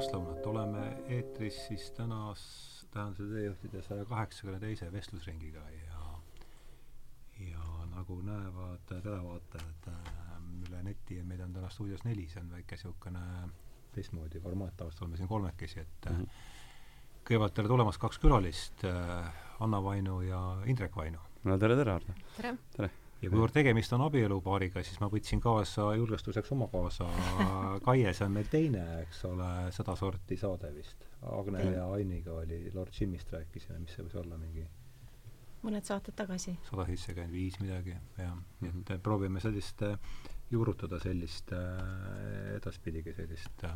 pärastlõunat, oleme eetris siis tänas tähenduse teejuhtide saja kaheksakümne teise vestlusringiga ja ja nagu näevad televaatajad äh, üle neti ja meid on täna stuudios neli, see on väike niisugune teistmoodi formaat, tavaliselt oleme siin kolmekesi, et mm -hmm. kõigepealt tere tulemast, kaks külalist äh,, Anna Vainu ja Indrek Vainu. no tere, tere, Ardo! tere, tere.! Ja kuivõrd tegemist on abielupaariga, siis ma võtsin kaasa julgestuseks oma kaasa Kaie, see on meil teine, eks ole, sedasorti saade vist. Agne ja Ainiga oli, Lord Jimist rääkisime, mis see võis olla, mingi mõned saated tagasi. sada seitsekümmend viis midagi, jah. nii et äh, proovime sellist äh, juurutada sellist äh, edaspidigi sellist,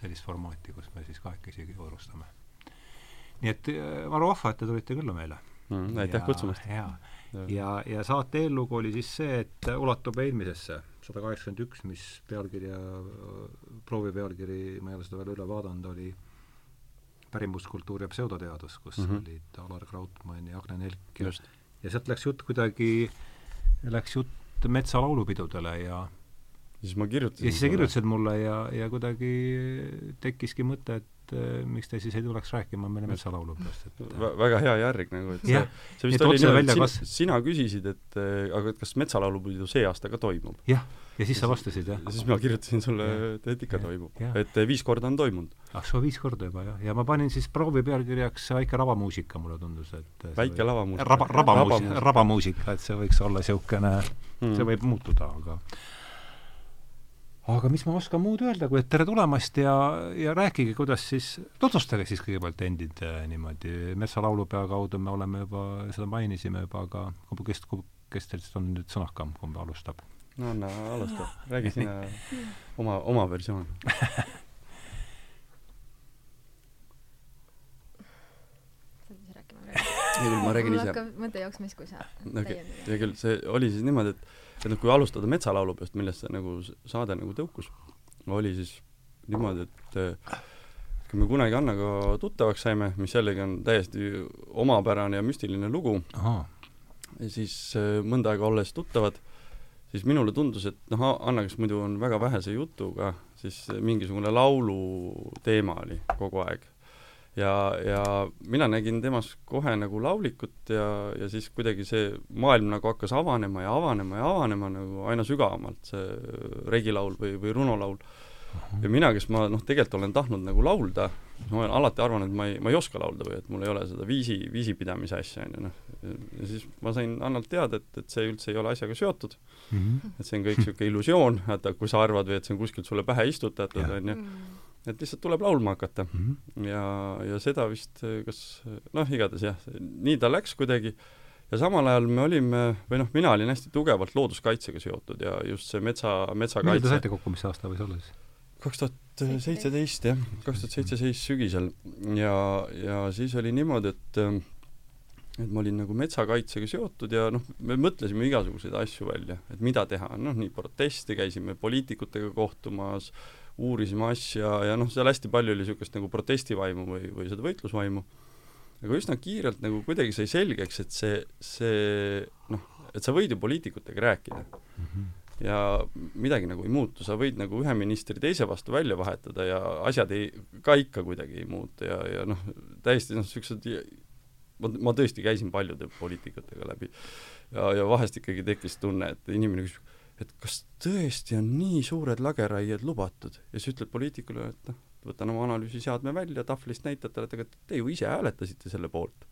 sellist formaati, kus me siis kahekesi juurustame. nii et Maru vahva, et te tulite külla meile mm,. aitäh kutsumast! jaa ja, ja saate eellugu oli siis see, et ulatub eelmisesse, sada kaheksakümmend üks, mis pealkirja, proovi pealkiri, ma ei ole seda veel üle vaadanud, oli pärimuskultuur ja pseudoteadus, kus mm -hmm. olid Alar Krautmann ja Agne Nelk ja, ja sealt läks jutt kuidagi, läks jutt metsalaulupidudele ja siis ma kirjutasin ja siis sa kirjutasid mulle ja, ja kuidagi tekkiski mõte, et et äh, miks te siis ei tuleks rääkima meile metsalaulu peast, et v väga hea järg nagu, et see, see vist oli niimoodi, et kas... sina küsisid, et äh, aga et kas metsalaulupidu see aasta ka toimub? jah, ja siis sa vastasid, jah? ja siis ma kirjutasin sulle, et, et ikka ja. toimub. et viis korda on toimunud. ah, on viis korda juba, jah. ja ma panin siis proovi pealkirjaks Väike lavamuusika, mulle tundus, et väike lavamuusika. raba, rabamuusika, rabamuusika, et see võiks olla niisugune mm., see võib muutuda, aga aga mis ma oskan muud öelda, kui et tere tulemast ja, ja rääkige, kuidas siis, tutvustage siis kõigepealt endid äh, niimoodi, Metsalaulupea kaudu me oleme juba, seda mainisime juba, aga kumb, kes, kes teist on nüüd sõnakam, kumb alustab? no anna, alusta, räägi sina oma, oma versioon hea küll, ma räägin ise. mõte jooksma siis, kui sa okay. hea küll, see oli siis niimoodi, et et noh, kui alustada metsalaulu peast, millest see nagu saade nagu tõukus, oli siis niimoodi, et äh, kui me kunagi Annaga tuttavaks saime, mis jällegi on täiesti omapärane ja müstiline lugu, siis äh, mõnda aega olles tuttavad, siis minule tundus, et noh, Anna, kes muidu on väga vähese jutuga, siis mingisugune laulu teema oli kogu aeg ja, ja mina nägin temas kohe nagu laulikut ja, ja siis kuidagi see maailm nagu hakkas avanema ja avanema ja avanema nagu aina sügavamalt, see regilaul või, või runolaul. ja mina, kes ma noh, tegelikult olen tahtnud nagu laulda, ma olen alati arvanud, et ma ei, ma ei oska laulda või et mul ei ole seda viisi, viisipidamise asja, on ju, noh. ja siis ma sain Annalt teada, et, et see üldse ei ole asjaga seotud mm. -hmm. et see on kõik niisugune illusioon, vaata, kui sa arvad või et see on kuskilt sulle pähe istutatud, on ju mm et lihtsalt tuleb laulma hakata mm. -hmm. ja, ja seda vist kas noh, igatahes jah, nii ta läks kuidagi ja samal ajal me olime, või noh, mina olin hästi tugevalt looduskaitsega seotud ja just see metsa, metsakaitse millal te saite kokku, mis aasta võis olla siis? kaks tuhat seitseteist jah, kaks tuhat seitseteist sügisel ja, ja siis oli niimoodi, et et ma olin nagu metsakaitsega seotud ja noh, me mõtlesime igasuguseid asju välja, et mida teha, noh nii proteste, käisime poliitikutega kohtumas, uurisime asja ja noh, seal hästi palju oli niisugust nagu protestivaimu või, või seda võitlusvaimu, aga üsna kiirelt nagu kuidagi sai selgeks, et see, see noh, et sa võid ju poliitikutega rääkida. Mm. -hmm ja midagi nagu ei muutu, sa võid nagu ühe ministri teise vastu välja vahetada ja asjad ei, ka ikka kuidagi ei muutu ja, ja noh, täiesti noh, niisugused ma, ma tõesti käisin paljude poliitikutega läbi. Ja, ja vahest ikkagi tekkis tunne, et inimene küsib, et kas tõesti on nii suured lageraied lubatud ja siis ütleb poliitikule, et noh, võtan oma analüüsiseadme välja, tahvlist näitan talle, et aga te ju ise hääletasite selle poolt.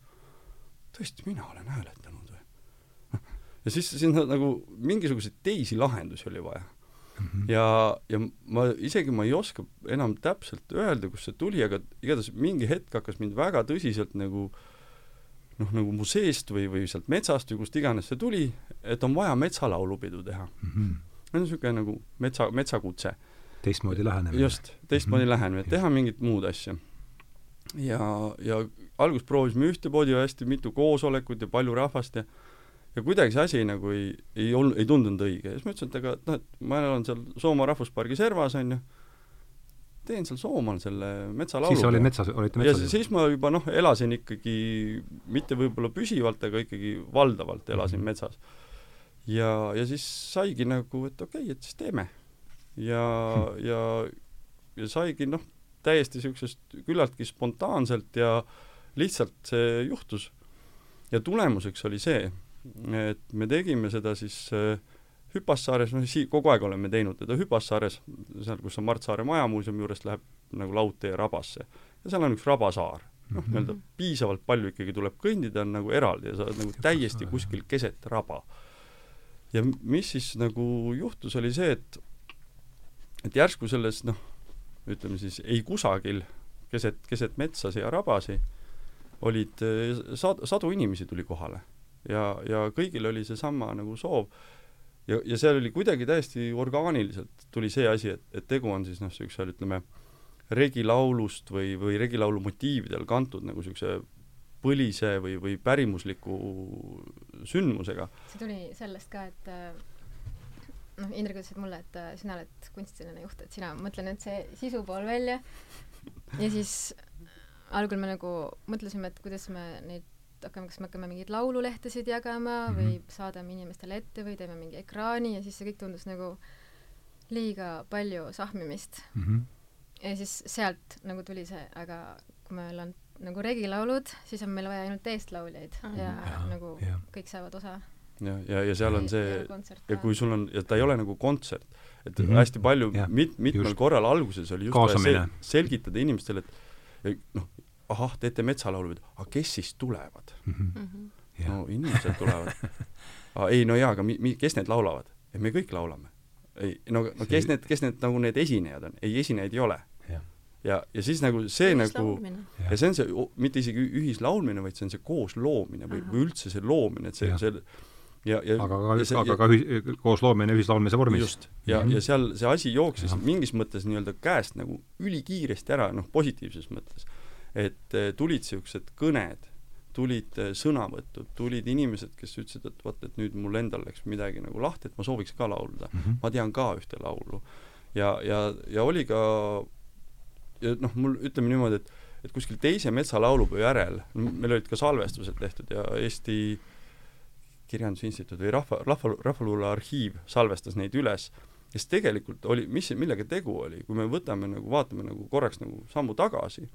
tõesti, mina olen hääletanud või? ja siis sinna nagu mingisuguseid teisi lahendusi oli vaja mm. -hmm. ja, ja ma isegi ma ei oska enam täpselt öelda, kust see tuli, aga igatahes mingi hetk hakkas mind väga tõsiselt nagu noh, nagu mu seest või, või sealt metsast või kust iganes see tuli, et on vaja metsalaulupidu teha mm. -hmm. on niisugune nagu metsa, metsakutse. teistmoodi lähenemine. just, teistmoodi mm -hmm. lähenemine, teha mingit muud asja. ja, ja alguses proovisime ühtemoodi ja hästi mitu koosolekut ja palju rahvast ja ja kuidagi see asi nagu ei, ei olnud, ei tundunud õige ja siis ma ütlesin, et aga noh, et ma elan seal Soomaa rahvuspargi servas, on ju, teen seal Soomaal selle metsalaulu. siis olid metsas, olite metsas? ja siis ma juba noh, elasin ikkagi mitte võib-olla püsivalt, aga ikkagi valdavalt elasin mm -hmm. metsas. ja, ja siis saigi nagu, et okei okay,, et siis teeme. ja -hmm. ja, ja saigi noh, täiesti niisugusest küllaltki spontaanselt ja lihtsalt see juhtus. ja tulemuseks oli see, et me tegime seda siis äh, Hüpassaares, noh sii-, kogu aeg oleme teinud teda Hüpassaares, seal, kus on Mart Saare Majamuuseumi juurest läheb nagu laudtee rabasse. ja seal on üks rabasaar. noh mm -hmm., nii-öelda piisavalt palju ikkagi tuleb kõndida, on nagu eraldi ja sa oled nagu täiesti kuskil keset raba. ja mis siis nagu juhtus, oli see, et et järsku selles noh, ütleme siis ei kusagil, keset, keset metsasid ja rabasid, olid sad-, sadu inimesi tuli kohale. ja, ja kõigil oli seesama nagu soov ja, ja seal oli kuidagi täiesti orgaaniliselt tuli see asi, et, et tegu on siis noh, niisugusel ütleme, regilaulust või, või regilaulu motiividel kantud nagu niisuguse põlise või, või pärimusliku sündmusega. see tuli sellest ka, et äh, noh, Indrek ütles mulle, et äh, sina oled kunstiline juht, et sina mõtle nüüd see sisu pool välja ja siis algul me nagu mõtlesime, et kuidas me neid hakkame, kas me hakkame mingeid laululehtesid jagama mm -hmm. või saadame inimestele ette või teeme mingi ekraani ja siis see kõik tundus nagu liiga palju sahmimist mm. -hmm. ja siis sealt nagu tuli see, aga kui meil on nagu regilaulud, siis on meil vaja ainult eestlauljaid mm -hmm. ja, ja nagu ja. kõik saavad osa. ja, ja, ja seal on see, ja kui sul on, ja ta ei ole nagu kontsert, et mm -hmm. hästi palju, mit-, mitmel just. korral alguses oli just vaja selgitada inimestele, et noh, ahah, teete metsalaulu, aga kes siis tulevad mm? -hmm. Ja. no inimesed tulevad ah,. ei no jaa, aga mi-, mi-, kes need laulavad? et me kõik laulame. ei, no, no kes see... need, kes need nagu need esinejad on? ei, esinejaid ei ole. ja, ja siis nagu see nagu ja. ja see on see, mitte isegi ühislaulmine, vaid see on see koosloomine või, või üldse see loomine, et see, see ja, ja aga ka, aga ka ühi-, koosloomine ühislaulmise vormis. just, ja mm, -hmm. ja seal see asi jooksis ja. mingis mõttes nii-öelda käest nagu ülikiiresti ära, noh, positiivses mõttes et eh, tulid niisugused kõned, tulid eh, sõnavõtud, tulid inimesed, kes ütlesid, et vot, et nüüd mul endal läks midagi nagu lahti, et ma sooviks ka laulda mm. -hmm. ma tean ka ühte laulu. ja, ja, ja oli ka, ja noh, mul ütleme niimoodi, et et kuskil teise metsalaulupeo järel, meil olid ka salvestused tehtud ja Eesti Kirjandusinstituut või Rahva, Rahva, Rahvaluule Arhiiv salvestas neid üles, kes tegelikult oli, mis, millega tegu oli, kui me võtame nagu, vaatame nagu korraks nagu sammu tagasi,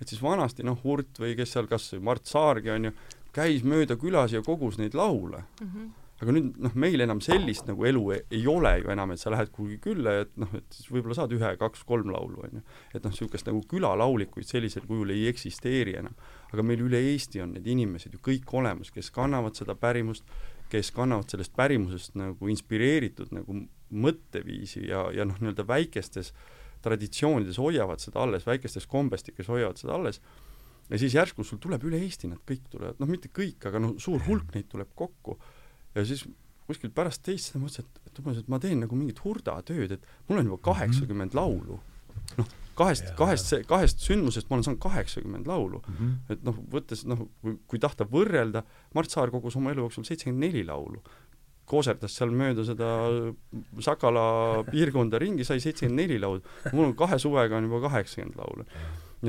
et siis vanasti noh, Hurt või kes seal, kas Mart Saargi on ju, käis mööda külas ja kogus neid laule mm. -hmm. aga nüüd noh, meil enam sellist nagu elu ei, ei ole ju enam, et sa lähed kuhugi külla ja et noh, et siis võib-olla saad ühe, kaks, kolm laulu, on ju. et noh, niisugust nagu külalaulikuid sellisel kujul ei eksisteeri enam. aga meil üle Eesti on need inimesed ju kõik olemas, kes kannavad seda pärimust, kes kannavad sellest pärimusest nagu inspireeritud nagu mõtteviisi ja, ja noh, nii-öelda väikestes äh, traditsioonides hoiavad seda alles, väikestes kombestikes hoiavad seda alles, ja siis järsku sul tuleb üle Eesti, nad kõik tulevad, noh, mitte kõik, aga noh, suur hulk neid tuleb kokku ja siis kuskilt pärast teist seda mõtlesin, et, et umbes, et ma teen nagu mingit hurdatööd, et mul on juba mhm. kaheksakümmend mm -hmm. laulu. noh, kahest, kahest, kahest sündmusest ma olen saanud kaheksakümmend laulu mm. -hmm. et noh, võttes noh, kui, kui tahta võrrelda, Mart Saar kogus oma elu jooksul seitsekümmend neli laulu kooserdas seal mööda seda Sakala piirkonda ringi, sai seitsekümmend neli laulu. mul on kahe suvega on juba kaheksakümmend laulu.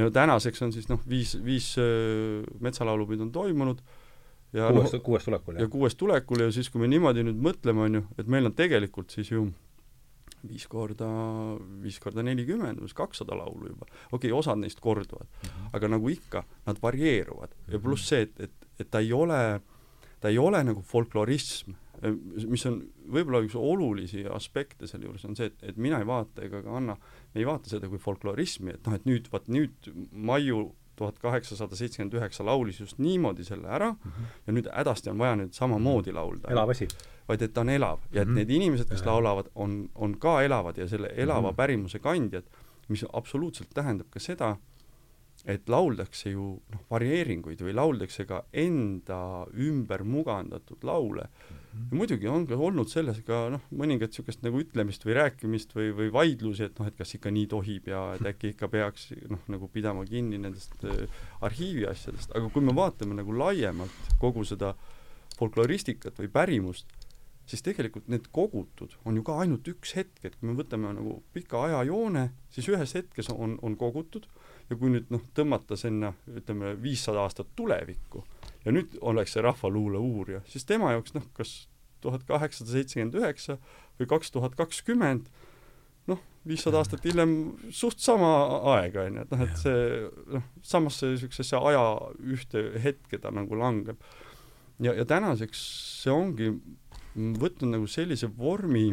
ja tänaseks on siis noh, viis, viis äh, metsalaulupidu on toimunud ja kuues no,, kuues tulekul, jah? ja kuues tulekul ja siis, kui me niimoodi nüüd mõtleme, on ju, et meil on tegelikult siis ju viis korda, viis korda nelikümmend, umbes kakssada laulu juba. okei okay,, osad neist korduvad mm, -hmm. aga nagu ikka, nad varieeruvad ja pluss see, et, et, et ta ei ole, ta ei ole nagu folklorism, mis on võib-olla üks olulisi aspekte selle juures, on see, et, et mina ei vaata ega ka Anna, me ei vaata seda kui folklorismi, et noh, et nüüd, vaat nüüd Maiu tuhat kaheksasada seitsekümmend üheksa laulis just niimoodi selle ära mm -hmm. ja nüüd hädasti on vaja nüüd samamoodi laulda. elav asi. vaid et ta on elav ja et mm -hmm. need inimesed, kes laulavad, on, on ka elavad ja selle elava mm -hmm. pärimuse kandjad, mis absoluutselt tähendab ka seda, et lauldakse ju noh, varieeringuid või lauldakse ka enda ümber mugandatud laule mm ja muidugi on ka olnud selles ka noh, mõningat niisugust nagu ütlemist või rääkimist või, või vaidlusi, et noh, et kas ikka nii tohib ja et äkki ikka peaks noh, nagu pidama kinni nendest äh, arhiivi asjadest, aga kui me vaatame nagu laiemalt kogu seda folkloristikat või pärimust, siis tegelikult need kogutud on ju ka ainult üks hetk, et kui me võtame nagu pika ajajoone, siis ühes hetkes on, on kogutud. Ja kui nüüd noh, tõmmata sinna ütleme viissada aastat tulevikku ja nüüd oleks see rahvaluule uurija, siis tema jaoks noh, kas tuhat kaheksasada seitsekümmend üheksa või kaks tuhat kakskümmend, noh, viissada aastat hiljem suht sama aeg, on ju, et noh, et see noh, samasse niisugusesse aja ühte hetke ta nagu langeb. ja, ja tänaseks see ongi võtnud nagu sellise vormi,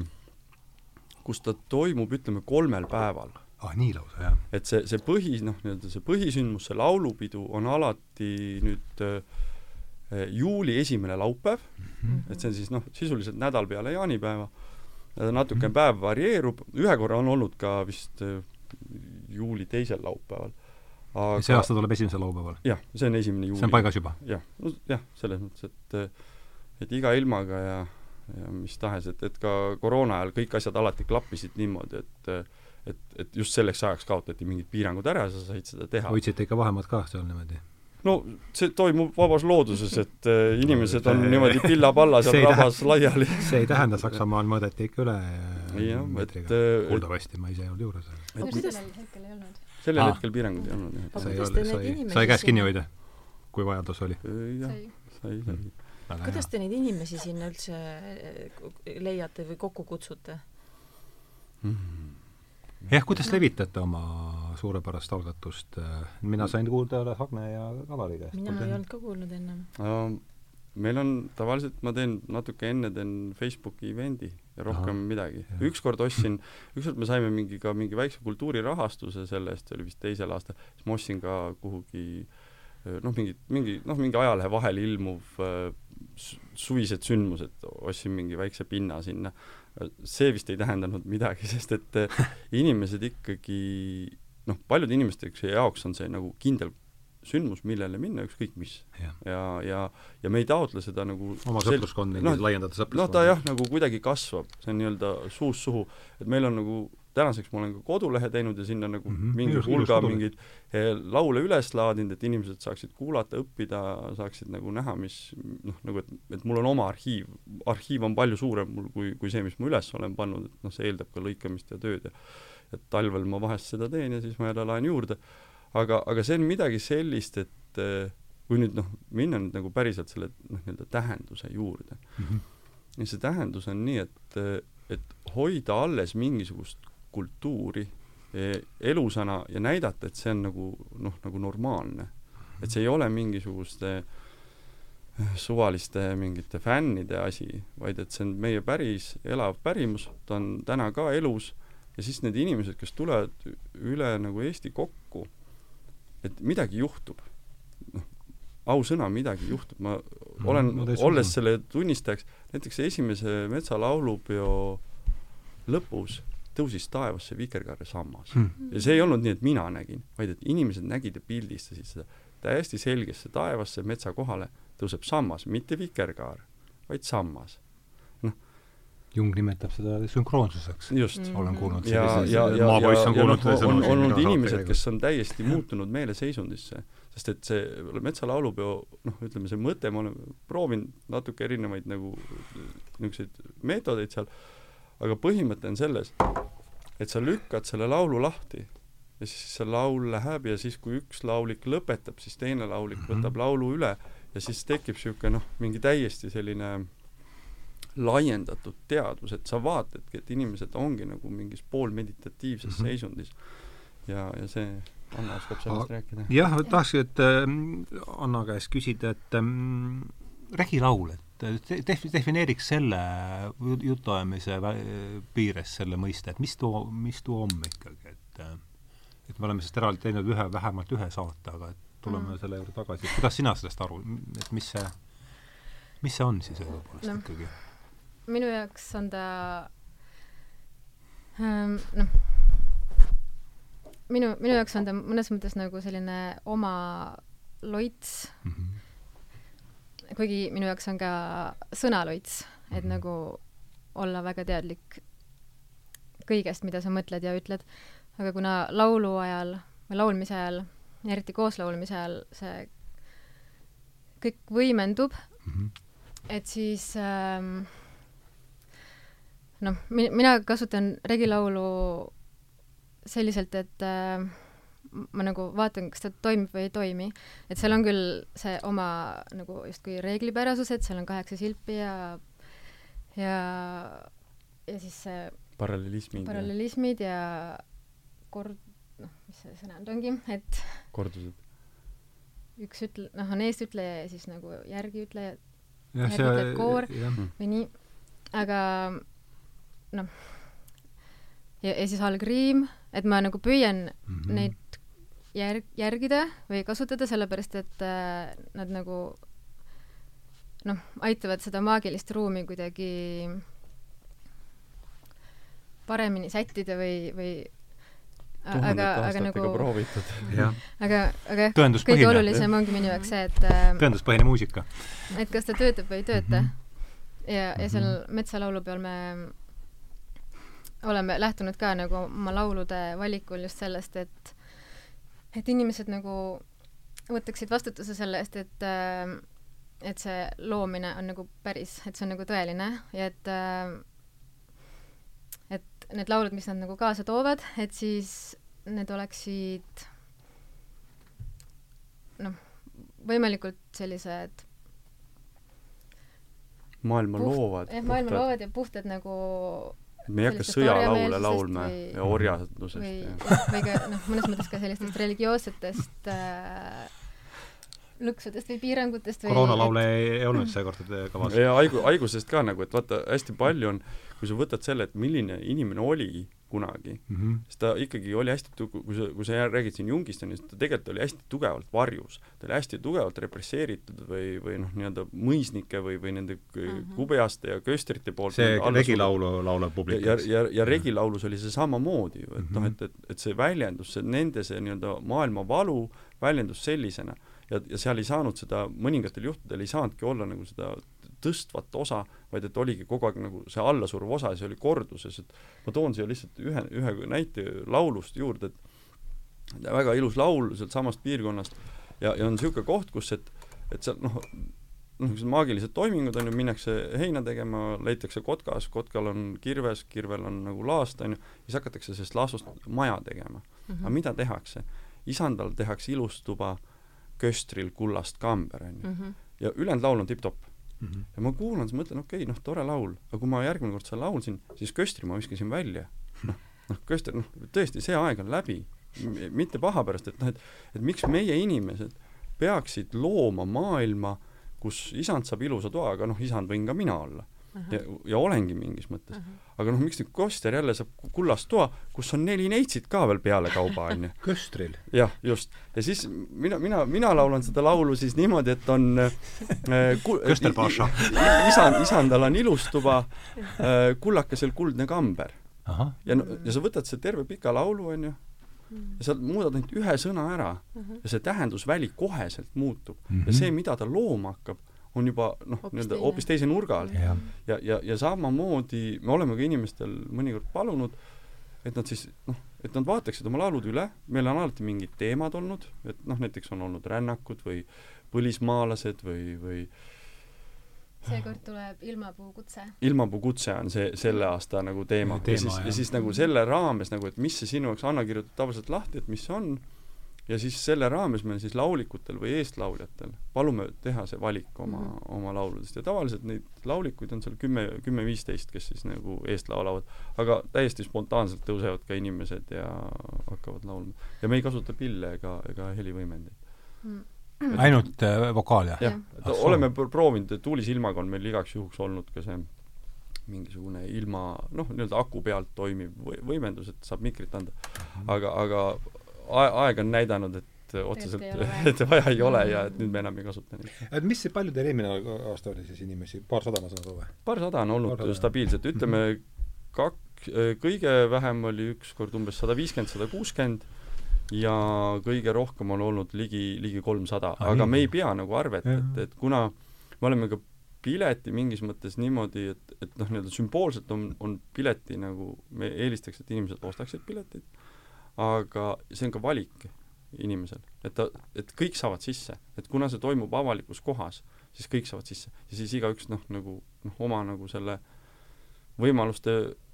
kus ta toimub, ütleme, kolmel päeval. Ah nii lausa jah. Et see, see põhi, noh, nii-öelda see põhisündmus, see laulupidu on alati nüüd äh, juuli esimene laupäev, et see on siis noh, sisuliselt nädal peale jaanipäeva, natuke Mhm. päev varieerub, ühe korra on olnud ka vist äh, juuli teisel laupäeval. aga see aasta tuleb esimesel laupäeval jah, see on esimene juuli. see on paigas juba jah, no jah, selles mõttes, et et iga ilmaga ja, ja mis tahes, et, et ka koroona ajal kõik asjad alati klappisid niimoodi, et et, et just selleks ajaks kaotati mingid piirangud ära ja sa said seda teha. hoidsite ikka vahemaad ka seal niimoodi no see toimub vabas looduses, et äh, inimesed on niimoodi pilla-palla seal rabas laiali. see ei tähenda Saksamaal mõõdeti ikka üle jah, et, meetriga et kuuldavasti ma ise ei olnud juures sellel hetkel ei olnud sellel Aa. hetkel piiranguid ei olnud jah. Sai sai sai käest kinni hoida kui vajadus oli jah, sai sai, väga kuidas te neid inimesi sinna üldse leiate või kokku kutsute? Mm. Jah kuidas levitate oma suurepärast algatust mina sain kuulda alles Agne ja Kalari käest mina ei olnud ka kuulnud ennem. Uh, meil on tavaliselt, ma teen natuke enne teen Facebooki event'i ja rohkem Ahah, midagi. ükskord ostsin, ükskord me saime mingi ka mingi väikse kultuurirahastuse selle eest, see oli vist teisel aastal, siis ma ostsin ka kuhugi noh, mingi, mingi noh, mingi ajalehe vahel ilmuv su- suvised sündmused, ostsin mingi väikse pinna sinna. See vist ei tähendanud midagi, sest et eh, inimesed ikkagi noh, paljude inimeste jaoks on see nagu kindel sündmus, millele minna, ükskõik mis. jah. Ja, ja, ja me ei taotle seda nagu oma sel- sõpruskond mingi noh, laiendada noh, sõpruskonda ta jah, nagu kuidagi kasvab, see on nii-öelda suust suhu, et meil on nagu tänaseks ma olen ka kodulehe teinud ja sinna nagu mm -hmm. mingi hulga mingeid eh, laule üles laadinud, et inimesed saaksid kuulata, õppida, saaksid nagu näha, mis noh, nagu et, et mul on oma arhiiv, arhiiv on palju suurem mul kui, kui see, mis ma üles olen pannud, et noh, see eeldab ka lõikamist ja tööd ja et talvel ma vahest seda teen ja siis ma jälle laen juurde. aga, aga see on midagi sellist, et eh, kui nüüd noh, minna nüüd nagu päriselt selle noh, nii-öelda tähenduse juurde, Mhm. ja see tähendus on nii, et, et hoida alles mingisugust kultuuri e, elusana ja näidata, et see on nagu noh, nagu normaalne. et see ei ole mingisuguste eh, suvaliste mingite fännide asi, vaid et see on meie päris elav pärimus, ta on täna ka elus ja siis need inimesed, kes tulevad üle nagu Eesti kokku, et midagi juhtub. noh, ausõna, midagi juhtub, ma olen ma olles selle tunnistajaks, näiteks esimese metsalaulupeo lõpus tõusis taevasse vikerkaare sammas Hmm. ja see ei olnud nii, et mina nägin, vaid et inimesed nägid ja pildistasid seda täiesti selgesse taevasse metsa kohale tõuseb sammas, mitte vikerkaar, vaid sammas. Jung nimetab seda sünkroonsuseks just Mm. olen kuulnud ja, selliseid- ja, ja, maapoiss on ja kuulnud noh, on olnud inimesed, kes on täiesti muutunud meeleseisundisse, sest et see metsalaulupeo noh, ütleme see mõte, ma olen proovinud natuke erinevaid nagu niisuguseid meetodeid seal, aga põhimõte on selles, et sa lükkad selle laulu lahti ja siis see laul läheb ja siis, kui üks laulik lõpetab, siis teine laulik Mhm. võtab laulu üle ja siis tekib niisugune noh, mingi täiesti selline laiendatud teadvus, et sa vaatadki, et inimesed ongi nagu mingis poolmeditatiivses Mhm. seisundis. ja, ja see, Anna oskab sellest rääkida. jah, tahaks, et ähm, Anna käest küsida, et regilaul, et te- def-, defineeriks selle ju- jutuajamise piires selle mõiste, et mis too, mis too on ikkagi, et et me oleme sellest eraldi teinud ühe, vähemalt ühe saate, aga et tuleme Mm. selle juurde tagasi, kuidas sina sellest aru, et mis see, mis see on siis õigupoolest no. ikkagi? minu jaoks on ta ähm, noh, minu, minu jaoks on ta mõnes mõttes nagu selline oma loits, Mm -hmm. Kuigi minu jaoks on ka sõnaloits, et Mhm. nagu olla väga teadlik kõigest, mida sa mõtled ja ütled, aga kuna laulu ajal või laulmise ajal, eriti kooslaulmise ajal, see kõik võimendub, Mm -hmm. et siis ähm, noh, mi-, mina kasutan regilaulu selliselt, et äh, ma nagu vaatan, kas ta toimib või ei toimi. et seal on küll see oma nagu justkui reeglipärasus, et seal on kaheksa silpi ja ja, ja siis see parallelismid ja parallelismid ja kord-, noh, mis see sõna nüüd ongi, et kordused. üks ütle-, noh, on eestütleja ja siis nagu järgiütleja jah, Järgi ütleb koor. jah, või nii, aga noh, ja, ja siis algriim, et ma nagu püüan Mhm. neid järg-, järgida või kasutada, sellepärast et äh, nad nagu noh, aitavad seda maagilist ruumi kuidagi paremini sättida või, või aga, tuhandet aga aastatega nagu, proovitud. jah, aga, aga jah, kõige olulisem ongi minu jaoks see, et äh, tõenduspõhine muusika. et kas ta töötab või ei tööta Mhm. ja, ja seal metsalaulu peal me oleme lähtunud ka nagu oma laulude valikul just sellest, et et inimesed nagu võtaksid vastutuse selle eest, et äh, et see loomine on nagu päris, et see on nagu tõeline ja et äh, et need laulud, mis nad nagu kaasa toovad, et siis need oleksid noh, võimalikult sellised maailma loovad. jah, maailma loovad ja puhtad nagu me ei hakka sõjalaule laulma või- ja orjandusest või või ka noh, mõnes mõttes ka sellistest religioossetest äh, lõksudest või piirangutest või koroonalaule ei, ei olnud seekord kavas. ja haigu-, haigusest ka nagu, et vaata, hästi palju on, kui sa võtad selle, et milline inimene oli kunagi, Mhm. siis ta ikkagi oli hästi tugev, kui sa, kui sa räägid siin Jungist, on ju, siis ta tegelikult oli hästi tugevalt varjus. ta oli hästi tugevalt represseeritud või, või noh, nii-öelda mõisnike või, või nende k- Mhm. kubeaste ja köstrite poolt see regilaulu laulab publik, ja, ja, ja regilaulus oli see samamoodi ju, et noh, Mhm. et, et, et see väljendus, see nende see nii-öelda maailma valu väljendus sellisena ja, ja seal ei saanud seda, mõningatel juhtudel ei saanudki olla nagu seda tõstvat osa, vaid et oligi kogu aeg nagu see allasuruv osa ja see oli korduses, et ma toon siia lihtsalt ühe, ühe näite laulust juurde, et väga ilus laul sealtsamast piirkonnast ja, ja on niisugune koht, kus et, et seal noh, noh, niisugused maagilised toimingud on ju, minnakse heina tegema, leitakse kotkas, kotkal on kirves, kirvel on nagu laast, on ju, siis hakatakse sellest laastust maja tegema. Mhm. aga mida tehakse? isandal tehakse ilustuba köstril kullast kamber, on ju. Mhm. ja ülejäänud laul on tipp-topp. Mhm. ja ma kuulan, siis mõtlen, okei okay,, noh, tore laul, aga kui ma järgmine kord seda laulsin, siis köstri ma viskasin välja. noh, noh, köster, noh, tõesti, see aeg on läbi. mitte paha pärast, et noh, et, et miks meie inimesed peaksid looma maailma, kus isand saab ilusa toa, aga noh, isand võin ka mina olla. ja, ja olengi mingis mõttes. Aga noh, miks nüüd Koster jälle saab kullast toa, kus on neli neitsit ka veel pealekauba, on ju. köstril. jah, just. ja siis mina, mina, mina laulan seda laulu siis niimoodi, et on äh, Köster paša. isand, isandal on ilustuba äh,, kullakesel kuldne kamber. ja no, ja sa võtad selle terve pika laulu, on ju, ja sa muudad ainult ühe sõna ära ja see tähendusväli koheselt muutub mm. -hmm. ja see, mida ta looma hakkab, on juba noh, Hoopis nii-öelda hoopis teise nurga alt. jah. ja, ja, ja samamoodi me oleme ka inimestel mõnikord palunud, et nad siis noh, et nad vaataksid oma laulud üle, meil on alati mingid teemad olnud, et noh, näiteks on olnud rännakud või põlismaalased või, või seekord tuleb ilmapuu kutse. ilmapuu kutse on see selle aasta nagu teema, Teema, ja siis, ja siis nagu selle raames nagu, et mis see sinu jaoks, Anna kirjutab tavaliselt lahti, et mis see on, ja siis selle raames me siis laulikutel või eestlauljatel palume teha see valik oma mm, Mhm. -hmm. oma lauludest ja tavaliselt neid laulikuid on seal kümme, kümme-viisteist, kes siis nagu eest laulavad, aga täiesti spontaanselt tõusevad ka inimesed ja hakkavad laulma. ja me ei kasuta pille ega, ega helivõimendeid. ainult äh, vokaal, jah? jah Jah., et Ah, soo. oleme pr- proovinud, et tuulisilmaga on meil igaks juhuks olnud ka see mingisugune ilma noh, nii-öelda aku pealt toimiv või- võimendus, et saab mikrit anda. aga, aga ae- aeg on näidanud, et otseselt, et vaja ei ole ja et nüüd me enam ei kasuta neid. et mis see palju teil eelmine aasta oli siis inimesi, paarsada ma saan aru või? paarsada on olnud Paarsada. stabiilselt, ütleme kak-, kõige vähem oli ükskord umbes sada viiskümmend, sada kuuskümmend ja kõige rohkem on olnud ligi, ligi kolmsada, Ah, aga nii. me ei pea nagu arvet, et, et kuna me oleme ka pileti mingis mõttes niimoodi, et, et noh, nii-öelda sümboolselt on, on pileti nagu, me eelistaks, et inimesed ostaksid pileteid, aga see on ka valik inimesel, et ta, et kõik saavad sisse, et kuna see toimub avalikus kohas, siis kõik saavad sisse ja siis igaüks noh, nagu noh, oma nagu selle võimaluste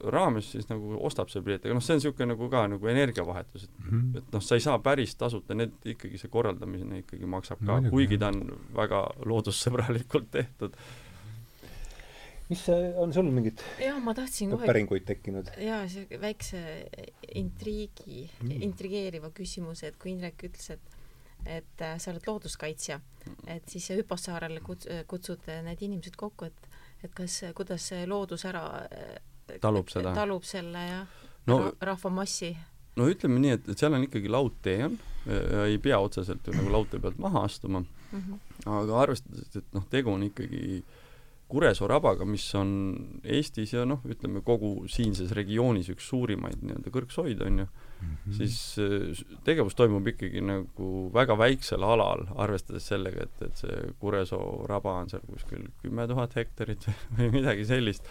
raames siis nagu ostab selle pileti, aga noh, see on niisugune nagu ka nagu energiavahetus, et Mhm. et noh, sa ei saa päris tasuta, need ikkagi see korraldamine ikkagi maksab ka Muidugi,, kuigi ta on väga loodussõbralikult tehtud. Mis see, on sul mingid jah, ma tahtsin kohe päringuid tekkinud? jaa, siuke väikse intriigi Mm. mm., intrigeeriva küsimuse, et kui Indrek ütles, et et äh, sa oled looduskaitsja, et siis Hüpossaarele kuts-, kutsud need inimesed kokku, et et kas, kuidas see loodus ära äh, Talub seda. talub selle ja no no,, rahvamassi. no ütleme nii, et, et seal on ikkagi laudtee on ja ei pea otseselt ju nagu laudtee pealt maha astuma, Mhm. aga arvestades, et noh, tegu on ikkagi Kuresoo rabaga, mis on Eestis ja noh, ütleme kogu siinses regioonis üks suurimaid nii-öelda kõrgsoid on ju, Mhm. siis äh, tegevus toimub ikkagi nagu väga väiksel alal, arvestades sellega, et, et see Kuresoo raba on seal kuskil kümme tuhat hektarit või midagi sellist,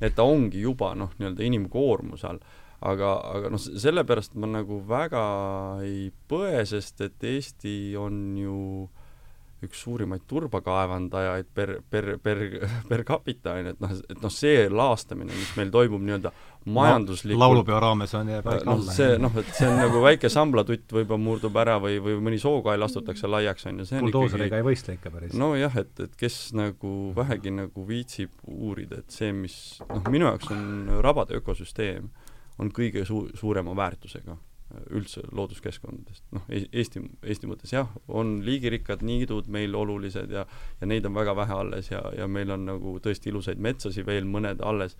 et ta ongi juba noh, nii-öelda inimkoormuse all. aga, aga noh, sellepärast ma nagu väga ei põe, sest et Eesti on ju üks suurimaid turbakaevandajaid per, per, per, per capita on ju, et noh, et noh, see laastamine, mis meil toimub nii-öelda majanduslikult laulupeo raames on, jääb väike noh, alla. see noh, et see on nagu väike samblatutt võib-olla murdub ära või, või mõni sookael astutakse laiaks, on ju, see on buldooseriga ikkagi ei võistle ikka päris. nojah, et, et kes nagu vähegi nagu viitsib uurida, et see, mis noh, minu jaoks on rabade ökosüsteem, on kõige su-, suurema väärtusega üldse looduskeskkondadest, noh, Eesti, Eesti mõttes jah, on liigirikkad niidud meil olulised ja ja neid on väga vähe alles ja, ja meil on nagu tõesti ilusaid metsasi veel mõned alles,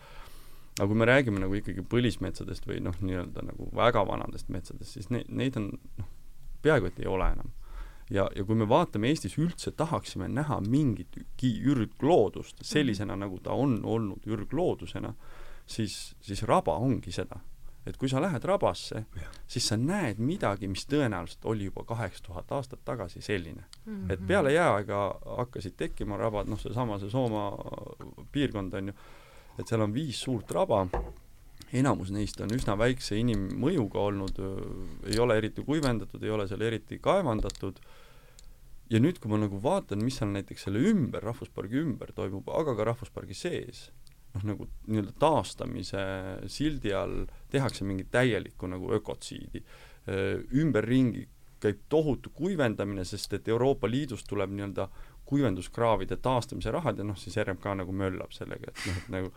aga kui me räägime nagu ikkagi põlismetsadest või noh, nii-öelda nagu väga vanadest metsadest, siis ne-, neid on noh, peaaegu et ei ole enam. ja, ja kui me vaatame Eestis üldse, tahaksime näha mingitki ürgloodust sellisena, nagu ta on olnud ürgloodusena, siis, siis raba ongi seda et kui sa lähed rabasse, siis sa näed midagi, mis tõenäoliselt oli juba kaheksa tuhat aastat tagasi selline mm. -hmm. et peale jääaega hakkasid tekkima rabad, noh, seesama see Soomaa piirkond on ju, et seal on viis suurt raba, enamus neist on üsna väikse inimmõjuga olnud, ei ole eriti kuivendatud, ei ole seal eriti kaevandatud, ja nüüd, kui ma nagu vaatan, mis seal näiteks selle ümber, rahvuspargi ümber toimub, aga ka rahvuspargi sees, noh, nagu nii-öelda taastamise sildi all tehakse mingit täielikku nagu ökotsiidi. ümberringi käib tohutu kuivendamine, sest et Euroopa Liidust tuleb nii-öelda kuivenduskraavide taastamise rahad ja noh, siis RMK nagu möllab sellega, et noh, et nagu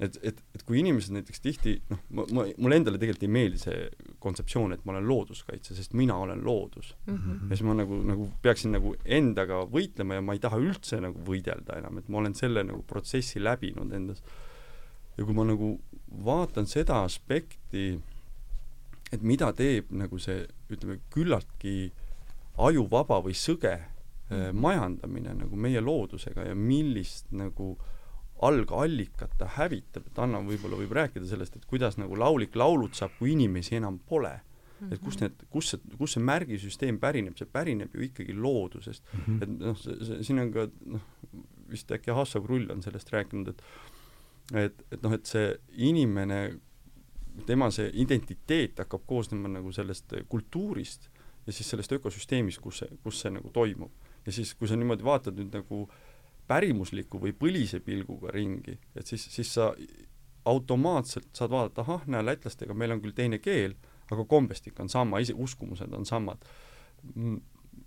et, et, et kui inimesed näiteks tihti, noh, ma, ma, mulle endale tegelikult ei meeldi see kontseptsioon, et ma olen looduskaitse, sest mina olen loodus mm. -hmm. ja siis ma nagu, nagu peaksin nagu endaga võitlema ja ma ei taha üldse nagu võidelda enam, et ma olen selle nagu protsessi läbinud endas. ja kui ma nagu vaatan seda aspekti, et mida teeb nagu see, ütleme, küllaltki ajuvaba või sõge mm -hmm. majandamine nagu meie loodusega ja millist nagu algallikat ta hävitab, et Anna võib-olla võib rääkida sellest, et kuidas nagu laulik laulutseb, kui inimesi enam pole mm. -hmm. et kust need, kus see, kus see märgisüsteem pärineb, see pärineb ju ikkagi loodusest mm. -hmm. et noh, siin on ka noh, vist äkki Hasso Krull on sellest rääkinud, et et, et noh, et see inimene, tema see identiteet hakkab koosnema nagu sellest kultuurist ja siis sellest ökosüsteemist, kus see, kus see nagu toimub. ja siis, kui sa niimoodi vaatad nüüd nagu pärimusliku või põlise pilguga ringi, et siis, siis sa automaatselt saad vaadata, ahah, näe, lätlastega meil on küll teine keel, aga kombestik on sama, isi-, uskumused on samad.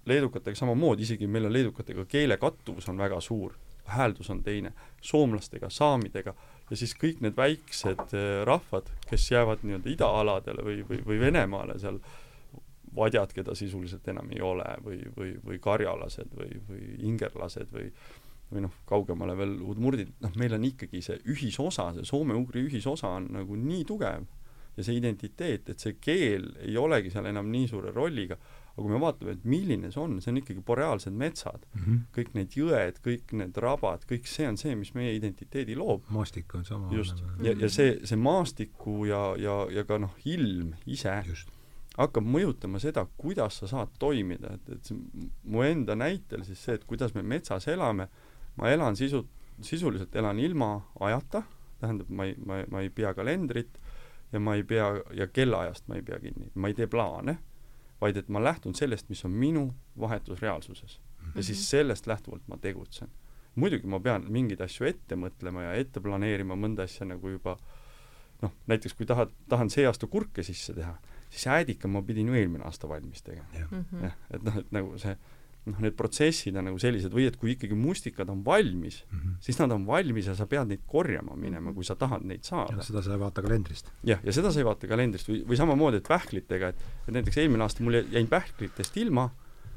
leedukatega samamoodi, isegi meil on leedukatega keele kattuvus on väga suur, hääldus on teine, soomlastega, saamidega ja siis kõik need väiksed rahvad, kes jäävad nii-öelda idaaladele või, või, või Venemaale seal, vadjad, keda sisuliselt enam ei ole või, või, või karjalased või, või ingerlased või või noh, kaugemale veel udmurdid, noh, meil on ikkagi see ühisosa, see soome-ugri ühisosa on nagu nii tugev ja see identiteet, et see keel ei olegi seal enam nii suure rolliga, aga kui me vaatame, et milline see on, see on ikkagi boreaalsed metsad mm, -hmm. kõik need jõed, kõik need rabad, kõik see on see, mis meie identiteedi loob. maastik on sama. just, ja, ja see, see maastiku ja, ja, ja ka noh, ilm ise just hakkab mõjutama seda, kuidas sa saad toimida, et, et see mu enda näitel siis see, et kuidas me metsas elame, ma elan sisu, sisuliselt elan ilma ajata, tähendab, ma ei, ma, ma ei pea kalendrit ja ma ei pea, ja kellaajast ma ei pea kinni, ma ei tee plaane, vaid et ma lähtun sellest, mis on minu vahetus reaalsuses. ja siis sellest lähtuvalt ma tegutsen. muidugi ma pean mingeid asju ette mõtlema ja ette planeerima mõnda asja nagu juba noh, näiteks kui tahad, tahan see aasta kurke sisse teha, siis äädika ma pidin ju eelmine aasta valmis tegema. jah, et noh, et nagu see noh, need protsessid on nagu sellised või et kui ikkagi mustikad on valmis mm, -hmm. siis nad on valmis ja sa pead neid korjama minema, kui sa tahad neid saada. seda sa ei vaata kalendrist. jah, ja seda sa ei vaata kalendrist või, või samamoodi, et pähklitega, et, et näiteks eelmine aasta mul jäin pähklitest ilma,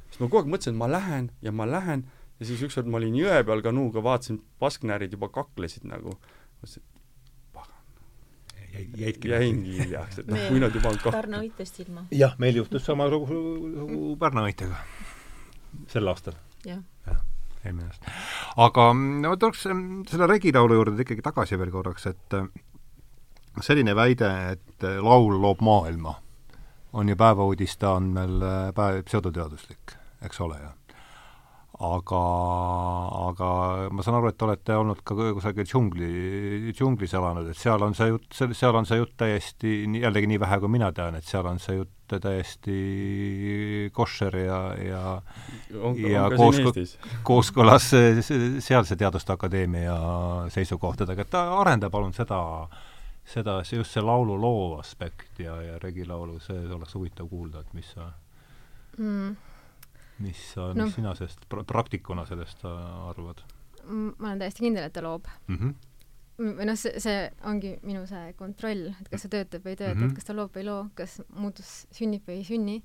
siis ma kogu aeg mõtlesin, et ma lähen ja ma lähen ja siis ükskord ma olin jõe peal kanuuga, vaatasin, pasknärid juba kaklesid nagu. mõtlesin, jäidki jäingi hiljaks, et noh, kui nad juba on kah-. Pärnu Õitest ilma. jah, meil juhtus sama lugu, Pärnu Õitega sel aastal. jah ja, eelmine aasta. aga ma tuleks selle regilaulu juurde ikkagi tagasi veel korraks, et selline väide, et äh, laul loob maailma, on ju päevauudiste andmel äh, päev pseudoteaduslik, eks ole ju aga, aga ma saan aru, et te olete olnud ka kusagil džungli, džunglis elanud, et seal on see jutt, seal on see jutt täiesti, jällegi nii vähe, kui mina tean, et seal on see jutt täiesti koššer ja, ja on, ja on koos, kooskõlas sealse Teaduste Akadeemia seisukohtadega, et arenda palun seda, seda, see just see laululoo aspekt ja, ja regilaulu, see oleks huvitav kuulda, et mis sa mm mis sa no., mis sina sellest pra-, praktikuna sellest äh, arvad? ma olen täiesti kindel, et ta loob mm. -hmm või noh, see, see ongi minu see kontroll, et kas see töötab või ei tööta mm, -hmm. et kas ta loob või ei loo, kas muutus sünnib või ei sünni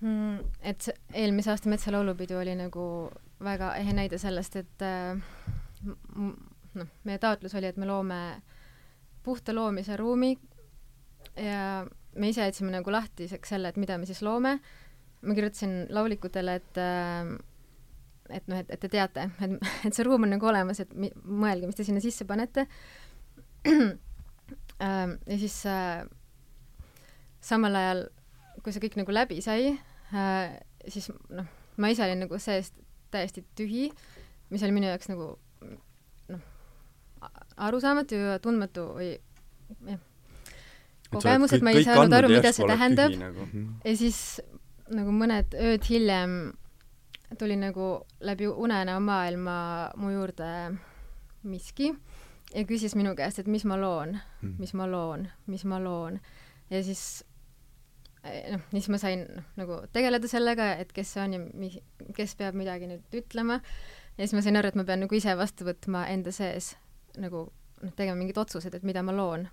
mm,. et see eelmise aasta metsalaulupidu oli nagu väga ehe näide sellest, et äh, noh, meie taotlus oli, et me loome puhta loomise ruumi ja me ise jätsime nagu lahtiseks selle, et mida me siis loome ma kirjutasin laulikutele, et äh, et noh, et, et te teate, et, et see ruum on nagu olemas, et mi, mõelge, mis te sinna sisse panete ähm, ja siis äh, samal ajal, kui see kõik nagu läbi sai äh,, siis noh, ma ise olin nagu seest täiesti tühi, mis oli minu jaoks nagu noh, arusaamatu ja tundmatu või jah, kogemus, et ma ei saanud aru, mida see tähendab. Nagu. ja siis nagu mõned ööd hiljem tuli nagu läbi unenäo maailma mu juurde miski ja küsis minu käest, et mis ma loon mm., mis ma loon, mis ma loon. ja siis eh, noh, siis ma sain noh, nagu tegeleda sellega, et kes see on ja mi-, kes peab midagi nüüd ütlema. ja siis ma sain aru, et ma pean nagu ise vastu võtma enda sees nagu noh, tegema mingid otsused, et mida ma loon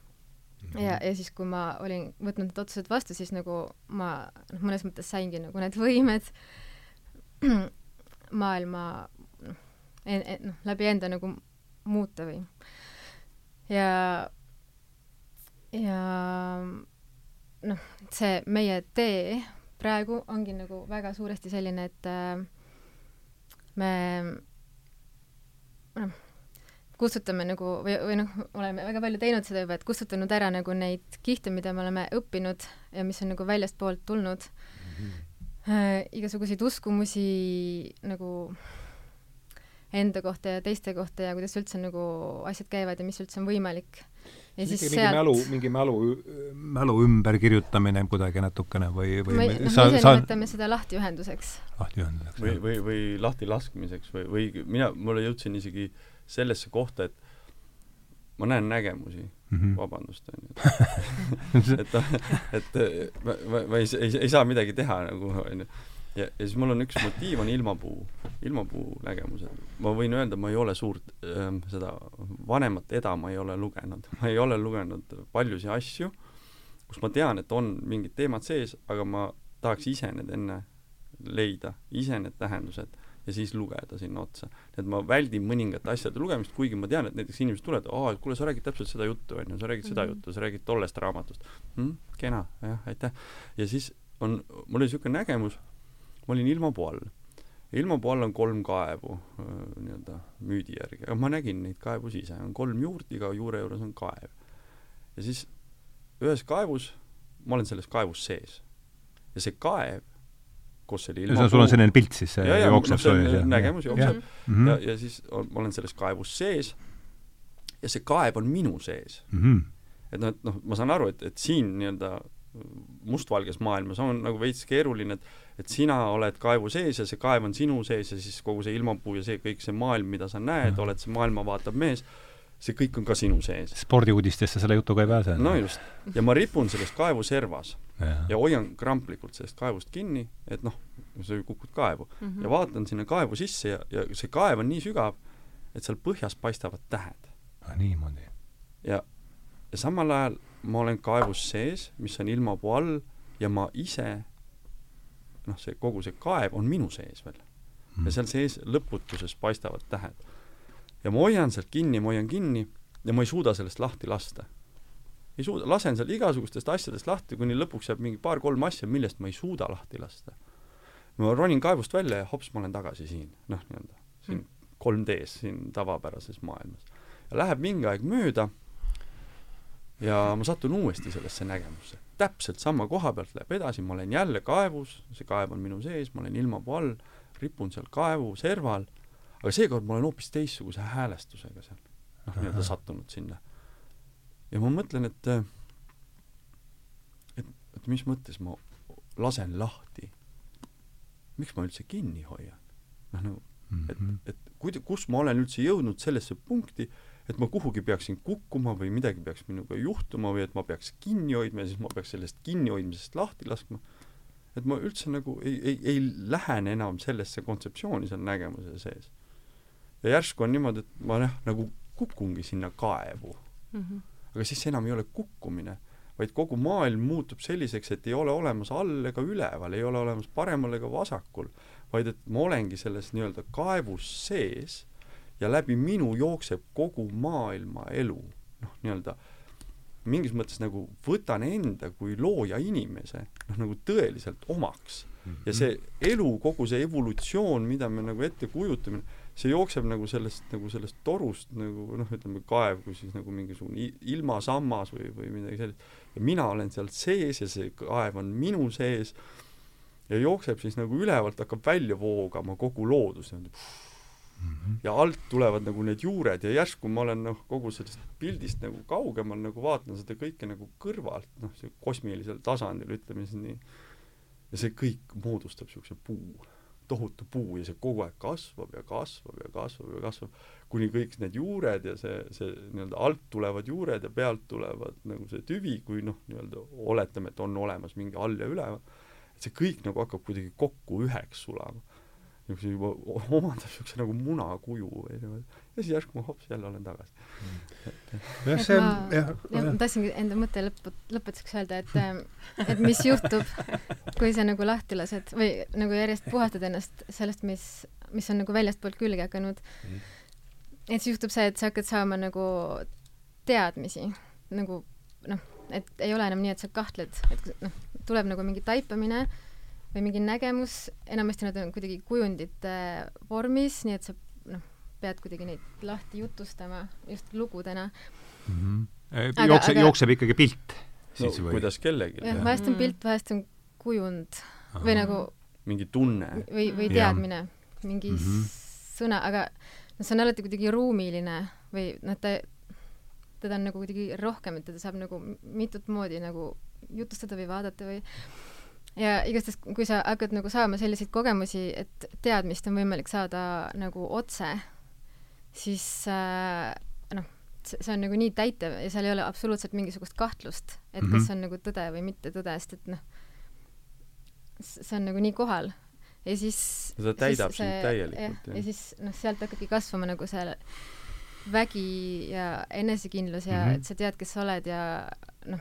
ja, ja siis, kui ma olin võtnud need otsused vastu, siis nagu ma noh, mõnes mõttes saingi nagu need võimed maailma noh, noh, läbi enda nagu muuta või. Ja, ja noh, see meie tee praegu ongi nagu väga suuresti selline, et äh, me noh, kustutame nagu või, või noh, oleme väga palju teinud seda juba, et kustutanud ära nagu neid kihte, mida me oleme õppinud ja mis on nagu väljastpoolt tulnud mm. -hmm. äh, igasuguseid uskumusi nagu enda kohta ja teiste kohta ja kuidas üldse nagu asjad käivad ja mis üldse on võimalik. ja siis mingi sealt... mälu, mingi mälu, mälu ümberkirjutamine kuidagi natukene või, või me, noh, sa, me ise sa... nimetame seda lahtiühenduseks. lahtiühenduseks. või, või, või lahtilaskmiseks või, või mina, mulle jõudsin isegi äh, sellesse kohta, et ma näen nägemusi mm, -hmm. vabandust, onju. et, et ma, ma, ma ei, ei, ei saa midagi teha nagu, onju. ja, ja siis mul on üks motiiv, on ilmapuu, ilmapuu nägemused. ma võin öelda, ma ei ole suurt ähm, seda vanemat eda ma ei ole lugenud. ma ei ole lugenud paljusid asju, kus ma tean, et on mingid teemad sees, aga ma tahaks ise need enne leida, ise need tähendused ja siis lugeda sinna otsa. et ma väldin mõningate asjade lugemist, kuigi ma tean, et näiteks inimesed tulevad, aa, kuule, sa räägid täpselt seda juttu, on ju, sa räägid mm -hmm. seda mhm. juttu, sa räägid tollest raamatust hm,. kena, jah, aitäh. ja siis on, mul oli niisugune nägemus, ma olin ilmapuu all. ilmapuu all on kolm kaevu nii-öelda müüdi järgi, aga ma nägin neid kaevusi ise, on kolm juurt, iga juure juures on kaev. ja siis ühes kaevus, ma olen selles kaevus sees. ja see kaev kus oli ilma sul on selline pilt siis, see ja, ja, jookseb no, on nägemus jookseb. Ja, mm -hmm. ja, ja siis on, ma olen selles kaevus sees. Ja see kaev on minu sees. Mm. -hmm. et noh, et noh, ma saan aru, et, et siin nii-öelda mustvalges maailmas on nagu veits keeruline, et et sina oled kaevu sees ja see kaev on sinu sees ja siis kogu see ilmapuu ja see kõik see maailm, mida sa näed, oled see maailma vaatav mees, see kõik on ka sinu sees. spordiuudistesse selle jutuga ei pääse. no just. ja ma ripun selles kaevu servas ja, ja hoian kramplikult sellest kaevust kinni, et noh, sa ju kukud kaevu mm. -hmm. ja vaatan sinna kaevu sisse ja, ja see kaev on nii sügav, et seal põhjas paistavad tähed. niimoodi. ja, ja samal ajal ma olen kaevus sees, mis on ilmapuu all ja ma ise noh, see kogu see kaev on minu sees veel mm.. ja seal sees lõputuses paistavad tähed. Ja ma hoian sealt kinni, ma hoian kinni ja ma ei suuda sellest lahti lasta. ei suuda, lasen seal igasugustest asjadest lahti, kuni lõpuks jääb mingi paar-kolm asja, millest ma ei suuda lahti lasta. ma ronin kaevust välja ja hops, ma olen tagasi siin, noh, nii-öelda siin mm. 3D-s, siin tavapärases maailmas. ja läheb mingi aeg mööda ja ma satun uuesti sellesse nägemusse. täpselt sama koha pealt läheb edasi, ma olen jälle kaevus, see kaev on minu sees, ma olen ilmapuu all, ripun seal kaevu serval, aga seekord ma olen hoopis teistsuguse häälestusega seal, noh, nii-öelda sattunud sinna. ja ma mõtlen, et et, et mis mõttes ma lasen lahti. miks ma üldse kinni hoian? noh, nagu, et, mhm. et kuida-, kus ma olen üldse jõudnud sellesse punkti, et ma kuhugi peaksin kukkuma või midagi peaks minuga juhtuma või et ma peaks kinni hoidma ja siis ma peaks sellest kinnihoidmisest lahti laskma. et ma üldse nagu ei, ei, ei lähene enam sellesse kontseptsiooni seal nägemuse sees. Ja järsku on niimoodi, et ma jah, nagu kukungi sinna kaevu mm. -hmm. aga siis enam ei ole kukkumine, vaid kogu maailm muutub selliseks, et ei ole olemas all ega üleval, ei ole olemas paremal ega vasakul, vaid et ma olengi selles nii-öelda kaevus sees ja läbi minu jookseb kogu maailma elu, noh, nii-öelda mingis mõttes nagu võtan enda kui looja inimese noh, nagu tõeliselt omaks ja see elu, kogu see evolutsioon, mida me nagu ette kujutame, see jookseb nagu sellest, nagu sellest torust nagu noh, ütleme kaev kui siis nagu mingisugune ilmasammas või, või midagi sellist. ja mina olen seal sees ja see kaev on minu sees ja jookseb siis nagu ülevalt, hakkab välja voogama kogu loodus niimoodi -hmm. ja alt tulevad nagu need juured ja järsku ma olen noh, kogu sellest pildist nagu kaugemal nagu vaatan seda kõike nagu kõrvalt, noh, see kosmilisel tasandil, ütleme siis nii. ja see kõik moodustab niisuguse puu, tohutu puu ja see kogu aeg kasvab ja kasvab ja kasvab ja kasvab, kuni kõik need juured ja see, see nii-öelda alt tulevad juured ja pealt tulevad nagu see tüvi, kui noh, nii-öelda oletame, et on olemas mingi all ja üleval, et see kõik nagu hakkab kuidagi kokku üheks sulama. Niisuguse juba omandab niisuguse nagu munakuju või niimoodi ja siis järsku ma hops jälle olen tagasi. Mm.. jah, see on jah, jah, ma tahtsingi enda mõtte lõpu, lõpetuseks öelda, et ähm, et mis juhtub, kui sa nagu lahti lased või nagu järjest puhastad ennast sellest, mis, mis on nagu väljastpoolt külge hakanud. Mm.. et siis juhtub see, et sa hakkad saama nagu teadmisi nagu noh, et ei ole enam nii, et sa kahtled, et noh, tuleb nagu mingi taipamine või mingi nägemus, enamasti nad on kuidagi kujundite vormis, nii et sa noh, pead kuidagi neid lahti jutustama just lugudena mm. -hmm. jookse, aga... jookseb ikkagi pilt siis no, või? kuidas kellelgi. jah, vahest on pilt, vahest on kujund Aha. või nagu mingi tunne. või, või teadmine, mingi mm -hmm. sõna, aga noh, see on alati kuidagi ruumiline või noh, ta, teda on nagu kuidagi rohkem, et teda saab nagu mitut moodi nagu jutustada või vaadata või ja igastahes, kui sa hakkad nagu saama selliseid kogemusi, et teadmist on võimalik saada nagu otse, siis äh, noh, see on nagu nii täitev ja seal ei ole absoluutselt mingisugust kahtlust, et mm -hmm. kas see on nagu tõde või mitte tõde, sest et noh, see on nagu nii kohal. ja siis ta täidab sind täielikult. ja siis noh, sealt hakkabki kasvama nagu see vägi ja enesekindlus ja mm -hmm. et sa tead, kes sa oled ja noh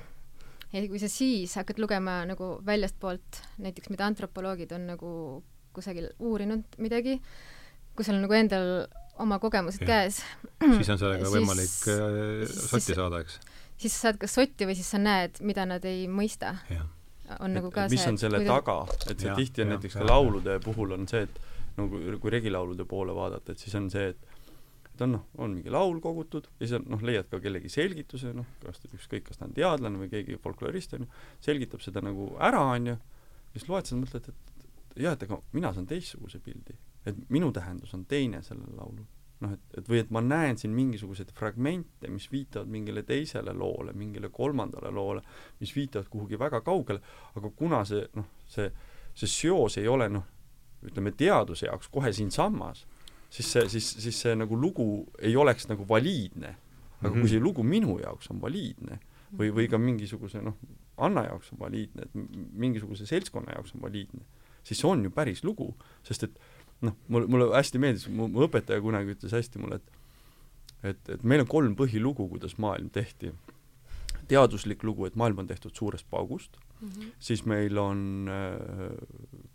ja kui sa siis hakkad lugema nagu väljastpoolt näiteks, mida antropoloogid on nagu kusagil uurinud midagi, kui sul on nagu endal oma kogemused ja. käes. siis on sellega võimalik äh, sotti siis, saada, eks? siis sa saad kas sotti või siis sa näed, mida nad ei mõista. on et, nagu ka mis see, on selle kuidas... taga, et see ja, tihti on ja, näiteks ja, ka laulude puhul on see, et nagu kui regilaulude poole vaadata, et siis on see, et et on noh, on mingi laul kogutud ja siis on noh, leiad ka kellegi selgituse, noh, kas ükskõik, kas ta on teadlane või keegi folklorist, on ju, selgitab seda nagu ära, on ju, siis loed seda, mõtled, et, et jah, et ega mina saan teistsuguse pildi. Et minu tähendus on teine sellel laulul. noh, et, et või et ma näen siin mingisuguseid fragmente, mis viitavad mingile teisele loole, mingile kolmandale loole, mis viitavad kuhugi väga kaugele, aga kuna see noh, see, see seos ei ole noh, ütleme teaduse jaoks kohe siinsamas siis see, siis, siis see nagu lugu ei oleks nagu valiidne. aga Mhm. kui see lugu minu jaoks on valiidne või, või ka mingisuguse noh, Anna jaoks on valiidne, et mingisuguse seltskonna jaoks on valiidne, siis see on ju päris lugu, sest et noh, mulle, mulle hästi meeldis, mu mu õpetaja kunagi ütles hästi mulle, et et, et meil on kolm põhilugu, kuidas maailm tehti. teaduslik lugu, et maailm on tehtud suurest paugust, Mhm. siis meil on äh,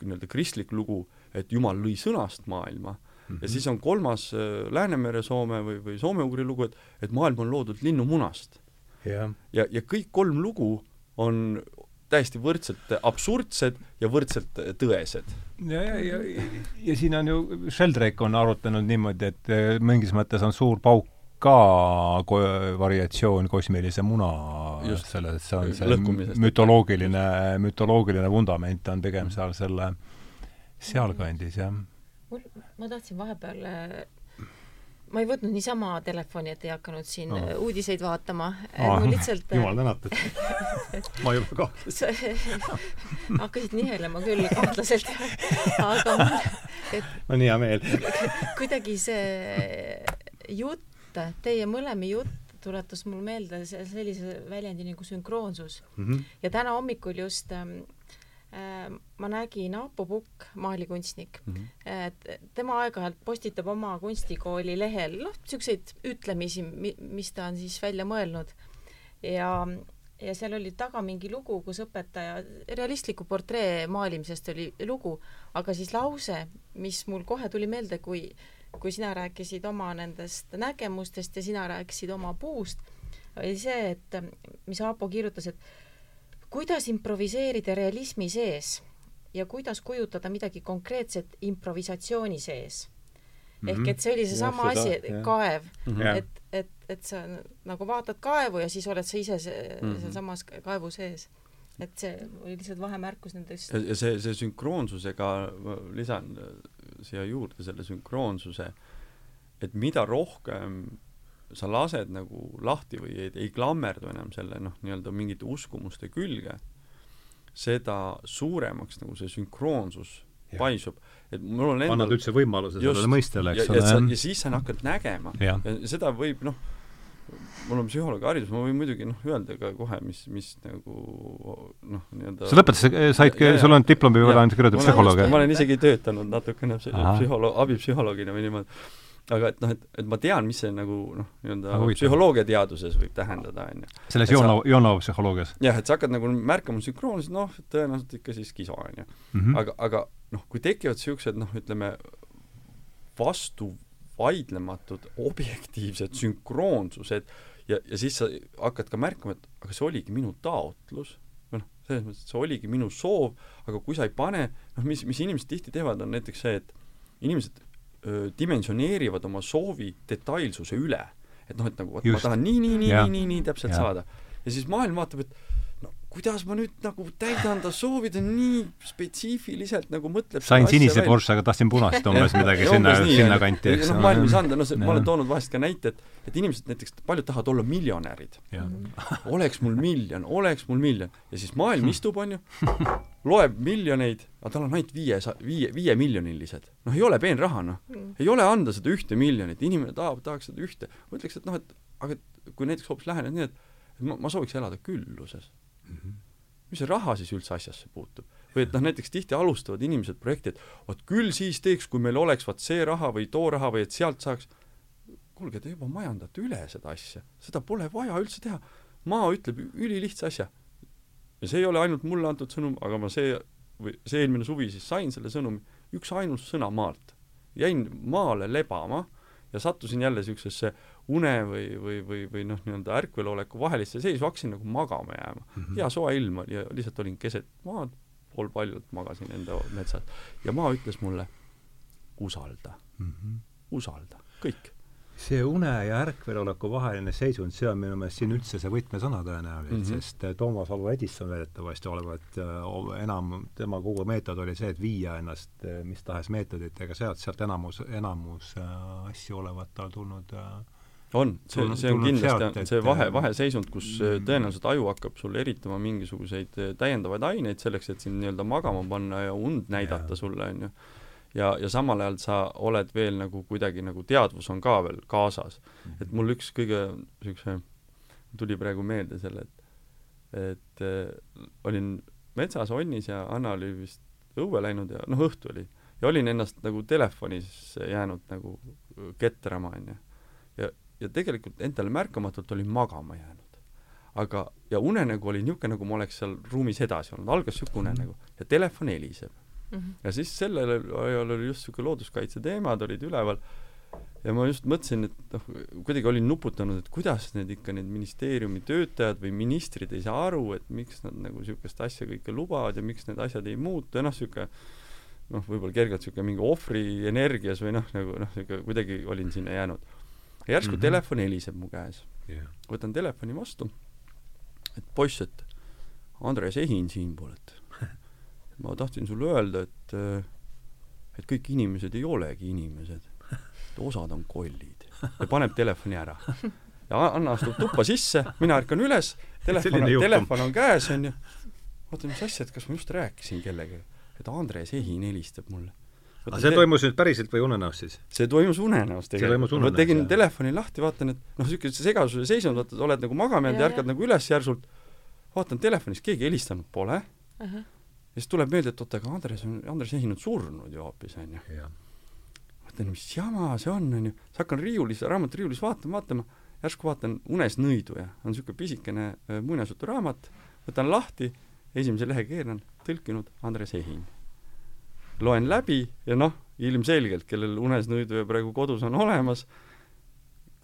nii-öelda kristlik lugu, et Jumal lõi sõnast maailma Mhm. ja siis on kolmas äh, Läänemere Soome või, või soome-ugri lugu, et et maailm on loodud linnumunast. jah, ja, ja kõik kolm lugu on täiesti võrdselt absurdsed ja võrdselt äh, tõesed. ja, ja, ja, ja siin on ju, Sheldrake on arutanud niimoodi, et eh, mingis mõttes on suur pauk ka ko- variatsioon kosmilise muna Just. selles, et see on see mütoloogiline, mütoloogiline vundament on pigem seal selle sealkandis, jah. mul, ma tahtsin vahepeal äh, ma ei võtnud niisama telefoni, et ei hakanud siin äh, uudiseid vaatama. Aa, mul lihtsalt jumal tänatud. ma juba ka. sa hakkasid nihelema küll kahtlaselt, aga mul, et on hea meel. kuidagi see jutt, teie mõlema jutt tuletas mul meelde se- sellise väljendi nagu sünkroonsus Mhm. ja täna hommikul just ähm, äh, ma nägin Aapo Pukk, maalikunstnik, et tema aeg-ajalt postitab oma kunstikooli lehel noh, niisuguseid ütlemisi, mis ta on siis välja mõelnud. Ja ja seal oli taga mingi lugu, kus õpetaja, realistliku portree maalimisest oli lugu, aga siis lause, mis mul kohe tuli meelde, kui kui sina rääkisid oma nendest nägemustest ja sina rääkisid oma puust, oli see, et mis Aapo kirjutas, et kuidas improviseerida realismi sees ja kuidas kujutada midagi konkreetset improvisatsiooni sees. ehk et see oli seesama Mhm. Asi kaev, Jah. et, et, et sa nagu vaatad kaevu ja siis oled sa ise see, Mhm. sealsamas kaevu sees. et see oli lihtsalt vahemärkus nendest ja, ja see, see sünkroonsusega, ma lisan äh, siia juurde selle sünkroonsuse, et mida rohkem sa lased nagu lahti või ei, ei klammerdu enam selle noh, nii-öelda mingite uskumuste külge, seda suuremaks nagu see sünkroonsus Jah. paisub. et mul on annad endal üldse võimaluse Just. sellele mõistele, ja, eks ja, ole ja. siis sa hakkad nägema jah, ja seda võib noh, mul on psühholoogi haridus, ma võin muidugi noh, öelda ka kohe, mis, mis nagu noh, nii-öelda sa lõpetasid, said Ja, ja,, sul on diplomi Jah. ainult kirjutatud ma olen- psühholoog, ma olen isegi töötanud natukene psühholoog, abipsühholoogina või niimoodi. Aga et noh, et, et ma tean, mis see nagu noh, nii-öelda psühholoogiateaduses võib tähendada, on ju. selles Joonov, Joonov psühholoogias jah, et sa hakkad nagu märkama sünkroonselt, noh, tõenäoliselt ikka siis kiso, on ju. -hmm. aga, aga noh, kui tekivad niisugused noh, ütleme vastu vaidlematud objektiivsed sünkroonsused ja, ja siis sa hakkad ka märkama, et aga see oligi minu taotlus või noh, selles mõttes, et see oligi minu soov, aga kui sa ei pane, noh mis, mis inimesed tihti teevad, on näiteks see, et inimesed dimensioneerivad oma soovi detailsuse üle. et noh, et nagu vot ma tahan nii, nii, nii, nii, nii, nii täpselt Jah. saada. ja siis maailm vaatab, et kuidas ma nüüd nagu täidan ta soovi, ta nii spetsiifiliselt nagu mõtleb sain sinise. Porsche, aga tahtsin punast umbes midagi sinna umbes, nii, sinna on ju. kanti, eks noh, maailm ei saanud, no see, ma olen toonud vahest ka näite, et et inimesed näiteks, paljud tahavad olla miljonärid. oleks mul miljon, oleks mul miljon. ja siis maailm istub, on ju, loeb miljoneid, aga tal on ainult viie, viie, viiemiljonilised. noh, ei ole peenraha, noh. Mm. ei ole anda seda ühte miljonit, inimene tahab, tahaks seda ühte. ma ütleks, et noh, et aga kui näiteks hoopis lähened nii, et et ma, ma sooviks elada külluses. Mis see raha siis üldse asjasse puutub? või et noh, näiteks tihti alustavad inimesed projekti, et vot küll siis teeks, kui meil oleks vaat see raha või too raha või et sealt saaks kuulge, te juba majandate üle seda asja, seda pole vaja üldse teha. maa ütleb ülilihtsa asja. ja see ei ole ainult mulle antud sõnum, aga ma see või see eelmine suvi siis sain selle sõnumi, üksainus sõna maalt. jäin maale lebama ja sattusin jälle niisugusesse une või, või, või, või noh, nii-öelda ärkveloleku vahelisse seisu, hakkasin nagu magama jääma mm. -hmm. hea soe ilm oli ja lihtsalt olin keset maad, pool paljult magasin enda metsas ja maa ütles mulle, usalda, usalda, kõik. see une ja ärkveloleku vaheline seisund, see on minu meelest siin üldse see võtmesõna tõenäoliselt mm. -hmm. sest äh, Toomas Alva Edison väidetavasti olevat äh, enam, tema kogu meetod oli see, et viia ennast äh, mis tahes meetoditega sealt, sealt enamus, enamus äh, asju olevat tal tulnud äh, on, see, see on kindlasti see vahe, äh, vaheseisund, kus mm. tõenäoliselt aju hakkab sul eritama mingisuguseid äh, täiendavaid aineid selleks, et sind nii-öelda magama panna ja und näidata Jaa. sulle, on ju. ja, ja samal ajal sa oled veel nagu kuidagi nagu teadvus on ka veel kaasas. et mul üks kõige niisuguse, tuli praegu meelde selle, et et äh, olin metsas onnis ja Anna oli vist õue läinud ja noh, õhtu oli. ja olin ennast nagu telefonis jäänud nagu ketrama, onju. ja, ja tegelikult endale märkamatult olin magama jäänud. aga, ja unenägu oli niisugune, nagu ma oleks seal ruumis edasi olnud, algas niisugune unenägu ja telefon heliseb mm. -hmm. ja siis sellel ajal oli just niisugune looduskaitse teemad olid üleval ja ma just mõtlesin, et noh, kuidagi olin nuputanud, et kuidas need ikka, need ministeeriumi töötajad või ministrid ei saa aru, et miks nad nagu niisugust asja kõike lubavad ja miks need asjad ei muutu ja noh, niisugune noh, võib-olla kergelt niisugune mingi ohvri energias või noh, nagu noh, niisugune kuidagi olin sinna jäänud. Ja järsku mm -hmm. telefon heliseb mu käes yeah.. võtan telefoni vastu, et poiss, et Andres Ehin siinpool, et ma tahtsin sulle öelda, et et kõik inimesed ei olegi inimesed osad on kollid ja paneb telefoni ära. ja Anna astub tuppa sisse, mina ärkan üles, telefon, telefon on käes, onju. vaatan, mis asja, et kas ma just rääkisin kellegagi, et Andres Ehin helistab mulle. Aga see toimus nüüd päriselt või unenäos siis? see toimus unenäos tegelikult. ma tegin jah. telefoni lahti, vaatan, et noh, niisugune segasuse seisund, vaata, oled nagu magama jäänud ja ärkad nagu üles järsult, vaatan telefonis, keegi helistanud pole uh. -huh. ja siis tuleb meelde, et oota, aga Andres on, Andres Ehin on surnud ju hoopis, onju mõtlen, mis jama see on, onju. siis hakkan riiulis, raamaturiiulis vaatama, vaatama, järsku vaatan Unes nõiduja, on niisugune pisikene äh, muinasjuturaamat, võtan lahti, esimese lehe keeran, tõlkinud Andres Ehin. Loen läbi ja noh, ilmselgelt, kellel Unes nõiduja praegu kodus on olemas,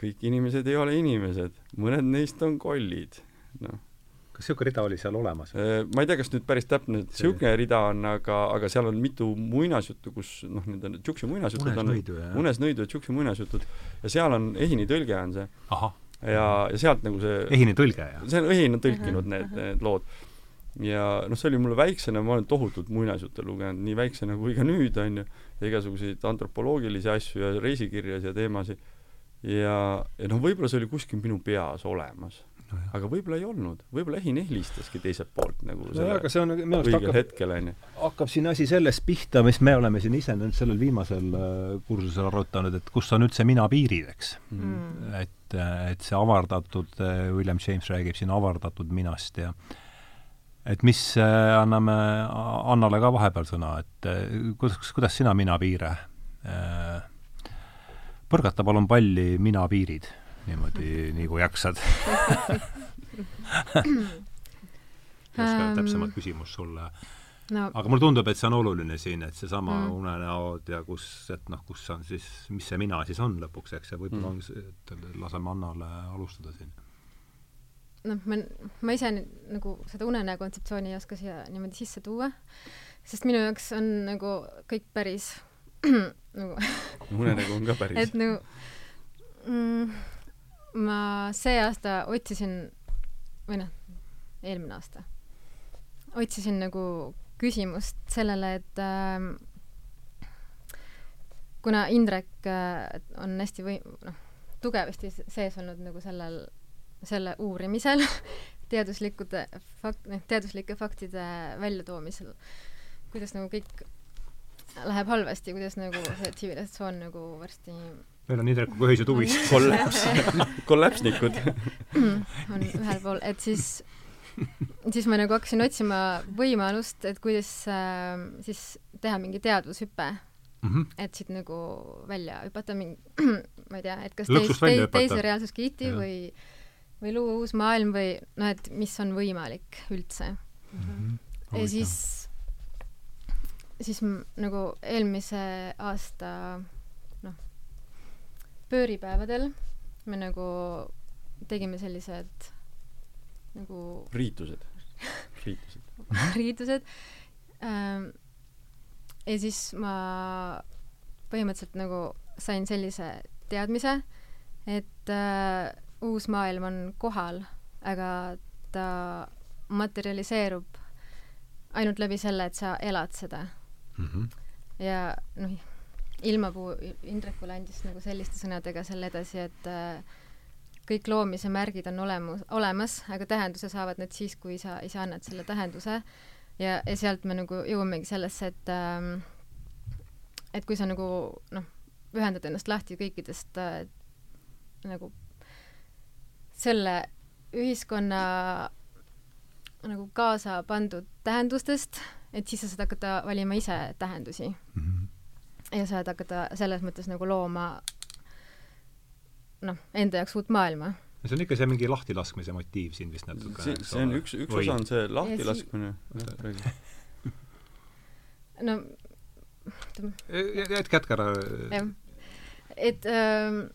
kõik inimesed ei ole inimesed, mõned neist on kollid, noh kas niisugune rida oli seal olemas? Äh, ma ei tea, kas nüüd päris täpne niisugune rida on, aga, aga seal on mitu muinasjuttu, kus noh, need on Tšuksi muinasjutud on Unes nõidu ja Tšuksi muinasjutud ja seal on Ehini tõlge on see. ja, ja sealt nagu see Ehini tõlge, jah? see on, Ehin on tõlkinud need, need lood. Ja noh, see oli mulle väiksena, ma olen tohutult muinasjutte lugenud, nii väiksena kui ka nüüd, on ju, ja igasuguseid antropoloogilisi asju ja reisikirjasid ja teemasid. ja, ja noh, võib-olla see oli kuskil minu peas olemas no, aga võib-olla ei olnud, võib-olla Ehin helistaski teiselt poolt nagu no aga see on minu arust hakkab, hetkel, onju. hakkab siin asi sellest pihta, mis me oleme siin ise nüüd sellel viimasel äh, kursusel arutanud, et kus on üldse mina piirid, eks mm.. et, äh, et see avardatud, äh, William James räägib siin avardatud minast ja et mis, anname Annale ka vahepeal sõna, et kuidas, kuidas sina mina piire põrgata palun palli mina piirid niimoodi, nii kui jaksad oska täpsemat küsimust sulle no. aga mulle tundub, et see on oluline siin, et seesama mm. unenäod ja kus, et noh, kus on siis, mis see mina siis on lõpuks, eks, ja võib-olla mm. on see, et laseme Annale alustada siin. Noh, ma, ma ise nagu seda unenäo kontseptsiooni ei oska siia niimoodi sisse tuua, sest minu jaoks on nagu kõik päris nagu unenägu on ka päris. et nagu mm, ma see aasta otsisin, või noh, eelmine aasta, otsisin nagu küsimust sellele, et äh, kuna Indrek äh, on hästi või-, noh, tugevasti sees olnud nagu sellel, selle uurimisel teaduslikkude fakt-, noh, teaduslike faktide väljatoomisel, kuidas nagu kõik läheb halvasti, kuidas nagu see tsivilisatsioon nagu varsti meil on Indrekuga ühised huvid. kollaps, kollapsnikud on ühel pool, et siis, siis ma nagu hakkasin otsima võimalust, et kuidas äh, siis teha mingi teadvushüpe mm. -hmm. et siit nagu välja hüpata mingi, ma ei tea, et kas teis, teis, teise reaalsuskiiti või, või luua uus maailm või noh, et mis on võimalik üldse mm. -hmm. ja siis, siis nagu eelmise aasta pööripäevadel me nagu tegime sellised nagu riitused, riitused riitused ähm,. ja siis ma põhimõtteliselt nagu sain sellise teadmise, et äh, uus maailm on kohal, aga ta materialiseerub ainult läbi selle, et sa elad seda mm. -hmm. ja noh, Ilmapuu Indrekule andis nagu selliste sõnadega selle edasi, et äh, kõik loomise märgid on olemus, olemas, aga tähenduse saavad need siis, kui sa ise annad selle tähenduse ja, ja sealt me nagu jõuamegi sellesse, et ähm, et kui sa nagu noh, ühendad ennast lahti kõikidest äh, nagu selle ühiskonna nagu kaasa pandud tähendustest, et siis sa saad hakata valima ise tähendusi mm. -hmm. ja saad hakata selles mõttes nagu looma noh, enda jaoks uut maailma. see on ikka see mingi lahtilaskmise motiiv siin vist natukene. see, see on üks, üks Või... osa on see lahtilaskmine. no jätke, jätke ära. jah, et ähm,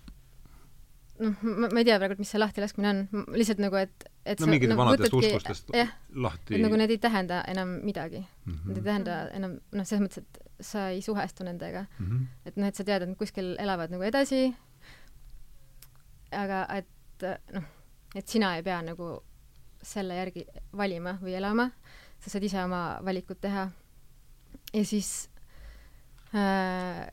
noh, ma, ei tea praegu, mis see lahtilaskmine on, lihtsalt nagu, et, et no mingid no, vanadest uskustest jah, lahti et nagu need ei tähenda enam midagi mm. -hmm. Need ei tähenda enam, noh, selles mõttes, et sa ei suhestu nendega mm. -hmm. et noh, et sa tead, et nad kuskil elavad nagu edasi, aga et noh, et sina ei pea nagu selle järgi valima või elama, sa saad ise oma valikud teha. ja siis äh,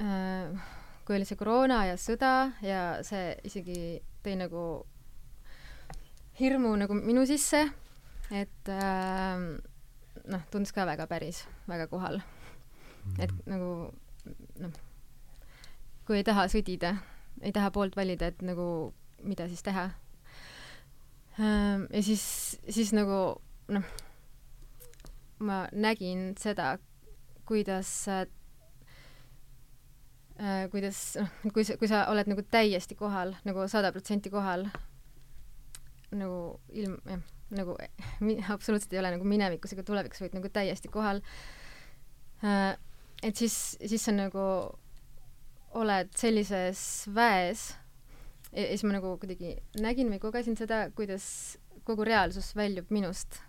äh, kui oli see koroona ja sõda ja see isegi tõi nagu hirmu nagu minu sisse, et äh, noh, tundus ka väga päris, väga kohal. et mhm. nagu noh, kui ei taha sõdida, ei taha poolt valida, et nagu mida siis teha äh,. ja siis, siis nagu noh, ma nägin seda, kuidas äh, kuidas noh, kui sa, kui sa oled nagu täiesti kohal nagu sada protsenti kohal, nagu ilm, jah, nagu mi, absoluutselt ei ole nagu minevikus ega tulevikus, vaid nagu täiesti kohal äh,. et siis, siis sa nagu oled sellises väes ja, siis ma nagu kuidagi nägin või kogesin seda, kuidas kogu reaalsus väljub minust.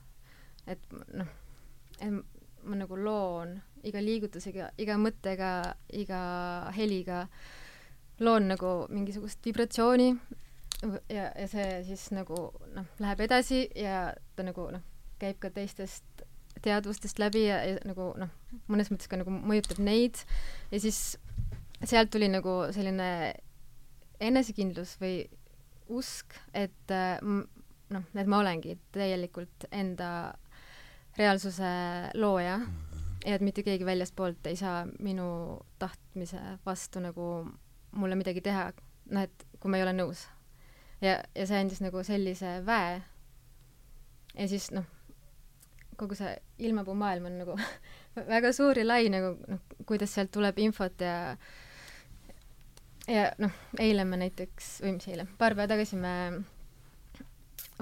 et noh, ma nagu loon iga liigutusega, iga mõttega, iga heliga loon nagu mingisugust vibratsiooni ja, ja see siis nagu noh, läheb edasi ja ta nagu noh, käib ka teistest teadvustest läbi ja, ja nagu noh, mõnes mõttes ka nagu mõjutab neid. Ja siis sealt tuli nagu selline enesekindlus või usk, et noh, et ma olengi täielikult enda reaalsuse looja mm ja et mitte keegi väljastpoolt ei saa minu tahtmise vastu nagu mulle midagi teha, noh et kui ma ei ole nõus. ja, ja see andis nagu sellise väe. Ja siis noh, kogu see ilmapuu maailm on nagu väga suur ja lai nagu noh, kuidas sealt tuleb infot ja ja noh, eile me näiteks, või mis eile, paar päeva tagasi me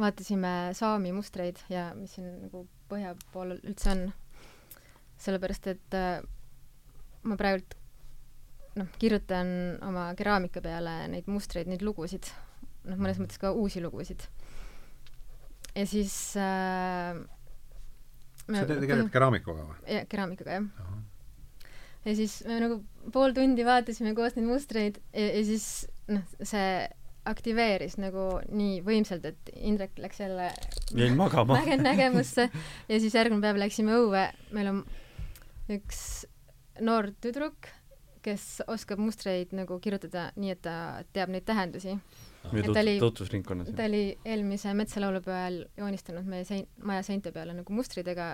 vaatasime saami mustreid ja mis siin nagu põhja pool üldse on sellepärast et äh, ma praegult noh, kirjutan oma keraamika peale neid mustreid, neid lugusid, noh, mõnes mõttes ka uusi lugusid. ja siis äh, sa tegeled keraamikaga või? jah, keraamikaga, jah. ja siis me nagu pool tundi vaatasime koos neid mustreid ja, ja siis noh, see aktiveeris nagu nii võimsalt, et Indrek läks jälle jäin magama nägemusse ja siis järgmine päev läksime õue, meil on üks noor tüdruk, kes oskab mustreid nagu kirjutada nii, et ta teab neid tähendusi. meie tut-, tutvusringkonnas? ta oli eelmise metsalaulupäeva ajal joonistanud meie sein-, maja seinte peale nagu mustridega,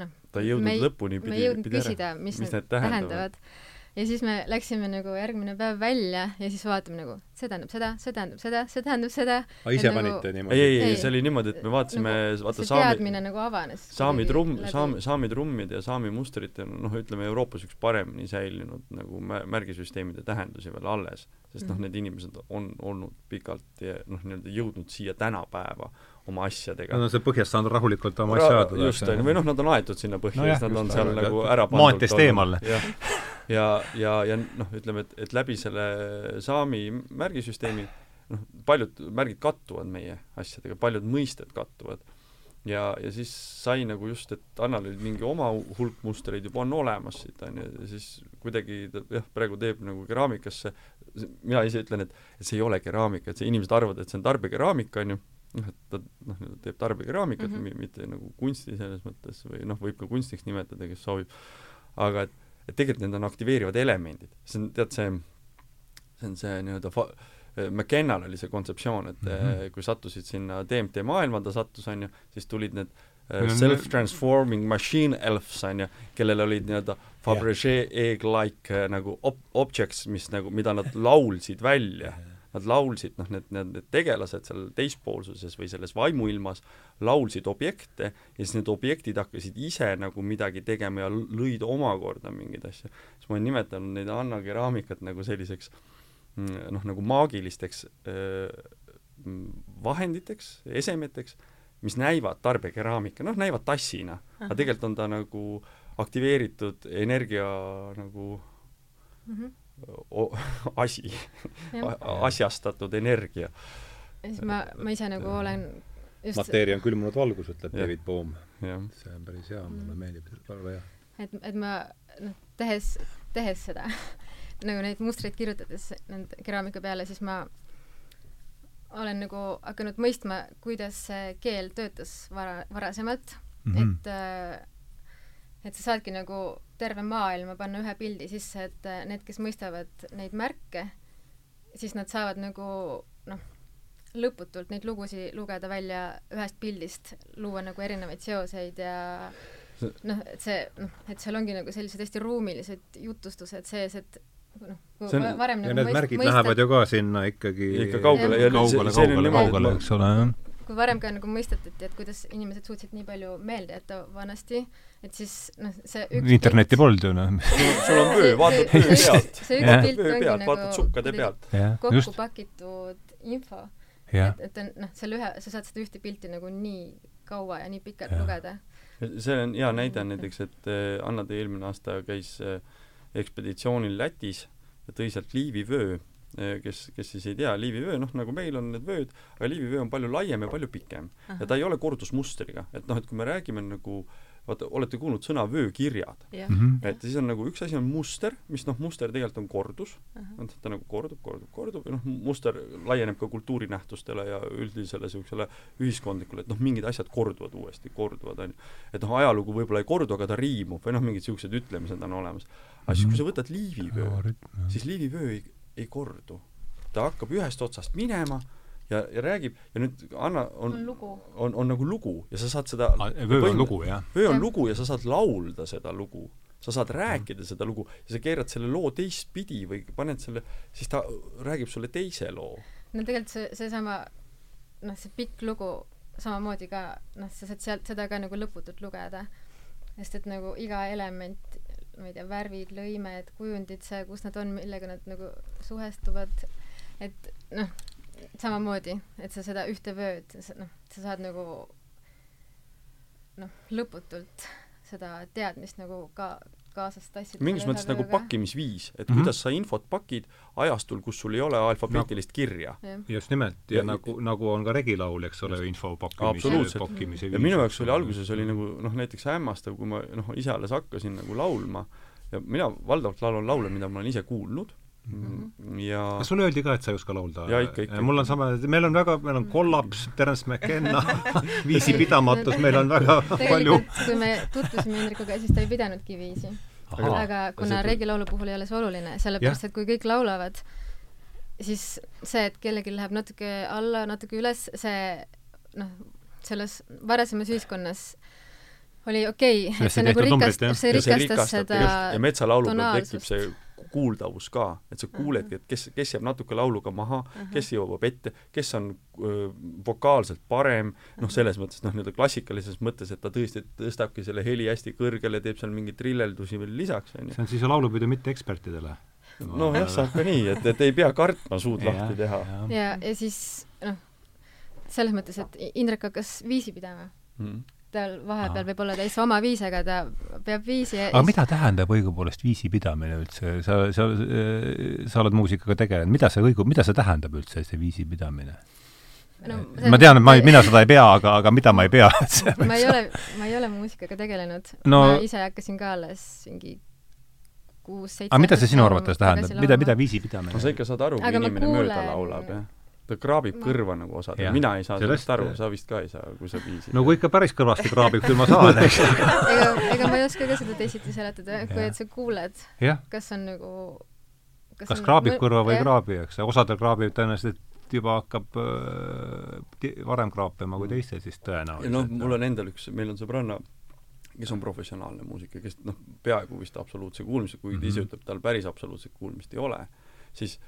noh. ta ei jõudnud lõpuni, pidi, pidi küsida, mis, mis need tähendavad, tähendavad ja siis me läksime nagu järgmine päev välja ja siis vaatame nagu, see tähendab seda, see tähendab seda, see tähendab seda. aa, ise nagu, panite niimoodi? ei, ei, see oli niimoodi, et me vaatasime nagu, vaata saami teadmine nagu avanes. saami trumm, saami, saami trummid ja saami mustrid on noh, ütleme Euroopas üks paremini säilinud nagu märgisüsteemide tähendusi veel alles, sest noh, mhm. need inimesed on olnud pikalt ja noh, nii-öelda jõudnud siia tänapäeva oma asjadega. Nad on seal põhjas saanud rahulikult oma asju ajada. just, on ju, või noh, nad on aetud sinna põhja no, siis nad on seal nagu ära pandud. maanteest eemal. ja, ja, ja, ja noh, ütleme, et, et läbi selle saami märgisüsteemi noh, paljud märgid kattuvad meie asjadega, paljud mõisted kattuvad. ja, ja siis sai nagu just, et Annal oli mingi oma hulk mustreid juba on olemas siit, on ju, ja siis kuidagi ta jah, praegu teeb nagu keraamikasse, mina ise ütlen, et, et see ei ole keraamika, et see inimesed arvavad, et see on tarbekeraamika, on ju noh, et ta noh, teeb tarbekeraamikat mm, -hmm. mitte nagu kunsti selles mõttes või noh, võib ka kunstiks nimetada, kes soovib, aga et, et tegelikult need on aktiveerivad elemendid, see on, tead, see, see on see nii-öelda fa-, McKennal oli see kontseptsioon, et mm -hmm. kui sattusid sinna DMT maailma, ta sattus, on ju, siis tulid need on- self-transforming machine elves on ju, kellel olid nii-öelda Fabergé egg-like äh, nagu ob-, objects, mis nagu, mida nad laulsid välja nad laulsid, noh, need, need, need tegelased seal teispoolsuses või selles vaimuilmas laulsid objekte ja siis need objektid hakkasid ise nagu midagi tegema ja lõid omakorda mingeid asju. siis ma olen nimetanud neid Anna keraamikat nagu selliseks mm, noh, nagu maagilisteks mm, vahenditeks, esemeteks, mis näivad tarbekeraamika, noh, näivad tassina, aga tegelikult on ta nagu aktiveeritud energia nagu Mhm. o- asi asjastatud energia. ja siis ma, ma ise nagu olen just mateeria on külmunud valgus, ütleb Jah. David Bohm. see on päris hea, mulle Mm. meeldib, väga hea. et, et ma noh, tehes, tehes seda nagu neid mustreid kirjutades nende keraamika peale, siis ma olen nagu hakanud mõistma, kuidas see keel töötas vara, varasemalt mm. -hmm. et äh, et sa saadki nagu terve maailma panna ühe pildi sisse, et äh, need, kes mõistavad neid märke, siis nad saavad nagu noh, lõputult neid lugusid lugeda välja ühest pildist, luua nagu erinevaid seoseid ja noh, et see noh, et seal ongi nagu sellised hästi ruumilised jutustused sees, et noh, kui See on- va- varem ja nagu need mõist- märgid mõistad- lähevad ju ka sinna ikkagi ikka kaugele ja kaugele, kaugele, kaugele, eks ole, jah. kui varem ka nagu mõistatati, et kuidas inimesed suutsid nii palju meelde jätta vanasti, et siis noh, see üks internetti polnud ju noh. sul on vöö, vaatad vöö pealt. see üks pilt ongi pealt, nagu kokku pakitud info, et, et on noh, selle ühe, sa saad seda ühte pilti nagu nii kaua ja nii pikalt lugeda. see on hea näide näiteks, et eh, Anna ta eelmine aasta käis eh, ekspeditsioonil Lätis ja tõi sealt Liivi vöö, kes, kes siis ei tea, Liivi vöö, noh nagu meil on need vööd, aga Liivi vöö on palju laiem ja palju pikem. ja ta ei ole kordusmustriga, et noh, et kui me räägime nagu vaata, olete kuulnud sõna vöökirjad, jah, Mhm. et siis on nagu üks asi on muster, mis noh, muster tegelikult on kordus, ahah. on ta nagu kordub, kordub, kordub ja noh, muster laieneb ka kultuurinähtustele ja üldisele niisugusele ühiskondlikule, et noh, mingid asjad korduvad uuesti, korduvad, on ju. et noh, ajalugu võib-olla ei kordu, aga ta riimub või noh, mingid niisugused ütlemised on olemas. aga siis, kui sa võtad liivivöö, siis liivivöö ei, ei kordu. ta hakkab ühest otsast minema ja, ja räägib ja nüüd Anna on, on on, on nagu lugu ja sa saad seda vöö on lugu, jah. vöö on lugu ja sa saad laulda seda lugu sa saad rääkida seda lugu ja sa keerad selle loo teistpidi või paned selle, siis ta räägib sulle teise loo. no tegelikult see, seesama noh, see pikk lugu samamoodi ka noh, sa saad sealt seda ka nagu lõputult lugeda. sest et nagu iga element, ma ei tea, värvid, lõimed, kujundid, see, kus nad on, millega nad nagu suhestuvad, et noh, samamoodi, et sa seda ühte vööd, noh, sa saad nagu noh, lõputult seda teadmist nagu ka kaasas tassida. mingis mõttes nagu. pakkimisviis, et Mhm. kuidas sa infot pakid ajastul, kus sul ei ole alfabeetilist kirja. just nimelt, ja Ja- nagu, nagu on ka regilaul, eks ole, info pakkimise, pakkimise ja minu jaoks oli alguses oli nagu noh, näiteks hämmastav, kui ma noh, ise alles hakkasin nagu laulma ja mina valdavalt laulan laule, mida ma olen ise kuulnud. Ja kas sulle öeldi ka, et sa ei oska laulda? Jaa, ikka, ikka, mul on sama, meil on väga, meil on kollaps, Terence McKenna, viisipidamatus, meil on väga palju tegelikult kui me tutvusime Hendrikuga, siis ta ei pidanudki viisi. Aga kuna see- regilaulu puhul ei ole see oluline, sellepärast et kui kõik laulavad, siis see, et kellelgi läheb natuke alla, natuke üles, see noh, selles varasemas ühiskonnas oli okei okay,, et see nagu jah. see rikastas seda ja metsalaulu peal tekib tonaalsust. see kuuldavus ka, et sa kuuledki, et kes, kes jääb natuke lauluga maha, kes jõuab ette, kes on öö, vokaalselt parem, noh, selles mõttes noh, nii-öelda klassikalises mõttes, et ta tõesti tõstabki selle heli hästi kõrgele, teeb seal mingeid trilleldusi veel lisaks, on ju. see on siis laulupidu mitte ekspertidele. nojah, saab ka nii, et, et ei pea kartma suud lahti teha. ja, ja siis noh, selles mõttes, et Indrek hakkas viisi pidama. Mm. Tal vahepeal võib olla täitsa oma viis, aga ta peab viisi aga mida tähendab õigupoolest viisipidamine üldse, sa, sa, sa oled muusikaga tegelenud, mida see õigu-, mida see tähendab üldse, see viisipidamine? no, ma tean, et ma ei, mina seda ei pea, aga, aga mida ma ei pea, et see ma ei ole, ma ei ole muusikaga tegelenud. No- ma ise hakkasin ka alles mingi kuus-seitse aga mida see sinu arvates tähendab, mida, mida viisipidamine no sa ikka saad aru, kui inimene mööda kuulen- laulab, jah. Ta kraabib Ma- kõrva nagu Jah. mina ei saa sellest aru, sa vist ka ei saa, kui sa viisid. no kui ikka päris kõvasti kraabib, küll ma saan, eks. ega, ega ma ei oska ka seda teisiti seletada, kui et sa kuuled, kas on nagu kas kraabib kõrva või ei. kraabi, eks, osadel kraabib tõenäoliselt juba hakkab äh, varem kraapima kui teistel, siis tõenäoliselt noh, mul on endal üks, meil on sõbranna, kes on professionaalne muusik ja kes noh, peaaegu vist absoluutse kuulmisega, kuigi ta ise Mhm. ütleb, tal päris absoluutset kuulmist ei ole, siis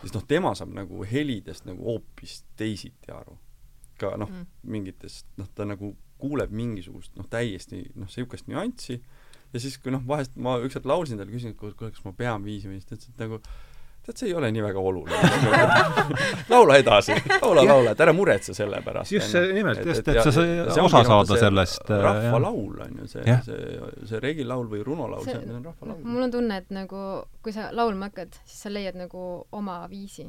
siis noh, tema saab nagu helidest nagu hoopis teisiti aru. ka noh Mm. mingitest, noh, ta nagu kuuleb mingisugust noh, täiesti noh, niisugust nüanssi ja siis, kui noh, vahest ma ükskord laulsin talle, küsisin, et kuule, kas ma pean viisima, siis ta ütles, et nagu tead, see ei ole nii väga oluline. laula edasi, laula, laula, et ära muretse selle pärast. Just see nimelt, just, et sa see osa noh, saada sellest, äh, rahvalaul on ju see see, see regilaul või runolaul, see on rahvalaul. mul on tunne, et nagu kui sa laulma hakkad, siis sa leiad nagu oma viisi.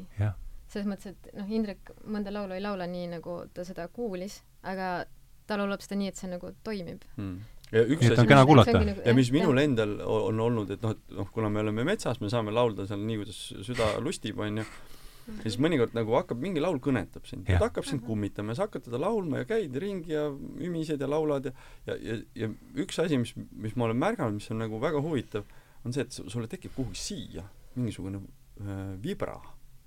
selles mõttes, et noh, Indrek mõnda laulu ei laula nii, nagu ta seda kuulis, aga ta laulab seda nii, et see nagu toimib. Mm. Ja üks et on asi, kena kuulata. ja mis minul endal on olnud, et noh, et noh, kuna me oleme metsas, me saame laulda seal nii, kuidas süda lustib, onju, ja siis mõnikord nagu hakkab mingi laul kõnetab sind, ta hakkab sind Mhm. kummitama ja sa hakkad teda laulma ja käid ringi ja ümised ja laulad ja ja, ja, ja üks asi, mis, mis ma olen märganud, mis on nagu väga huvitav, on see, et su- sulle tekib kuhugi siia mingisugune äh, vibra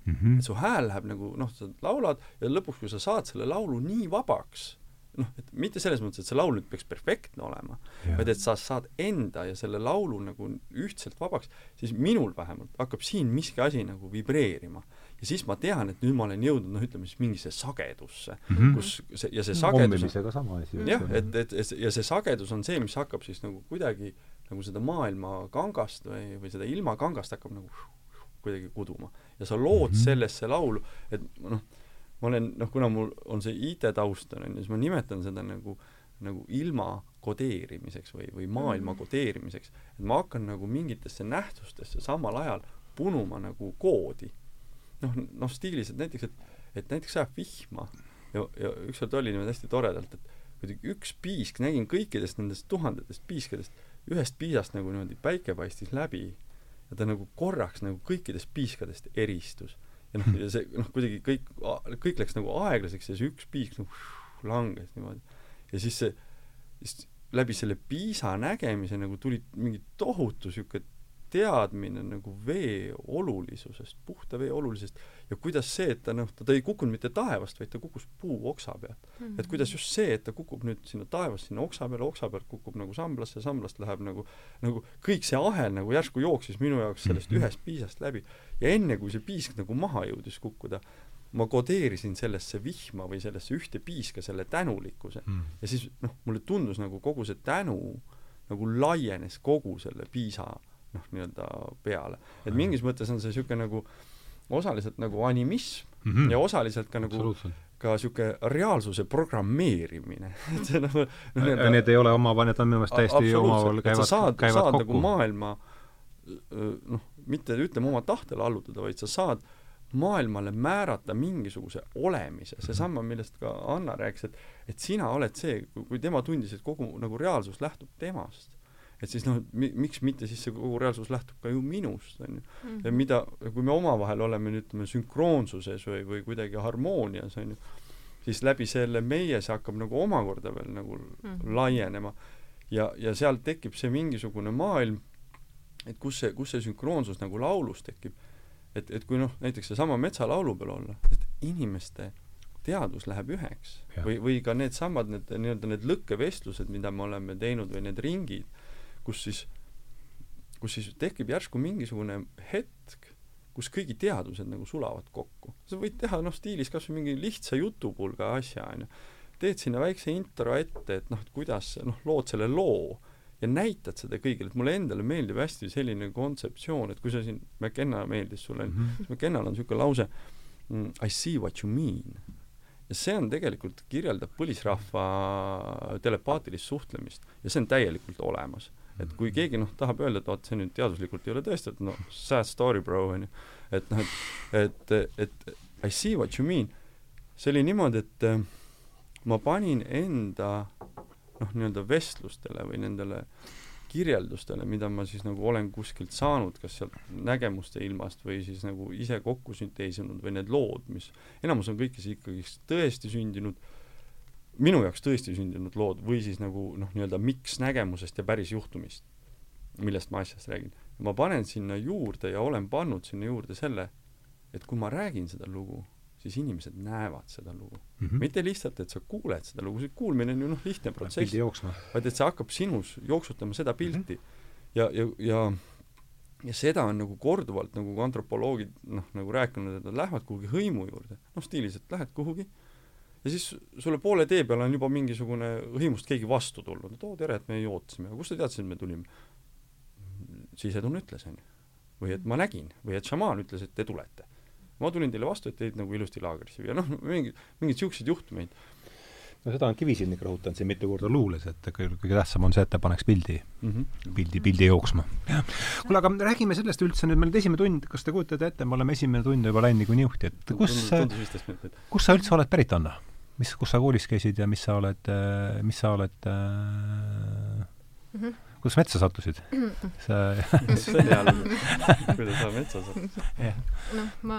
Mhm. et su hääl läheb nagu noh, sa laulad ja lõpuks, kui sa saad selle laulu nii vabaks, noh, et mitte selles mõttes, et see laul nüüd peaks perfektne olema, vaid et sa saad enda ja selle laulu nagu ühtselt vabaks, siis minul vähemalt hakkab siin miski asi nagu vibreerima. ja siis ma tean, et nüüd ma olen jõudnud noh, ütleme siis mingisse sagedusse, Mhm. kus see ja see sagedus on pommimisega sama asi. jah, et, et, et ja see sagedus on see, mis hakkab siis nagu kuidagi nagu seda maailma kangast või, või seda ilma kangast hakkab nagu kuidagi kuduma. ja sa lood mm Mhm. -hmm. sellesse laulu, et noh, ma olen noh, kuna mul on see IT-taust on ju, siis ma nimetan seda nagu nagu ilma kodeerimiseks või, või maailma Mhm. kodeerimiseks, et ma hakkan nagu mingitesse nähtustesse samal ajal punuma nagu koodi. noh, noh stiilis, et näiteks, et, et näiteks sajab vihma ja, ja ükskord oli niimoodi hästi toredalt, et kuidagi üks piisk, nägin kõikidest nendest tuhandetest piiskadest, ühest piisast nagu niimoodi päike paistis läbi ja ta nagu korraks nagu kõikidest piiskadest eristus. Ja noh, ja see noh, kuidagi kõik, kõik läks nagu aeglaseks ja see üks piisk nagu langes niimoodi. ja siis see, siis läbi selle piisa nägemise nagu tuli mingi tohutu sihuke teadmine nagu vee olulisusest, puhta vee olulisusest ja kuidas see, et ta noh, ta, ei kukkunud mitte taevast, vaid ta kukkus puuoksa pealt. et kuidas just see, et ta kukub nüüd sinna taevast sinna oksa peale, oksa pealt kukub nagu samblasse, samblast läheb nagu nagu kõik see ahel nagu järsku jooksis minu jaoks sellest Mhm. ühest piisast läbi ja enne kui see piisk nagu maha jõudis kukkuda ma kodeerisin sellesse vihma või sellesse ühte piiska selle tänulikkuse Mhm. ja siis noh mulle tundus nagu kogu see tänu nagu laienes kogu selle piisa noh nii-öelda peale. Et mingis mõttes on see niisugune nagu osaliselt nagu animism Mhm. ja osaliselt ka nagu ka niisugune reaalsuse programmeerimine. Et see nagu noh, nii-öelda- Need ei ole omavahel, need on minu meelest täiesti omavahel käivad, saad, käivad saad nagu kokku. maailma öö, noh, mitte ütleme oma tahtele allutada, vaid sa saad maailmale määrata mingisuguse olemise, Mhm. seesama, millest ka Anna rääkis, et et sina oled see, kui tema tundis, et kogu nagu reaalsus lähtub temast, et siis noh, mi-, miks mitte siis see kogu reaalsus lähtub ka ju minust, on ju. Mhm. ja mida, kui me omavahel oleme ütleme sünkroonsuses või, või kuidagi harmoonias, on ju, siis läbi selle meie see hakkab nagu omakorda veel nagu Mhm. laienema ja, ja sealt tekib see mingisugune maailm, et kus see, kus see sünkroonsus nagu laulus tekib, et, et kui noh, näiteks seesama metsalaulu peal olla, et inimeste teadvus läheb üheks Jah. või, või ka needsamad need nii-öelda need lõkkevestlused, mida me oleme teinud või need ringid, kus siis, kus siis tekib järsku mingisugune hetk, kus kõigi teadused nagu sulavad kokku. sa võid teha noh, stiilis kas või mingi lihtsa jutupulga asja, onju. teed sinna väikse intro ette, et noh, et kuidas noh, lood selle loo ja näitad seda kõigile, et mulle endale meeldib hästi selline kontseptsioon, et kui sa siin, McKenna meeldis sulle, Mhm. siis McKennal on niisugune lause mm, I see what you mean. ja see on tegelikult, kirjeldab põlisrahva telepaatilist suhtlemist ja see on täielikult olemas. Et kui keegi noh, tahab öelda, et vot see nüüd teaduslikult ei ole tõestatud, no sad story bro onju, et noh, et, et, et I see what you mean, see oli niimoodi, et äh, ma panin enda noh, nii-öelda vestlustele või nendele kirjeldustele, mida ma siis nagu olen kuskilt saanud, kas sealt nägemuste ilmast või siis nagu ise kokku sünteesinud või need lood, mis enamus on kõik siis ikkagi tõesti sündinud, minu jaoks tõesti sündinud lood või siis nagu noh, nii-öelda miks nägemusest ja päris juhtumist, millest ma asjast räägin. ma panen sinna juurde ja olen pannud sinna juurde selle, et kui ma räägin seda lugu, siis inimesed näevad seda lugu mm. Mhm. mitte lihtsalt, et sa kuuled seda lugu, see kuulmine on ju noh, lihtne protsess vaid et see hakkab sinus jooksutama seda pilti mm -hmm. ja, ja, ja ja seda on nagu korduvalt nagu antropoloogid noh, nagu rääkinud, et nad lähevad kuhugi hõimu juurde, noh stiilis, et lähed kuhugi ja siis sulle poole tee peal on juba mingisugune hõimust keegi vastu tulnud, et oo tere, et me ju ootasime, kust sa teadsid, et me tulime? sisetunne ütles, onju. või et ma nägin või et šamaan ütles, et te tulete. ma tulin teile vastu, et teid nagu ilusti laagrisse viia, noh mingi, mingeid siukseid juhtumeid. no seda on Kivisilnik rõhutanud siin mitu korda luules, et kõige, kõige tähtsam on see, et ta paneks pildi, Mm -hmm. pildi, pildi jooksma. kuule, aga räägime sellest üldse nüüd, meil on esimene tund, kas te kujutate ette, me oleme esimene tund juba läinud niikuinii juhti, et kus, kus sa üldse oled pärit, Anna? mis, kus sa koolis käisid ja mis sa oled, mis sa oled äh, Mhm. kuidas sa metsa sattusid? sa, see on hea lugu. kuidas sa metsas oled? jah, noh, ma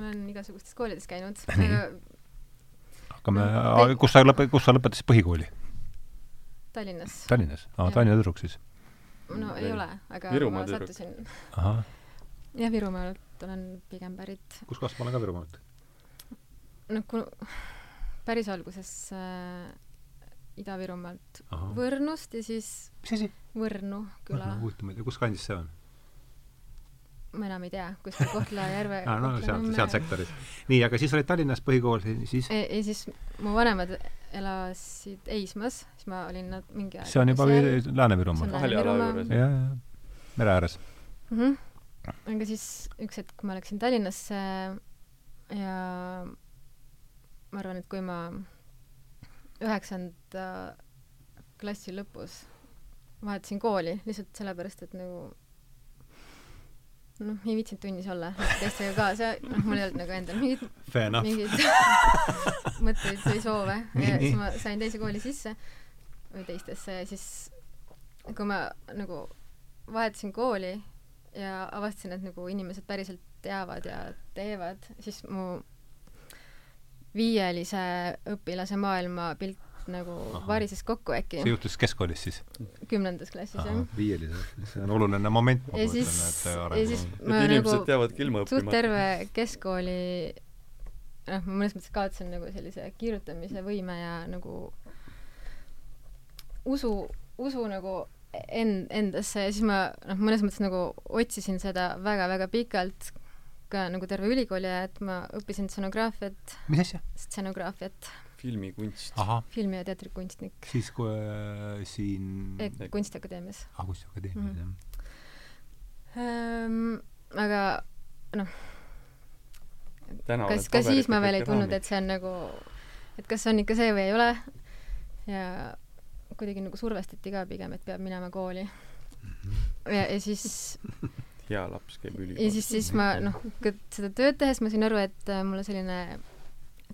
olen igasugustes koolides käinud, Nii. aga hakkame, kus sa lõpe-, kus sa lõpetasid põhikooli? Tallinnas. Tallinnas? aa, Jah. Tallinna tüdruk siis? no ei Ei. ole, aga Virumaa ma tüdruk. sattusin, jah, Virumaalt olen pigem pärit. kus kohast ma olen ka Virumaalt? noh, kui päris alguses äh, Ida-Virumaalt Võrnust ja siis mis asi? Võrnu küla, huvitav, ma ei tea, kus kandis see on? ma enam ei tea, kuskil Kohtla-Järve aa, no seal, seal sektoris. nii, aga siis olid Tallinnas põhikool, siis ja, ja siis mu vanemad elasid Eismas, siis ma olin nad mingi aeg see on juba Lääne-Virumaal. Kahel jala juures. jah, jah, mere ääres. mm. -hmm. aga siis üks hetk, kui ma läksin Tallinnasse ja ma arvan, et kui ma üheksanda klassi lõpus vahetasin kooli lihtsalt sellepärast, et nagu noh, ei viitsinud tunnis olla teistega kaasa, noh, mul ei olnud nagu endal mingit mingeid mõtteid või soove. Ja siis ma sain teise kooli sisse või teistesse ja siis kui ma nagu vahetasin kooli ja avastasin, et nagu inimesed päriselt teavad ja teevad, siis mu viielise õpilase maailmapilt nagu Ahah. varises kokku äkki see juhtus keskkoolis siis? kümnendas klassis jah. viielised, see on oluline moment, ja siis, ja siis et ma nagu suht terve keskkooli noh, ma mõnes mõttes kaotasin nagu sellise kirjutamise võime ja nagu usu, usu nagu en-, endasse ja siis ma noh, mõnes mõttes nagu otsisin seda väga-väga pikalt ka nagu terve ülikooli aja, et ma õppisin stsenograafiat, mis asja? stsenograafiat, filmikunst. filmi- ja teatrikunstnik siis kui äh, siin eh, Kunstiakadeemias ah, kunstiakadeemias Mhm. jah. ähm,. aga täna kas, ka siis ma veel ei tundnud, et see on nagu, et kas see on ikka see või ei ole. ja kuidagi nagu survestati ka pigem, et peab minema kooli. ja, ja siis, hea laps käib ja ülikoolis. siis, siis ma noh, seda tööd tehes ma sain aru, et äh, mulle selline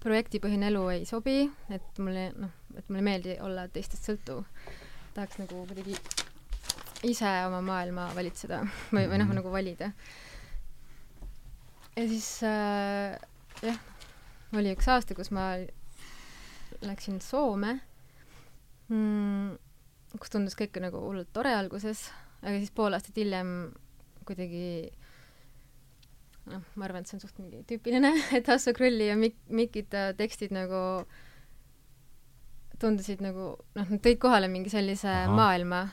projektipõhine elu ei sobi, et mulle noh, et mulle ei meeldi olla teistest sõltuv. tahaks nagu kuidagi ise oma maailma valitseda või, või noh, Mhm. nagu valida. ja siis äh, jah, oli üks aasta, kus ma läksin Soome mm,, kus tundus kõik nagu hullult tore alguses, aga siis pool aastat hiljem kuidagi noh, ma arvan, et see on suht mingi tüüpiline, et Hasso Krulli ja Mik-, Mikita tekstid nagu tundusid nagu noh, nad tõid kohale mingi sellise. Aha. maailma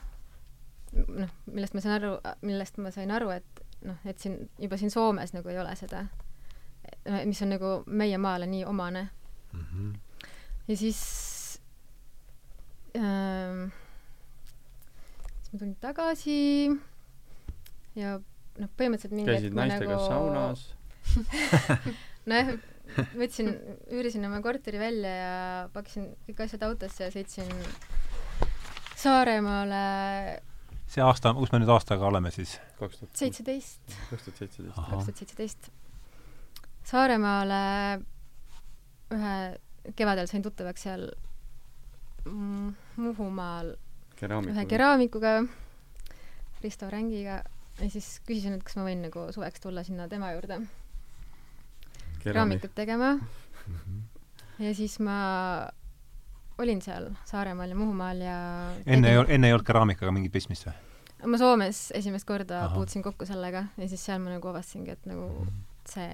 noh, millest ma sain aru, millest ma sain aru, et noh, et siin juba siin Soomes nagu ei ole seda, mis on nagu meie maale nii omane Mhm. ja siis ähm, siis ma tulin tagasi ja noh, põhimõtteliselt mingi käisid naistega nagu... saunas. nojah, võtsin, üürisin oma korteri välja ja pakkisin kõik asjad autosse ja sõitsin Saaremaale see aasta, kus me nüüd aastaga oleme siis? kaks tuhat seitseteist, kaks tuhat seitseteist. Kaks tuhat seitseteist Saaremaale ühe, kevadel sain tuttavaks seal Muhumaal ühe keraamikuga. keraamikuga, Risto Rängiga ja siis küsisin, et kas ma võin nagu suveks tulla sinna tema juurde keraamikut tegema ja siis ma olin seal Saaremaal ja Muhumaal ja enne ei, enne ei olnud keraamikaga mingit pistmist või? ma Soomes esimest korda Ahah. puutusin kokku sellega ja siis seal ma nagu avastasingi, et nagu see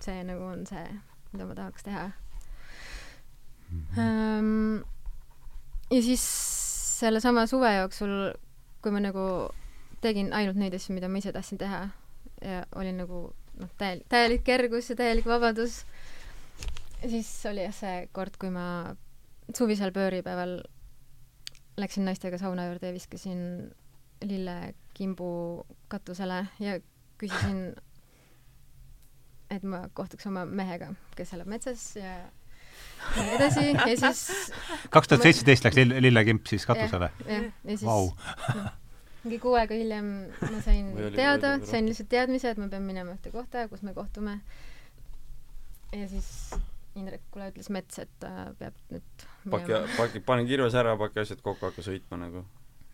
see nagu on see, mida ma tahaks teha Mhm. ähm,. ja siis sellesama suve jooksul, kui ma nagu tegin ainult neid asju, mida ma ise tahtsin teha ja olin nagu noh, täielik, täielik kergus ja täielik vabadus, siis oli jah see kord, kui ma suvisel pööripäeval läksin naistega sauna juurde ja viskasin lillekimbu katusele ja küsisin, et ma kohtuks oma mehega, kes elab metsas ja nii edasi ja siis kaks tuhat seitseteist läks lill- lillekimp siis katusele. jah, ja siis Vau. mingi kuu aega hiljem ma sain teada sain lihtsalt teadmise, et ma pean minema ühte kohta, kus me kohtume. ja siis Indrekule ütles Mets, et ta peab nüüd paki, paki, pane kirves ära, paki asjad kokku, hakka sõitma nagu.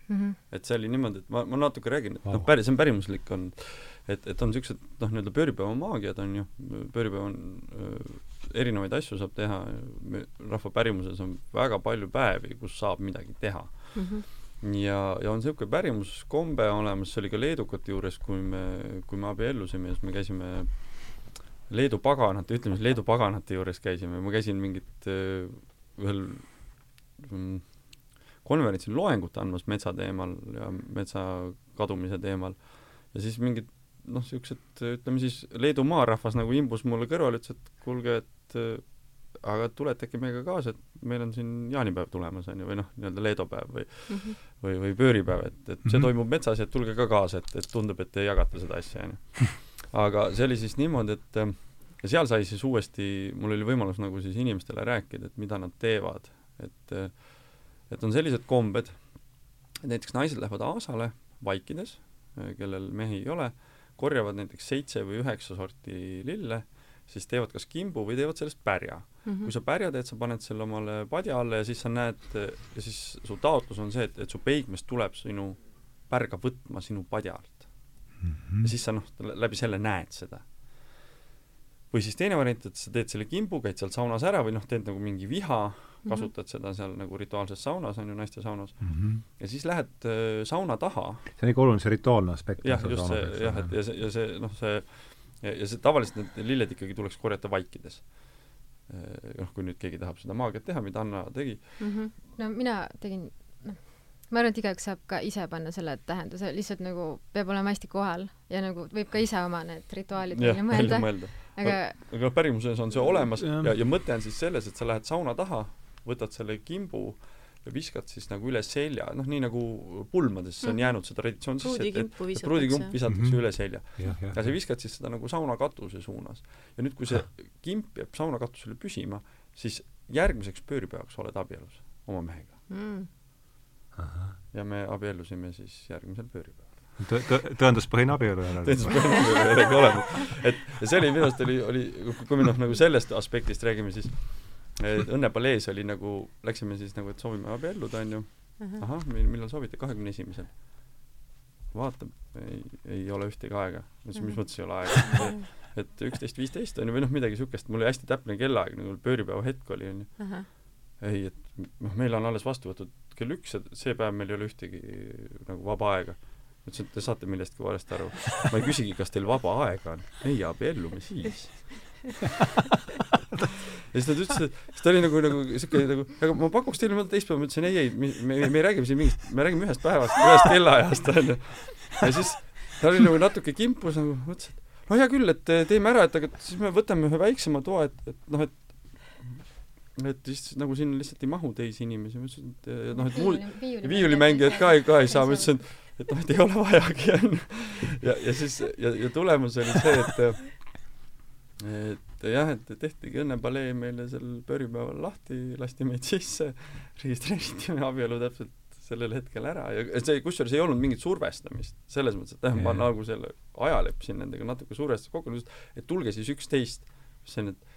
Mhm. et see oli niimoodi, et ma, ma natuke räägin, et noh, päris, see on pärimuslik on, et, et on niisugused noh, nii-öelda pööripäeva maagiad on ju, pööripäev on öö, erinevaid asju saab teha, rahva pärimuses on väga palju päevi, kus saab midagi teha. Mhm. ja, ja on niisugune pärimuskombe olemas, see oli ka leedukate juures, kui me, kui me abiellusime siis me käisime Leedu paganate, ütleme siis Leedu paganate juures käisime, ma käisin mingit öö, ühel mm, konverentsil loengut andmas metsa teemal ja metsa kadumise teemal. Ja siis mingid noh, niisugused ütleme siis Leedu maarahvas nagu imbus mulle kõrvale, ütles, et kuulge, et äh, aga tulete äkki meiega kaasa, et meil on siin jaanipäev tulemas, on ju, või noh, nii-öelda Leedo päev või Mhm. või, või pööripäev, et, et see Mhm. toimub metsas ja tulge ka kaasa, et, et tundub, et te jagate seda asja, on ju. aga see oli siis niimoodi, et ja seal sai siis uuesti, mul oli võimalus nagu siis inimestele rääkida, et mida nad teevad, et et on sellised kombed, et näiteks naised lähevad aasale vaikides, kellel mehi ei ole, korjavad näiteks seitse või üheksa sorti lille, siis teevad kas kimbu või teevad sellest pärja Mhm. kui sa pärja teed, sa paned selle omale padja alla ja siis sa näed ja siis su taotlus on see, et, et su peigmees tuleb sinu pärga võtma sinu padja alt. ja siis sa noh, läbi selle näed seda. või siis teine variant, et sa teed selle kimbu, käid seal saunas ära või noh, teed nagu mingi viha, Mhm. kasutad seda seal nagu rituaalses saunas, on ju, naiste saunas, Mhm. ja siis lähed äh, sauna taha see on ikka oluline, see rituaalne aspekt. jah, just see jah, et ja see, ja see noh, see ja, ja see tavaliselt need lilled ikkagi tuleks korjata vaikides. noh, kui nüüd keegi tahab seda maagiat teha, mida Anna tegi, Mhm. no mina tegin, noh, ma arvan, et igaüks saab ka ise panna selle tähenduse, lihtsalt nagu peab olema hästi kohal ja nagu võib ka ise oma need rituaalid jah, välja mõelda, mõelda. aga aga pärimuses on see olemas ja, ja mõte on siis selles, et sa lähed sauna taha, võtad selle kimbu ja viskad siis nagu üle selja, noh nii nagu pulmadesse on Mhm. jäänud see traditsioon sisse, et, et et pruudikimp visatakse. visatakse Mhm. üle selja. ja sa. viskad siis seda nagu sauna katuse suunas. ja nüüd, kui see kimp jääb sauna katusele püsima, siis järgmiseks pööripäevaks oled abielus oma mehega. Mm. ja me abiellusime siis järgmisel pööripäeval. Tõ-, tõ-, tõenduspõhine abielu jälle. põhimõtteliselt olemas. et ja see oli minu arust oli, oli, kui me noh, nagu sellest aspektist räägime, siis Õnne palees oli nagu, läksime siis nagu, et soovime abielluda, onju. ahah, millal soovite, kahekümne esimesel. vaatab, ei, ei ole ühtegi aega. ma ütlesin, mis mõttes ei ole aega? et üksteist, viisteist on ju, või noh, midagi siukest, mul oli hästi täpne kellaaeg, nagu pööripäeva hetk oli, onju. ei, et noh, meil on alles vastu võetud kell üks ja see päev meil ei ole ühtegi nagu vaba aega. ma ütlesin, et te saate millestki valesti aru. ma ei küsigi, kas teil vaba aega on. meie abiellume siis. ja siis nad ütlesid, siis ta oli nagu, nagu siuke nagu, aga ma pakuks teile mõnda teist päeva, ma ütlesin ei, ei, me, me, me ei räägi siin mingist, me räägime ühest päevast, ühest kellaajast onju. ja siis ta oli nagu natuke kimpus nagu, mõtles, et no hea küll, et teeme ära, et aga siis me võtame ühe väiksema toa, et, et noh, et et siis nagu siin lihtsalt ei mahu teisi inimesi, ma ütlesin, et noh, et mul ja viiulimängijad ka ei, ka ei saa, ma ütlesin, et, et noh, et ei ole vajagi, onju. ja, ja siis, ja, ja tulemus oli see, et et jah, et tehtigi õnnepalee meile sel pööripäeval lahti, lasti meid sisse, registreeriti meie abielu täpselt sellel hetkel ära ja see, kusjuures ei olnud mingit survestamist, selles mõttes, et jah, ma nagu selle aja leppisin nendega natuke survestasin kokku, et tulge siis üksteist, see on, et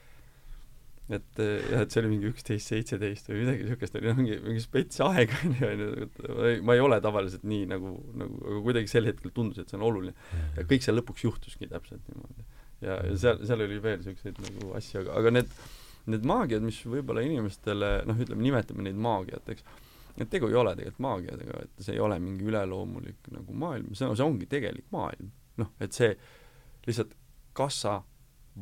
et jah, et see oli mingi üksteist, seitseteist või midagi niisugust oli, mingi, mingi spets aeg on ju, on ju, et ma ei, ole tavaliselt nii nagu, nagu, aga kuidagi sel hetkel tundus, et see on oluline. ja kõik seal lõpuks juhtuski täpselt niimoodi. ja, ja seal, seal oli veel niisuguseid nagu asju, aga, aga need, need maagiad, mis võib-olla inimestele noh, ütleme, nimetame neid maagiateks, et tegu ei ole tegelikult maagiadega, et see ei ole mingi üleloomulik nagu maailm, see on, see ongi tegelik maailm. noh, et see lihtsalt, kas sa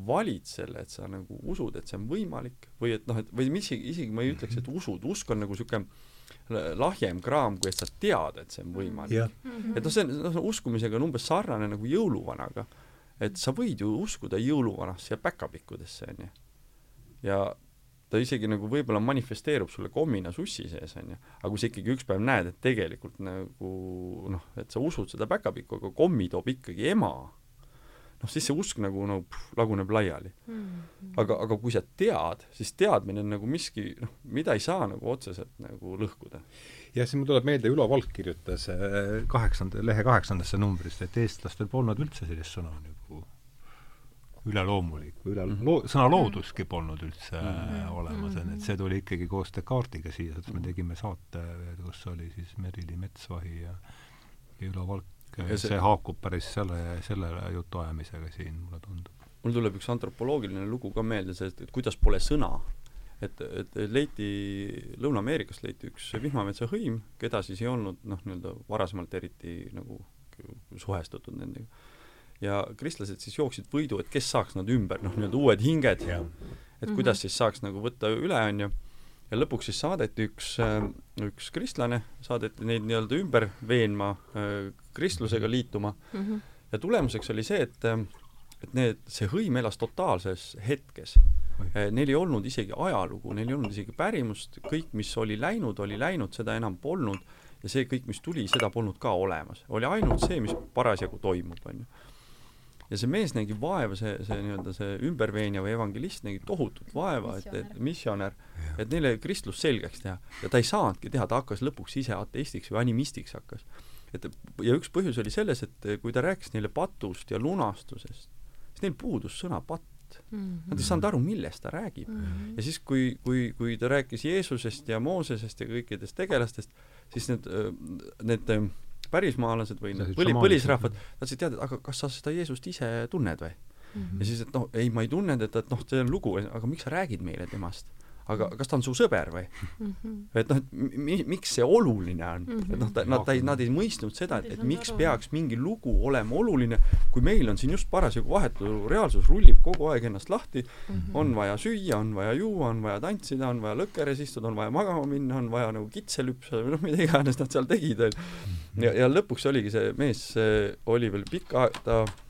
valid selle, et sa nagu usud, et see on võimalik või et noh, et või mis isegi, isegi ma ei ütleks, et usud, usk on nagu niisugune lahjem kraam, kui et sa tead, et see on võimalik. jah, et noh, see on, noh, uskumisega on umbes sarnane nagu jõuluvanaga. Et sa võid ju uskuda jõuluvanasse ja päkapikkudesse, onju. ja ta isegi nagu võib-olla manifesteerub sulle kommina sussi sees, onju. aga kui sa ikkagi üks päev näed, et tegelikult nagu noh, et sa usud seda päkapikku, aga kommi toob ikkagi ema, noh siis see usk nagu no pff, laguneb laiali. aga, aga kui sa tead, siis teadmine on nagu miski, noh, mida ei saa nagu otseselt nagu lõhkuda. Ja siis mul tuleb meelde, Ülo Valk kirjutas äh, kaheksanda, lehe kaheksandasse numbrisse, et eestlastel polnud üldse sellist sõna nagu üleloomulik või üle Mhm. loo-, sõna looduski polnud üldse Mhm. äh, olemas, et see tuli ikkagi koos Descartesiga siia, sest me Mhm. tegime saate, kus oli siis Merili Metsvahi ja ja Ülo Valk, Ja see, see- see haakub päris selle, selle jutuajamisega siin, mulle tundub. mul tuleb üks antropoloogiline lugu ka meelde sellest, et kuidas pole sõna. et, et leiti, Lõuna-Ameerikast leiti üks vihmametsa hõim, keda siis ei olnud noh, nii-öelda varasemalt eriti nagu suhestutud nendega. ja kristlased siis jooksid võidu, et kes saaks nad ümber, noh, nii-öelda uued hinged, et kuidas siis saaks nagu võtta üle, on ju, ja lõpuks siis saadeti üks, üks kristlane, saadeti neid nii-öelda ümber veenma äh, kristlusega liituma. Ja tulemuseks oli see, et et need, see hõim elas totaalses hetkes. Neil ei olnud isegi ajalugu, neil ei olnud isegi pärimust, kõik, mis oli läinud, oli läinud, seda enam polnud ja see kõik, mis tuli, seda polnud ka olemas. oli ainult see, mis parasjagu toimub, on ju. ja see mees nägi vaeva, see, see nii-öelda see ümberveenja või evangelist nägi tohutut vaeva, et, et missionär, et neile kristlus selgeks teha ja ta ei saanudki teha, ta hakkas lõpuks ise ateistiks või animistiks hakkas. et ja üks põhjus oli selles, et kui ta rääkis neile patust ja lunastusest, siis neil puudus sõna patt. Nad ei saanud aru, millest ta räägib. ja siis, kui, kui, kui ta rääkis Jeesusest ja Moosesest ja kõikidest tegelastest, siis need, need pärismaalased või need põli, põlisrahvad tahtsid teada, et aga kas sa seda Jeesust ise tunned või? ja siis, et noh, ei, ma ei tunnenud, et, et noh, see on lugu, aga miks sa räägid meile temast? Aga kas ta on su sõber või? et noh, et mi-, miks see oluline on? et noh, ta, nad, ta ei, nad ei mõistnud seda, et, et miks peaks mingi lugu olema oluline, kui meil on siin just parasjagu vahetu reaalsus rullib kogu aeg ennast lahti, on vaja süüa, on vaja juua, on vaja tantsida, on vaja lõkkeres istuda, on vaja magama minna, on vaja nagu kitse lüpsada või noh, mida iganes nad seal tegid, onju. ja, ja lõpuks oligi see mees, oli veel pikka aega, ta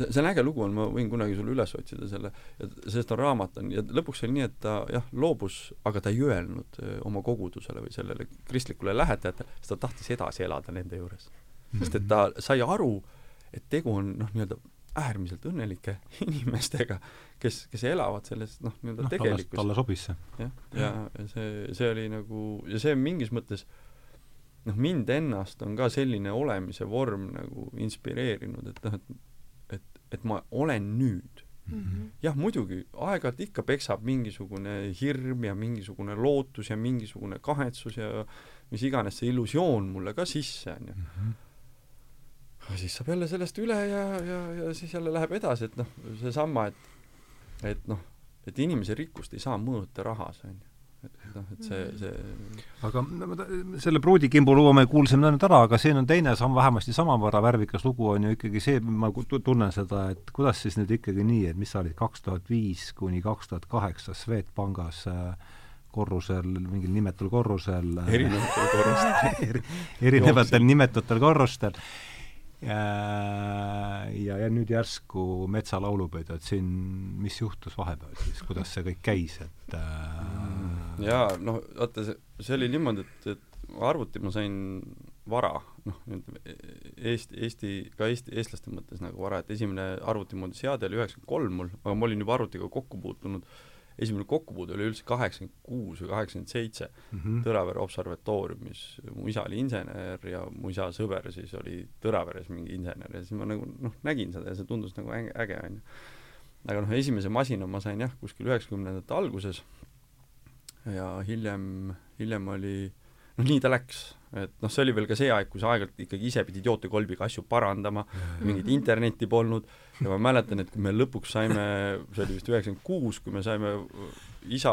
see on äge lugu on, ma võin kunagi sulle üles otsida selle, sellest on raamat on ja lõpuks oli nii, et ta jah, loobus, aga ta ei öelnud oma kogudusele või sellele kristlikule lähetajatele, sest ta tahtis edasi elada nende juures. sest et ta sai aru, et tegu on noh, nii-öelda äärmiselt õnnelike inimestega, kes, kes elavad selles noh, nii-öelda talle, tegelikkuses talle sobis see. jah, ja ja see, see oli nagu ja see mingis mõttes noh, mind ennast on ka selline olemise vorm nagu inspireerinud, et noh, et et, ma olen nüüd. jah, muidugi aeg-ajalt ikka peksab mingisugune hirm ja mingisugune lootus ja mingisugune kahetsus ja mis iganes see illusioon mulle ka sisse onju. aga siis saab jälle sellest üle ja, ja, ja siis jälle läheb edasi, et noh, seesama, et et noh, et inimese rikkust ei saa mõõta rahas onju. et noh, et see, see aga no ma ta- selle pruudikimbu lugu me kuulsime nüüd ära, aga siin on teine samm, vähemasti samavõrra värvikas lugu on ju ikkagi see, ma tunnen seda, et kuidas siis nüüd ikkagi nii, et mis sa olid kaks tuhat viis kuni kaks tuhat kaheksa Swedbankis äh, korrusel, mingil nimetul korrusel äh, erinevatel korrustel. Eri, erinevatel nimetutel korrustel ja, ja, ja nüüd järsku metsalaulupidu, et siin, mis juhtus vahepeal siis, kuidas see kõik käis, et äh, jaa, noh, vaata see, see oli niimoodi, et, et arvuti ma sain vara, noh, nüüd Eesti, Eesti, ka Eesti, eestlaste mõttes nagu vara, et esimene arvutimoodi seade oli üheksakümmend kolm mul, aga ma olin juba arvutiga kokku puutunud, esimene kokkupuude oli üldse kaheksakümmend kuus või kaheksakümmend seitse mhm. Tõravere observatooriumis, mu isa oli insener ja mu isa sõber siis oli Tõraveres mingi insener ja siis ma nagu noh, nägin seda ja see tundus nagu äge, äge onju. aga noh, esimese masina ma sain jah, kuskil üheksakümnendate alguses. Ja hiljem, hiljem oli noh, nii ta läks, et noh, see oli veel ka see aeg, kui sa aeg-ajalt ikkagi ise pidid jootekolbiga asju parandama, mingit internetti polnud ja ma mäletan, et kui me lõpuks saime, see oli vist üheksakümmend kuus, kui me saime isa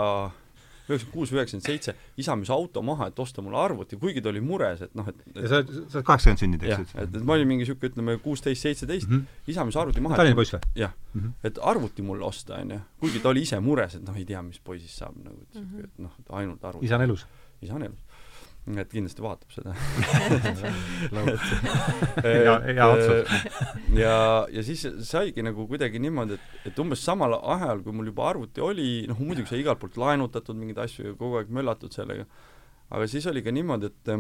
üheksakümmend kuus üheksakümmend seitse, isa müüs auto maha, et osta mulle arvuti, kuigi ta oli mures, et noh, et, et ja sa oled, sa oled kaheksakümmend sündinud, eks et, et ma olin mingi niisugune, ütleme, kuusteist, seitseteist mm, -hmm. isa müüs arvuti maha Tallinna poiss või? jah mm -hmm. et arvuti mulle osta, onju. kuigi ta oli ise mures, et noh, ei tea, mis poisist saab nagu, et Mhm. siuke, et noh, et ainult arvuti. isa on elus? isa on elus. Et kindlasti vaatab seda. Hea, hea otsus. ja, ja siis saigi nagu kuidagi niimoodi, et, et umbes samal ajal, kui mul juba arvuti oli, noh, muidugi sai igalt poolt laenutatud mingeid asju ja kogu aeg möllatud sellega, aga siis oli ka niimoodi, et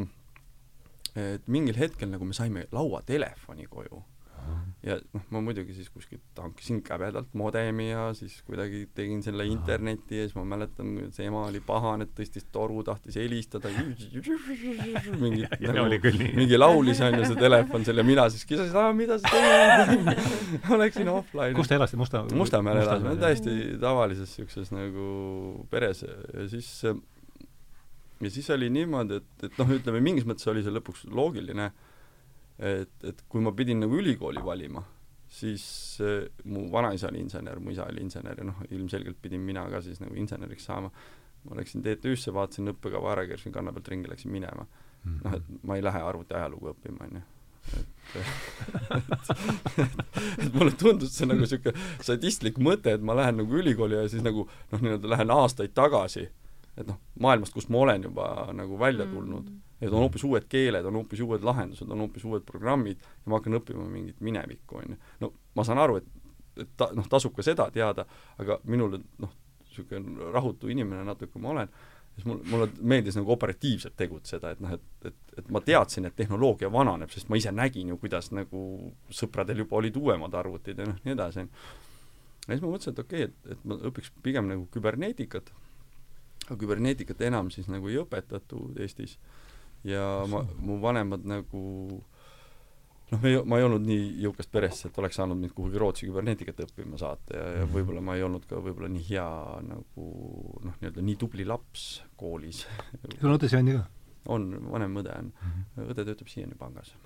et mingil hetkel nagu me saime lauatelefoni koju ja noh, ma muidugi siis kuskilt hankisin käbedalt modemi ja siis kuidagi tegin selle interneti ja siis ma mäletan, see ema oli pahane, et tõstis toru, tahtis helistada, mingi nii. mingi laulis onju see telefon seal ja mina siis kisasin, aa mida sa tegid ma läksin offline. kus te elasite, Musta? Mustamäel elasime, täiesti tavalises siukses nagu peres ja siis ja siis oli niimoodi, et, et noh, ütleme mingis mõttes oli see lõpuks loogiline et, et kui ma pidin nagu ülikooli valima, siis äh, mu vanaisa oli insener, mu isa oli insener ja noh, ilmselgelt pidin mina ka siis nagu inseneriks saama. ma läksin TTÜ-sse, vaatasin õppekava ära, keerasin kanna pealt ringi, läksin minema. noh, et ma ei lähe arvuti ajalugu õppima, onju. et, et, et, et mulle tundus see nagu siuke sadistlik mõte, et ma lähen nagu ülikooli ja siis nagu noh, nii-öelda lähen aastaid tagasi, et noh, maailmast, kust ma olen juba nagu välja tulnud mm et on hoopis uued keeled, on hoopis uued lahendused, on hoopis uued programmid ja ma hakkan õppima mingit minevikku, on ju. no ma saan aru, et, et ta, noh, tasub ka seda teada, aga minule noh, niisugune rahutu inimene natuke ma olen, siis mul, mulle meeldis nagu operatiivselt tegutseda, et noh, et, et, et ma teadsin, et tehnoloogia vananeb, sest ma ise nägin ju, kuidas nagu sõpradel juba olid uuemad arvutid ja noh, nii edasi. ja siis ma mõtlesin, et okei okay,, et, et ma õpiks pigem nagu küberneetikat, aga küberneetikat enam siis nagu ei õpetatud Eestis ja ma, mu vanemad nagu noh, ma ei olnud nii jõukast perest, et oleks saanud mind kuhugi Rootsi küberneetikat õppima saata ja, ja võib-olla ma ei olnud ka võib-olla nii hea nagu noh, nii-öelda nii tubli laps koolis. sul on õde Sven ka? on, vanem õde on mm. -hmm. õde töötab siiani pangas.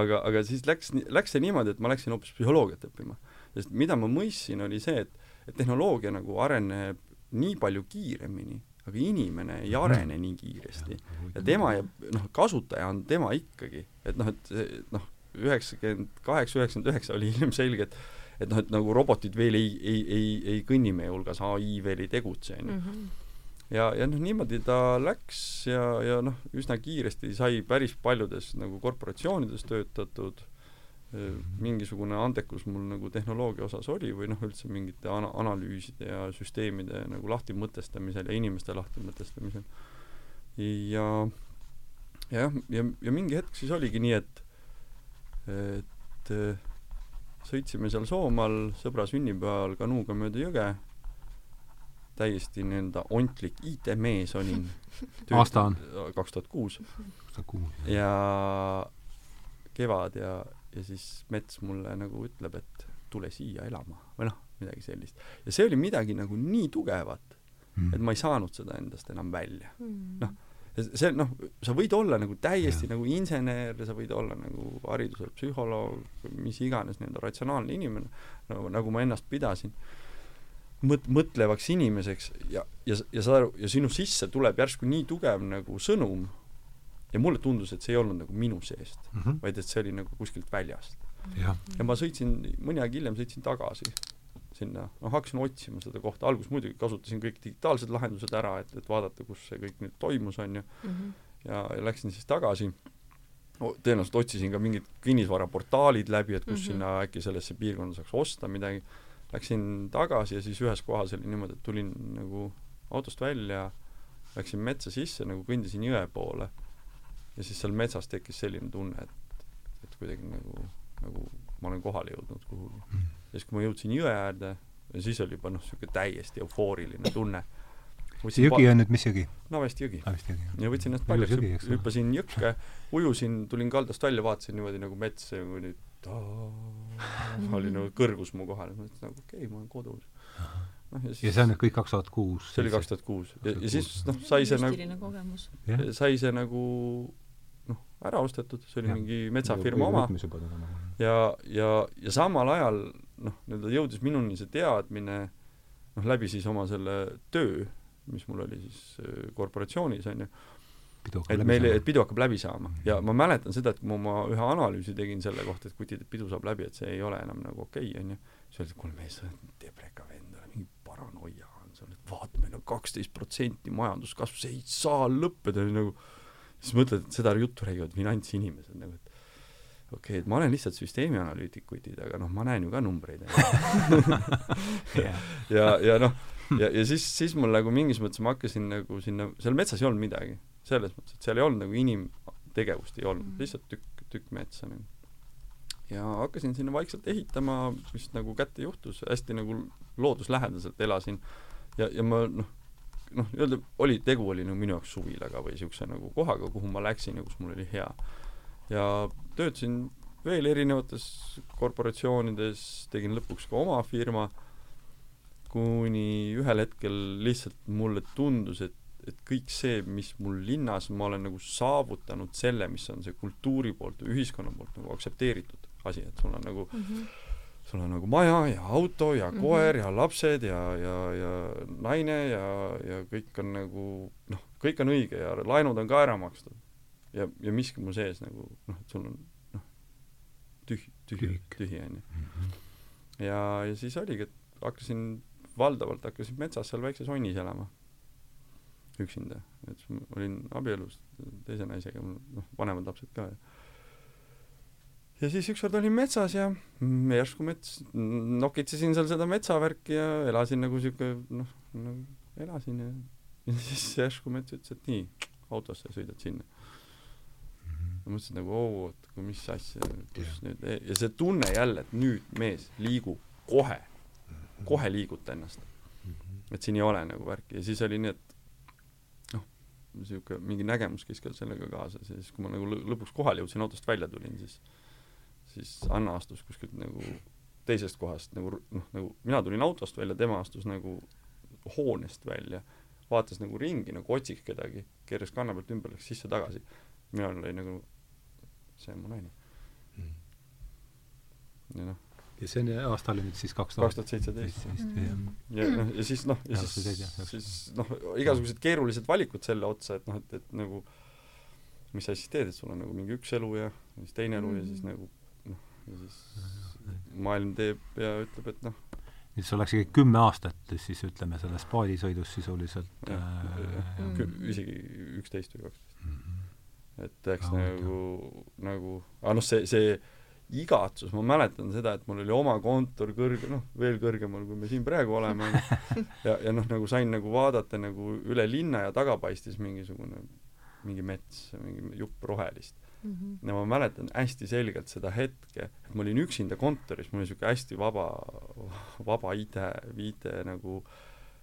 aga, aga siis läks, läks see niimoodi, et ma läksin hoopis psühholoogiat õppima. sest mida ma mõistsin, oli see, et, et tehnoloogia nagu areneb nii palju kiiremini, aga inimene ei arene nii kiiresti. ja tema jääb, noh, kasutaja on tema ikkagi. et noh, et noh, üheksakümmend kaheksa, üheksakümmend üheksa oli ilmselge, et et noh, et nagu robotid veel ei, ei, ei, ei kõnni meie hulgas, ai veel ei tegutse, on ju. Mhm. ja, ja noh, niimoodi ta läks ja, ja noh, üsna kiiresti sai päris paljudes nagu korporatsioonides töötatud, mingisugune andekus mul nagu tehnoloogia osas oli või noh, üldse mingite ana-, analüüside ja süsteemide nagu lahtimõtestamisel ja inimeste lahtimõtestamisel. ja, ja jah, ja, ja mingi hetk siis oligi nii, et, et sõitsime seal Soomaal sõbra sünnipäeval kanuuga mööda jõge, täiesti nii-öelda ontlik IT-mees olin. aasta on? kaks tuhat kuus. ja kevad ja, ja siis mets mulle nagu ütleb, et tule siia elama või noh, midagi sellist. ja see oli midagi nagu nii tugevat mm., et ma ei saanud seda endast enam välja mm.. noh, see noh, sa võid olla nagu täiesti ja. nagu insener, sa võid olla nagu hariduselt psühholoog, mis iganes nii-öelda ratsionaalne inimene, no nagu ma ennast pidasin, mõt-, mõtlevaks inimeseks ja, ja, ja sa, ja sinu sisse tuleb järsku nii tugev nagu sõnum ja mulle tundus, et see ei olnud nagu minu seest mm, -hmm. vaid et see oli nagu kuskilt väljast. ja ma sõitsin, mõni aeg hiljem sõitsin tagasi sinna, noh hakkasin otsima seda kohta, alguses muidugi kasutasin kõik digitaalsed lahendused ära, et, et vaadata, kus see kõik nüüd toimus, on ju mm, -hmm. ja, ja läksin siis tagasi, tõenäoliselt otsisin ka mingid kinnisvaraportaalid läbi, et kus mm -hmm. sinna äkki sellesse piirkonda saaks osta midagi, läksin tagasi ja siis ühes kohas oli niimoodi, et tulin nagu autost välja, läksin metsa sisse, nagu kõndisin jõe poole ja siis seal metsas tekkis selline tunne, et, et kuidagi nagu, nagu ma olen kohale jõudnud kuhugi mm. ja siis, kui ma jõudsin jõe äärde, siis oli juba noh, niisugune täiesti eufooriline tunne. see jõgi on nüüd mis jõgi? Navesti jõgi. Ja võtsin ennast paljaks, hüppasin jõkke, ujusin, tulin kaldast välja, vaatasin niimoodi nagu metsa ja niimoodi oli nagu kõrgus mu kohal, mõtlesin nagu okei okay,, ma olen kodus. noh, ja siis ja see on nüüd kõik kaks tuhat kuus? see oli kaks tuhat kuus. ja, siis noh, sai see nagu, sai see nagu ära ostetud, see oli ja. mingi metsafirma oma. ja, ja, ja samal ajal noh, nii-öelda jõudis minuni see teadmine, noh, läbi siis oma selle töö, mis mul oli siis äh, korporatsioonis, on ju, et meil, et pidu hakkab läbi saama. Ja ma mäletan seda, et kui ma oma ühe analüüsi tegin selle kohta, et kutid, et pidu saab läbi, et see ei ole enam nagu okei okay,, onju, siis öeldi, et kuule mees, sa oled depreka vend, mingi paranoia on sul, et vaata, meil on kaksteist protsenti majanduskasv, see ei saa lõppeda, nagu siis mõtled, et seda juttu räägivad finantsinimesed nagu, et okei okay,, et ma olen lihtsalt süsteemianalüütik, kutid, aga noh, ma näen ju ka numbreid ja, ja, ja noh, ja, ja siis, siis mul nagu mingis mõttes ma hakkasin nagu sinna, seal metsas ei olnud midagi. Selles mõttes, et seal ei olnud nagu inimtegevust ei olnud. Mm, -hmm. lihtsalt tükk, tükk metsa nagu. ja hakkasin sinna vaikselt ehitama, mis nagu kätte juhtus, hästi nagu looduslähedaselt elasin. Ja, ja ma noh, noh, nii-öelda oli, tegu oli nagu minu jaoks suvilaga või niisuguse nagu kohaga, kuhu ma läksin ja kus mul oli hea. ja töötasin veel erinevates korporatsioonides, tegin lõpuks ka oma firma, kuni ühel hetkel lihtsalt mulle tundus, et et kõik see, mis mul linnas, ma olen nagu saavutanud selle, mis on see kultuuri poolt või ühiskonna poolt nagu aktsepteeritud asi, et sul on nagu mm -hmm. Sul on nagu maja ja auto ja mhm. koer mm -hmm. ja lapsed ja, ja, ja naine ja, ja kõik on nagu noh, kõik on õige ja laenud on ka ära makstud. ja, ja miski mu sees nagu noh, et sul on noh, tühi, tühi, tühi onju. Mhm. ja, ja siis oligi, et hakkasin valdavalt hakkasin metsas seal väikses onnis elama üksinda, et siis ma olin abielus teise naisega, mul noh, vanemad lapsed ka. ja siis ükskord olin metsas ja järsku mets, nokitsesin seal seda metsavärki ja elasin nagu sihuke noh, nagu elasin ja, ja siis järsku mets ütles, et nii, autosse sõidad sinna. ma mõtlesin nagu, oo, et mis asja, kus yeah. nüüd, ja see tunne jälle, et nüüd mees, liigu kohe, kohe liiguta ennast. et siin ei ole nagu värki ja siis oli nii, et niisugune mingi nägemus käis ka sellega kaasas ja siis, kui ma nagu lõpuks kohale jõudsin, autost välja tulin, siis siis Anna astus kuskilt nagu teisest kohast nagu noh, nagu mina tulin autost välja, tema astus nagu hoonest välja, vaatas nagu ringi, nagu otsiks kedagi, keeras kanna pealt ümber, läks sisse-tagasi. minul oli nagu, see on mu naine mm.. ja noh ja see on, aasta oli nüüd siis kaks tuhat seitseteist. ja noh, ja siis noh, ja siis, siis noh, igasugused keerulised valikud selle otsa, et noh, et, et nagu mis sa siis teed, et sul on nagu mingi üks elu ja siis teine elu mm. ja siis mm. nagu ja siis maailm teeb ja ütleb, et noh, läks ikkagi kümme aastat siis ütleme selles paadisõidus sisuliselt ja, äh, mm. isegi üksteist või kaksteist mm. -hmm. et eks oh, nagu, nagu, aga noh, see, see igatsus, ma mäletan seda, et mul oli oma kontor kõrge, noh, veel kõrgemal, kui me siin praegu oleme, ja, ja noh, nagu sain nagu vaadata nagu üle linna ja taga paistis mingisugune, mingi mets, mingi jupp rohelist mm. -hmm. ja ma mäletan hästi selgelt seda hetke, et ma olin üksinda kontoris, mul oli niisugune hästi vaba, vaba IT, IT nagu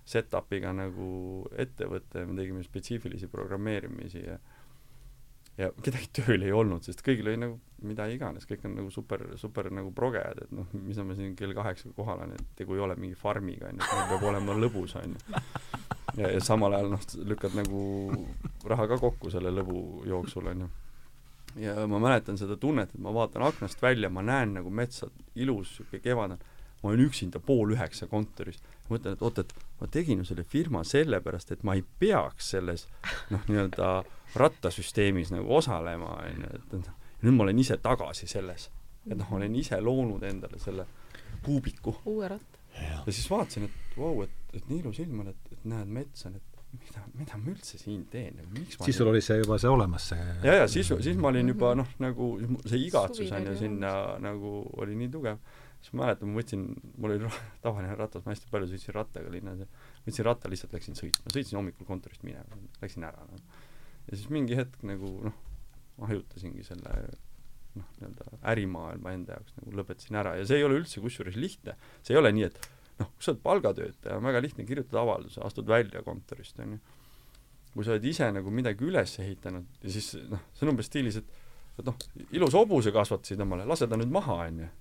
set-up'iga nagu ettevõte, me tegime spetsiifilisi programmeerimisi ja ja kedagi tööl ei olnud, sest kõigil oli nagu mida iganes, kõik on nagu super, super nagu progejad, et noh, mis ma siin kell kaheksa kohal olen, et tegu ei ole mingi farmiga, onju, peab olema lõbus, onju. ja, ja samal ajal noh, lükkad nagu raha ka kokku selle lõbu jooksul, onju. Ja ma mäletan seda tunnet, et ma vaatan aknast välja, ma näen nagu metsa, ilus siuke kevadane, ma olen üksinda pool üheksa kontoris, mõtlen, et oot, et ma tegin ju selle firma sellepärast, et ma ei peaks selles noh, nii-öelda rattasüsteemis nagu osalema, onju, et noh, nüüd ma olen ise tagasi selles. et noh, ma olen ise loonud endale selle kuubiku. uue ratta. ja siis vaatasin, et vau wow,, et, et nii ilus ilm on, et, et näed metsa, et mida, mida ma üldse siin teen, miks ma siis sul oli see juba see olemas, see ja, ja siis, siis ma olin juba noh, nagu see igatsus on ju sinna nagu oli nii tugev, siis ma mäletan, ma võtsin, mul oli tavaline ratas, ma hästi palju sõitsin rattaga linnas ja võtsin ratta, lihtsalt läksin sõitma, sõitsin hommikul kontorist minema, läksin ära no ja siis mingi hetk nagu noh, ma hajutasingi selle noh, nii-öelda ärimaailma enda jaoks nagu lõpetasin ära. Ja see ei ole üldse kusjuures lihtne, see ei ole nii, et noh, kui sa oled palgatöötaja, on väga lihtne kirjutada avalduse, astud välja kontorist, on ju. kui sa oled ise nagu midagi üles ehitanud ja siis noh, see on umbes stiilis, et et noh, ilus hobuse kasvatasid omale, lase ta nüüd maha, on ju.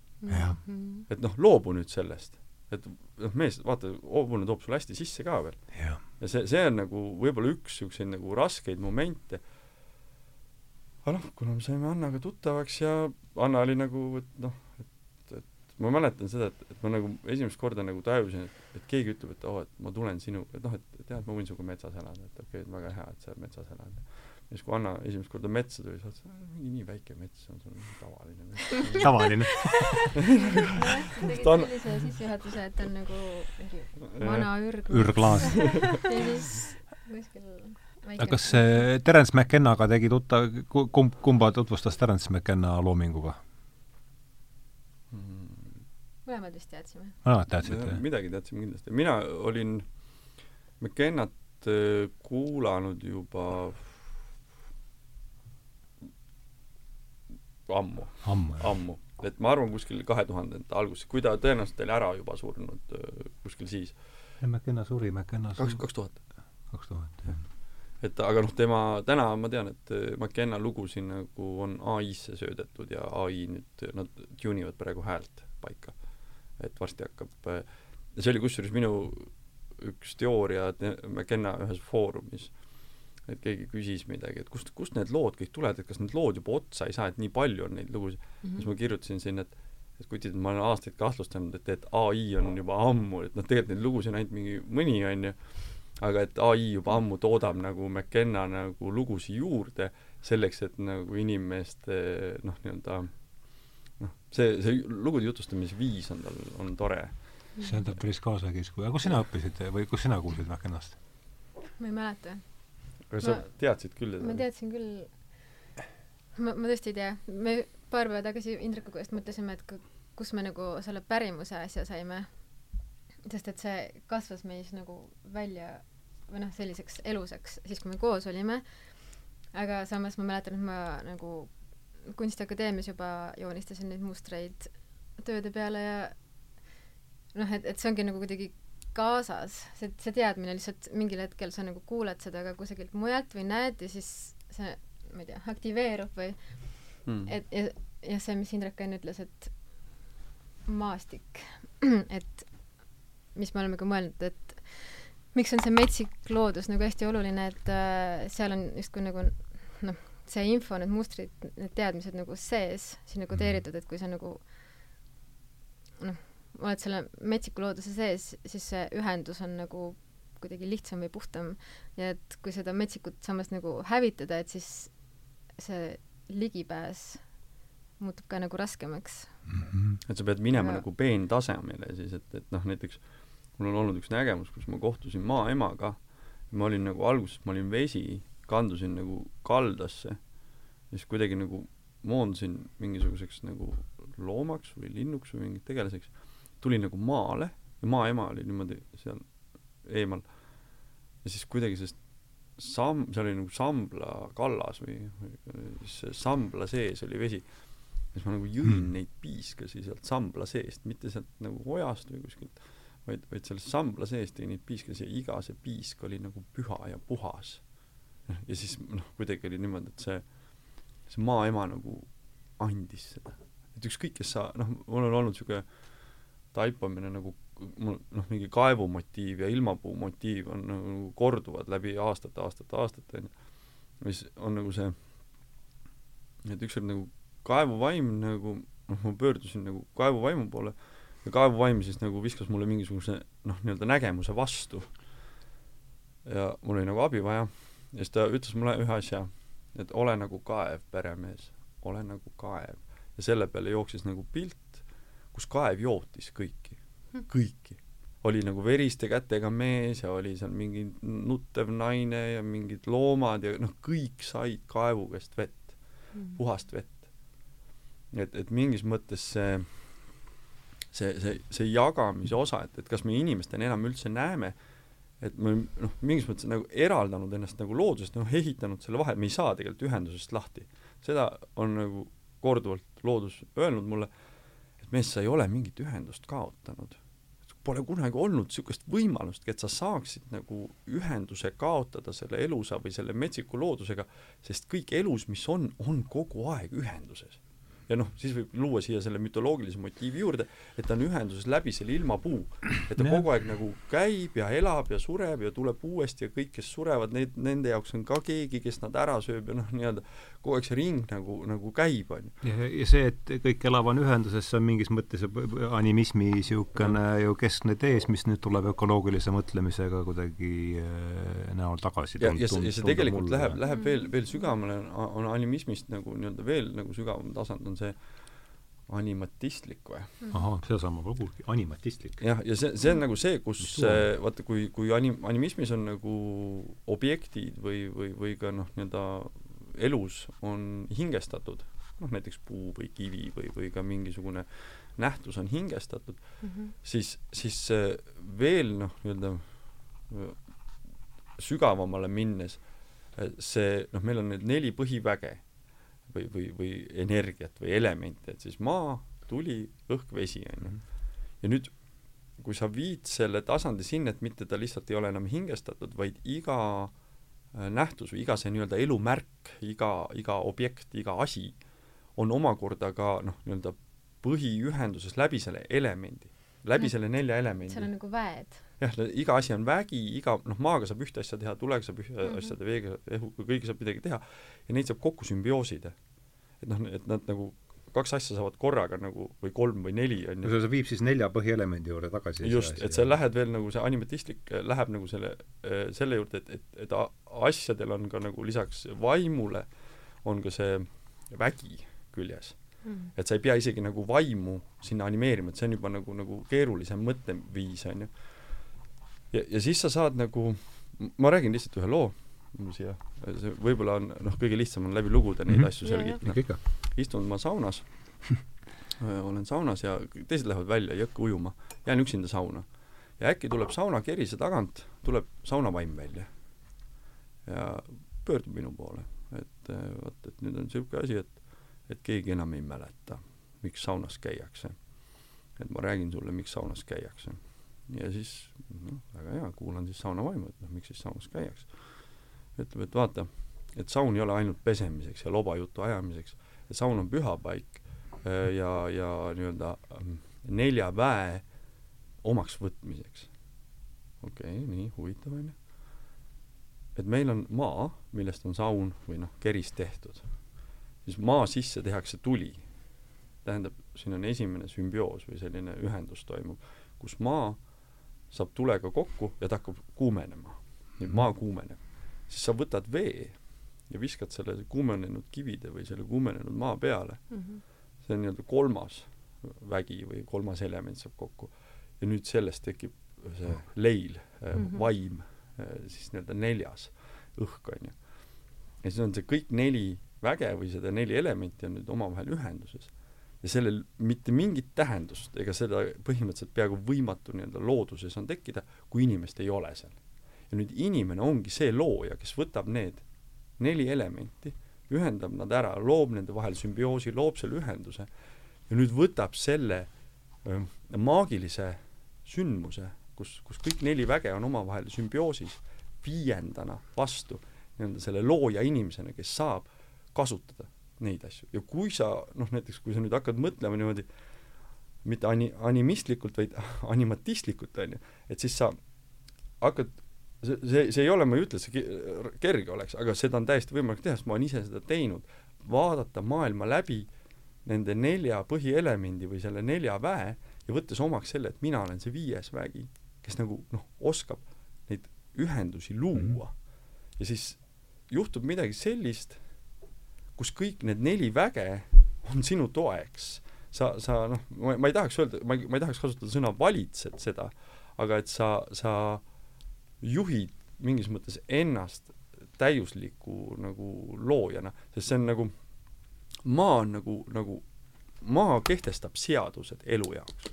et noh, loobu nüüd sellest et noh, mees, vaata, hobune toob sulle hästi sisse ka veel. ja see, see on nagu võib-olla üks niisuguseid nagu raskeid momente. aga noh, kuna me saime Annaga tuttavaks ja Anna oli nagu, et noh, ma mäletan seda, et, et ma nagu esimest korda nagu tajusin, et, et keegi ütleb, et oo oh,, et ma tulen sinuga, et noh, et tead, ma võin sinuga metsas elada, et okei okay,, et väga hea, et sa metsas elad. ja siis, kui Anna esimest korda metsa tuli, siis mõtlesin, et mingi nii väike mets on sul, tavaline mets tavaline tegid Ta on- sellise sissejuhatuse, et on nagu mingi vana ürg. ürglaas. ja siis kuskil väike kas see Terence McKennaga tegi tuttav, kumb, kumba tutvustas Terence McKenna loominguga? Mõlemad vist teadsime. mõlemad teadsite midagi teadsime kindlasti, mina olin McKennat äh, kuulanud juba ammu, ammu, ammu, et ma arvan kuskil kahe tuhandete alguses, kui ta tõenäoliselt oli ära juba surnud äh, kuskil siis, McKenna suri, McKenna kaks, suri kaks tuhat. kaks tuhat, jah. et aga noh, tema, täna ma tean, et äh, McKenna lugusid nagu on ai-sse söödetud ja ai nüüd, nad tune ivad praegu häält paika. Et varsti hakkab, see oli kusjuures minu üks teooria te- McKenna ühes foorumis, et keegi küsis midagi, et kust, kust need lood kõik tulevad, et kas need lood juba otsa ei saa, et nii palju on neid lugusid mm, -hmm. siis ma kirjutasin sinna, et et kutid, ma olen aastaid kahtlustanud, et, et ai on juba ammu, et noh, tegelikult neid lugusid on ainult mingi mõni, on ju, aga et ai juba ammu toodab nagu McKenna nagu lugusid juurde selleks, et nagu inimeste noh, nii-öelda noh, see, see lugude jutustamise viis on tal, on tore. see on tal päris kaasakiskui, aga kus sina õppisid või kus sina kuulsid McKennast? ma ei mäleta. aga sa Ma- teadsid küll ma teadsin küll, ma, ma tõesti ei tea, me paar päeva tagasi Indrekuga just mõtlesime, et ku- kus me nagu selle pärimuse asja saime. sest et see kasvas meis nagu välja või noh, selliseks elusaks siis, kui me koos olime. aga samas ma mäletan, et ma nagu Kunstiakadeemias juba joonistasin neid mustreid tööde peale ja noh, et, et see ongi nagu kuidagi kaasas, see, see teadmine lihtsalt mingil hetkel sa nagu kuuled seda ka kusagilt mujalt või näed ja siis see, ma ei tea, aktiveerub või mm. et ja, ja see, mis Indrek enne ütles, et maastik, et mis me oleme ka mõelnud, et miks on see metsik loodus nagu hästi oluline, et äh, seal on justkui nagu noh, see info, need mustrid, need teadmised nagu sees, sinna kodeeritud, et kui sa nagu noh, oled selle metsiku looduse sees, siis see ühendus on nagu kuidagi lihtsam või puhtam. Ja et kui seda metsikut samas nagu hävitada, et siis see ligipääs muutub ka nagu raskemaks. et sa pead minema Ja- nagu peentasemele siis, et, et noh, näiteks mul on olnud üks nägemus, kus ma kohtusin maaemaga, ma olin nagu alguses, ma olin vesi, kandusin nagu kaldasse siis kuidagi nagu moondusin mingisuguseks nagu loomaks või linnuks või mingiks tegelaseks, tulin nagu maale ja maaema oli niimoodi seal eemal ja siis kuidagi sellest samm, seal oli nagu sambla kallas või, või siis sambla sees oli vesi siis ma nagu jõin Hmm. neid piiskasi sealt sambla seest, mitte sealt nagu ojast või kuskilt, vaid, vaid sellest sambla seest tõi neid piiskasi ja iga see piisk oli nagu püha ja puhas. Ja siis noh, kuidagi oli niimoodi, et see, see maaema nagu andis seda. et ükskõik, kes sa, noh, mul on olnud niisugune taipamine nagu mul noh, mingi kaevumotiiv ja ilmapuu motiiv on nagu korduvad läbi aastate, aastate, aastate onju. mis on nagu see, et ükskord nagu kaevuvaim nagu noh, ma pöördusin nagu kaevuvaimu poole ja kaevuvaim siis nagu viskas mulle mingisuguse noh, nii-öelda nägemuse vastu. ja mul oli nagu abi vaja ja siis ta ütles mulle ühe asja, et ole nagu kaev, peremees, ole nagu kaev. ja selle peale jooksis nagu pilt, kus kaev jootis kõiki, kõiki. oli nagu veriste kätega mees ja oli seal mingi nuttev naine ja mingid loomad ja noh, kõik said kaevu käest vett, puhast vett. et, et mingis mõttes see see, see, see jagamise osa, et, et kas me inimestena enam üldse näeme, et me noh, mingis mõttes nagu eraldanud ennast nagu loodusest, noh ehitanud selle vahe, me ei saa tegelikult ühendusest lahti. seda on nagu korduvalt loodus öelnud mulle, et mees, sa ei ole mingit ühendust kaotanud. Pole kunagi olnud niisugust võimalustki, et sa saaksid nagu ühenduse kaotada selle elusa või selle metsiku loodusega, sest kõik elus, mis on, on kogu aeg ühenduses. Ja noh, siis võib luua siia selle mütoloogilise motiivi juurde, et ta on ühenduses läbi selle ilmapuu. et ta Jah. kogu aeg nagu käib ja elab ja sureb ja tuleb uuesti ja kõik, kes surevad, need, nende jaoks on ka keegi, kes nad ära sööb ja noh, nii-öelda kogu aeg see ring nagu, nagu käib, on ju. ja, ja see, et kõik elavad ühenduses, see on mingis mõttes animismi niisugune ju keskne tees, mis nüüd tuleb ökoloogilise mõtlemisega kuidagi äh, näol tagasi ja, ja see, ja see tegelikult mulle. läheb, läheb veel, veel sügavamale, on animismist nagu nii-öelda veel nagu sügavam tasand on see animatistlik või? ahah, sedasama ma kuulgi, animatistlik. jah, ja see, see on nagu see, kus vaata, kui, kui anim-, animismis on nagu objektid või, või, või ka noh, nii-öelda elus on hingestatud, noh näiteks puu või kivi või, või ka mingisugune nähtus on hingestatud, siis, siis äh, veel noh, nii-öelda sügavamale minnes see, noh, meil on need neli põhiväge või, või, või energiat või elementi, et siis maa, tuli, õhk, vesi, on ju. ja nüüd, kui sa viid selle tasandi sinna, et mitte ta lihtsalt ei ole enam hingestatud, vaid iga äh, nähtus või iga see nii-öelda elumärk, iga, iga objekt, iga asi on omakorda ka noh, nii-öelda põhiühenduses läbi selle elemendi, läbi Mm. selle nelja elemendi seal on nagu väed. jah, iga asi on vägi, iga noh, maaga saab ühte asja teha, tulega saab ühte mm. -hmm. asja teha, veega, õhuga, kõigega saab midagi teha ja neid saab kokku sümbioosida. et noh, et nad nagu kaks asja saavad korraga nagu või kolm või neli on ju. see viib siis nelja põhielemendi juurde tagasi. just, et sa lähed veel nagu see animatistlik äh, läheb nagu selle, selle juurde, et, et, et asjadel on ka nagu lisaks vaimule on ka see vägi küljes. et sa ei pea isegi nagu vaimu sinna animeerima, et see on juba nagu, nagu keerulisem mõtteviis, on ju. ja, ja siis sa saad nagu, ma räägin lihtsalt ühe loo mul siia, see võib-olla on noh, kõige lihtsam on läbi lugude neid Mhm. asju Jaa, jah. selgitada istun ma saunas. Olen saunas ja teised lähevad välja jõkke ujuma. Jään üksinda sauna. Ja äkki tuleb sauna kerise tagant tuleb saunavaim välja. Ja pöördub minu poole et vot et nüüd on niisugune asi et et keegi enam ei mäleta miks saunas käiakse. Et ma räägin sulle miks saunas käiakse ja siis noh väga hea kuulan siis saunavaimu et noh miks siis saunas käiakse ütleb et vaata et saun ei ole ainult pesemiseks ja lobajutu ajamiseks saun on pühapaik äh, ja, ja nii-öelda ähm, nelja väe omaks võtmiseks. okei okay,, nii huvitav onju. et meil on maa, millest on saun või noh, kerist tehtud, siis maa sisse tehakse tuli. tähendab, siin on esimene sümbioos või selline ühendus toimub, kus maa saab tulega kokku ja ta hakkab kuumenema. nüüd maa kuumeneb, siis sa võtad vee ja viskad selle kuumenenud kivide või selle kuumenenud maa peale, see on nii-öelda kolmas vägi või kolmas element saab kokku ja nüüd sellest tekib see leil mm. -hmm. vaim, siis nii-öelda neljas õhk on ju. ja siis on see kõik neli väge või seda neli elementi on nüüd omavahel ühenduses ja sellel mitte mingit tähendust ega seda põhimõtteliselt peaaegu võimatu nii-öelda looduses on tekkida, kui inimest ei ole seal. ja nüüd inimene ongi see looja, kes võtab need neli elementi, ühendab nad ära, loob nende vahel sümbioosi, loob selle ühenduse ja nüüd võtab selle öö, maagilise sündmuse, kus, kus kõik neli väge on omavahel sümbioosis, viiendana vastu nii-öelda selle looja inimesena, kes saab kasutada neid asju ja kui sa noh, näiteks kui sa nüüd hakkad mõtlema niimoodi mitte ani-, animistlikult, vaid animatistlikult, on ju, et siis sa hakkad see, see, see ei ole, ma ei ütle, et see ke- kerge oleks, aga seda on täiesti võimalik teha, sest ma olen ise seda teinud, vaadata maailma läbi nende nelja põhielemendi või selle nelja väe ja võttes omaks selle, et mina olen see viies vägi, kes nagu noh, oskab neid ühendusi luua mm. -hmm. ja siis juhtub midagi sellist, kus kõik need neli väge on sinu toeks. sa, sa noh, ma, ei tahaks öelda, ma ei, ma ei tahaks kasutada sõna valitsed seda, aga et sa, sa juhid mingis mõttes ennast täiusliku nagu loojana, sest see on nagu, maa on nagu, nagu maa kehtestab seadused elu jaoks,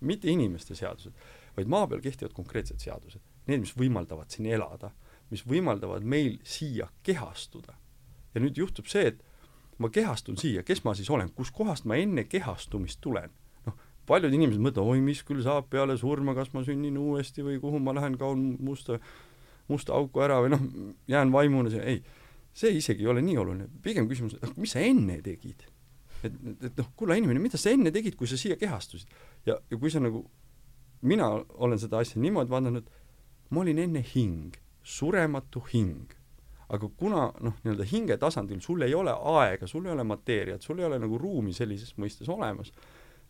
mitte inimeste seadused, vaid maa peal kehtivad konkreetsed seadused, need, mis võimaldavad siin elada, mis võimaldavad meil siia kehastuda. Ja nüüd juhtub see, et ma kehastun siia, kes ma siis olen, kuskohast ma enne kehastumist tulen? noh, paljud inimesed mõtlevad, oi, mis küll saab peale surma, kas ma sünnin uuesti või kuhu ma lähen, kaon musta, musta auku ära või noh, jään vaimuna siia, ei, see isegi ei ole nii oluline, pigem küsimus, mis sa enne tegid? et, et, noh, kulla inimene, mida sa enne tegid, kui sa siia kehastusid? ja, ja kui sa nagu, mina olen seda asja niimoodi vaadanud, ma olin enne hing, surematu hing. Aga kuna noh, nii-öelda hinge tasandil sul ei ole aega, sul ei ole mateeriat, sul ei ole nagu ruumi sellises mõistes olemas,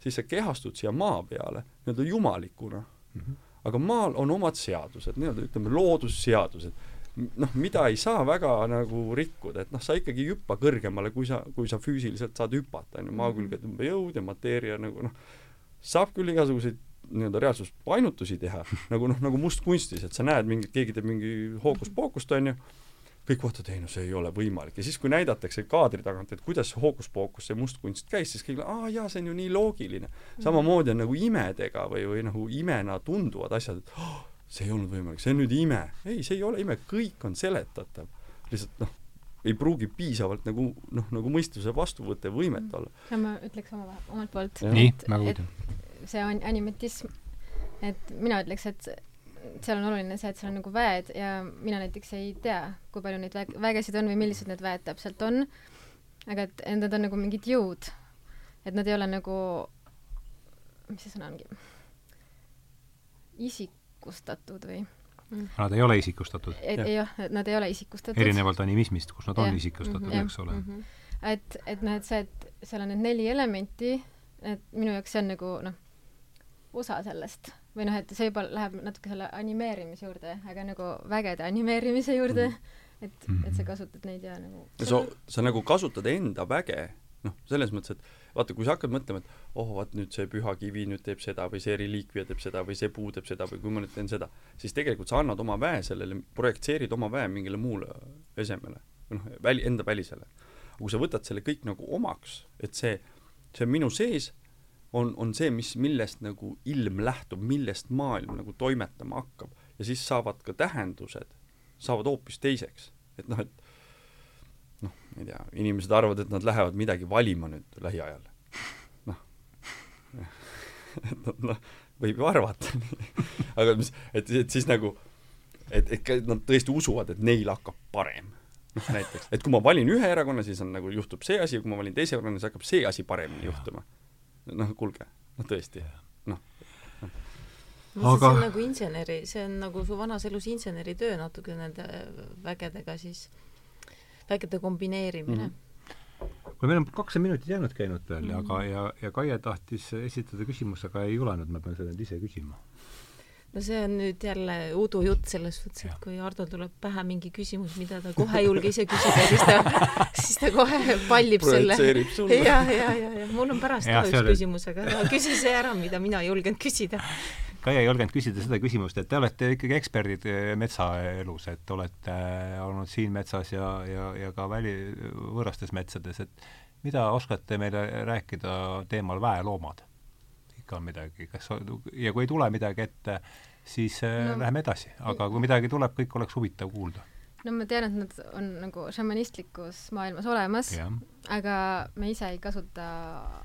siis sa kehastud siia maa peale nii-öelda jumalikuna mm. -hmm. aga maal on omad seadused, nii-öelda ütleme, loodusseadused noh, mida ei saa väga nagu rikkuda, et noh, sa ikkagi ei hüppa kõrgemale, kui sa, kui sa füüsiliselt saad hüpata, on ju, maa külge tõmbejõud ja mateeria nagu noh, saab küll igasuguseid nii-öelda reaalsuspainutusi teha, nagu noh, nagu mustkunstis, et sa näed mingit, keegi teeb mingi hookuspookust, on ju, kõik vaatavad, ei no see ei ole võimalik ja siis, kui näidatakse kaadri tagant, et kuidas see hookuspookus, see mustkunst käis, siis kõik, aa jaa, see on ju nii loogiline. samamoodi on nagu imedega või, või nagu imena tunduvad asjad, et oh, see ei olnud võimalik, see on nüüd ime. ei, see ei ole ime, kõik on seletatav. lihtsalt noh, ei pruugi piisavalt nagu noh, nagu mõistuse vastuvõtte võimet Mm. olla. no ma ütleks oma, omalt poolt, nii väga et huvitav see on animatism, et mina ütleks, et seal on oluline see, et seal on nagu väed ja mina näiteks ei tea, kui palju neid väg-, vägesid on või millised need väed täpselt on, aga et nad on nagu mingid jõud. et nad ei ole nagu, mis see sõna ongi, isikustatud või? Nad ei ole isikustatud Jah. nad ei ole isikustatud. erinevalt animismist kus nad on Jah. isikustatud Mhm. Jah. eks ole Mhm. et, et noh, et see, et seal on need neli elementi, et minu jaoks see on nagu noh, osa sellest või noh, et see juba läheb natuke selle animeerimise juurde, aga nagu vägede animeerimise juurde mm, et, et sa kasutad neid ja nagu ja sa, sa nagu kasutad enda väge, noh, selles mõttes, et vaata, kui sa hakkad mõtlema, et oh, vaat nüüd see püha kivi nüüd teeb seda või see reliikvia teeb seda või see puu teeb seda või kui ma nüüd teen seda, siis tegelikult sa annad oma väe sellele, projitseerid oma väe mingile muule esemele või noh, väli, enda välisele. aga kui sa võtad selle kõik nagu omaks, et see, see on minu sees, on, on see, mis, millest nagu ilm lähtub, millest maailm nagu toimetama hakkab ja siis saavad ka tähendused, saavad hoopis teiseks. et noh, et noh, ma ei tea, inimesed arvavad, et nad lähevad midagi valima nüüd lähiajal. noh, et noh, võib ju arvata aga mis, et, et siis nagu, et, et nad tõesti usuvad, et neil hakkab parem. noh, näiteks, et kui ma valin ühe erakonna, siis on nagu, juhtub see asi, kui ma valin teise erakonna, siis hakkab see asi paremini juhtuma. Noh, kuulge, noh tõesti, noh. no Aga- see on nagu inseneri, see on nagu su vanas elus inseneritöö natuke nende vägedega siis, vägede kombineerimine mm. kuule, meil on kakskümmend minutit jäänudki ainult veel mm. aga ja, ja Kaie tahtis esitada küsimuse, aga ei julenud, ma pean seda nüüd ise küsima. No see on nüüd jälle udujutt selles suhtes, Jah. et kui Hardol tuleb pähe mingi küsimus, mida ta kohe ei julge ise küsida, siis ta, siis ta kohe pallib selle. ja, ja, ja, ja mul on pärast Jah, ka üks oli- küsimus, aga küsi see ära, mida mina ei julgenud küsida. Kaie ei julgenud küsida seda küsimust, et te olete ikkagi eksperdid eh, metsaelus, et olete eh, olnud siin metsas ja, ja, ja ka väli, võõrastes metsades, et mida oskate meile rääkida teemal väeloomad? Ikka on midagi, kas, ja kui ei tule midagi ette, siis no. No- läheme edasi, aga kui midagi tuleb, kõik oleks huvitav kuulda. no ma tean, et nad on nagu šamanistlikus maailmas olemas, aga me ise ei kasuta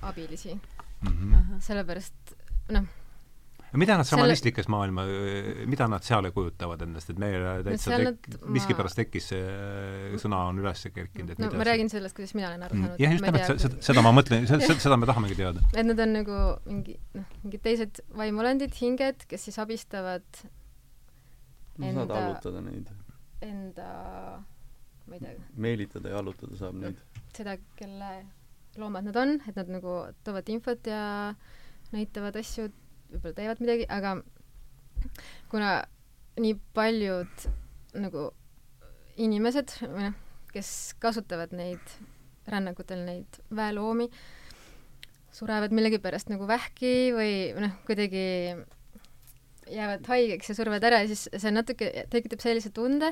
abilisi, mm -hmm. sellepärast noh, mida nad Selle- šamanistlikes maailma, mida nad seal kujutavad endast, et meile täitsa tek- nad-, miskipärast tekkis see äh, sõna on üles kerkinud, et no mida ma see- räägin sellest, kuidas mina olen aru Mm, saanud. jah, just nimelt, seda, seda ma mõtlen, seda, me tahamegi teada. et nad on nagu mingi noh, mingid teised vaimulendid, hinged, kes siis abistavad no saad enda- allutada neid, enda, ma ei tea, meelitada ja allutada saab neid. seda, kelle loomad nad on, et nad nagu toovad infot ja näitavad asju, võib-olla teevad midagi, aga kuna nii paljud nagu inimesed või noh, kes kasutavad neid rännakutel neid väeloomi, surevad millegipärast nagu vähki või noh, kuidagi jäävad haigeks ja survad ära ja siis see natuke tekitab sellise tunde,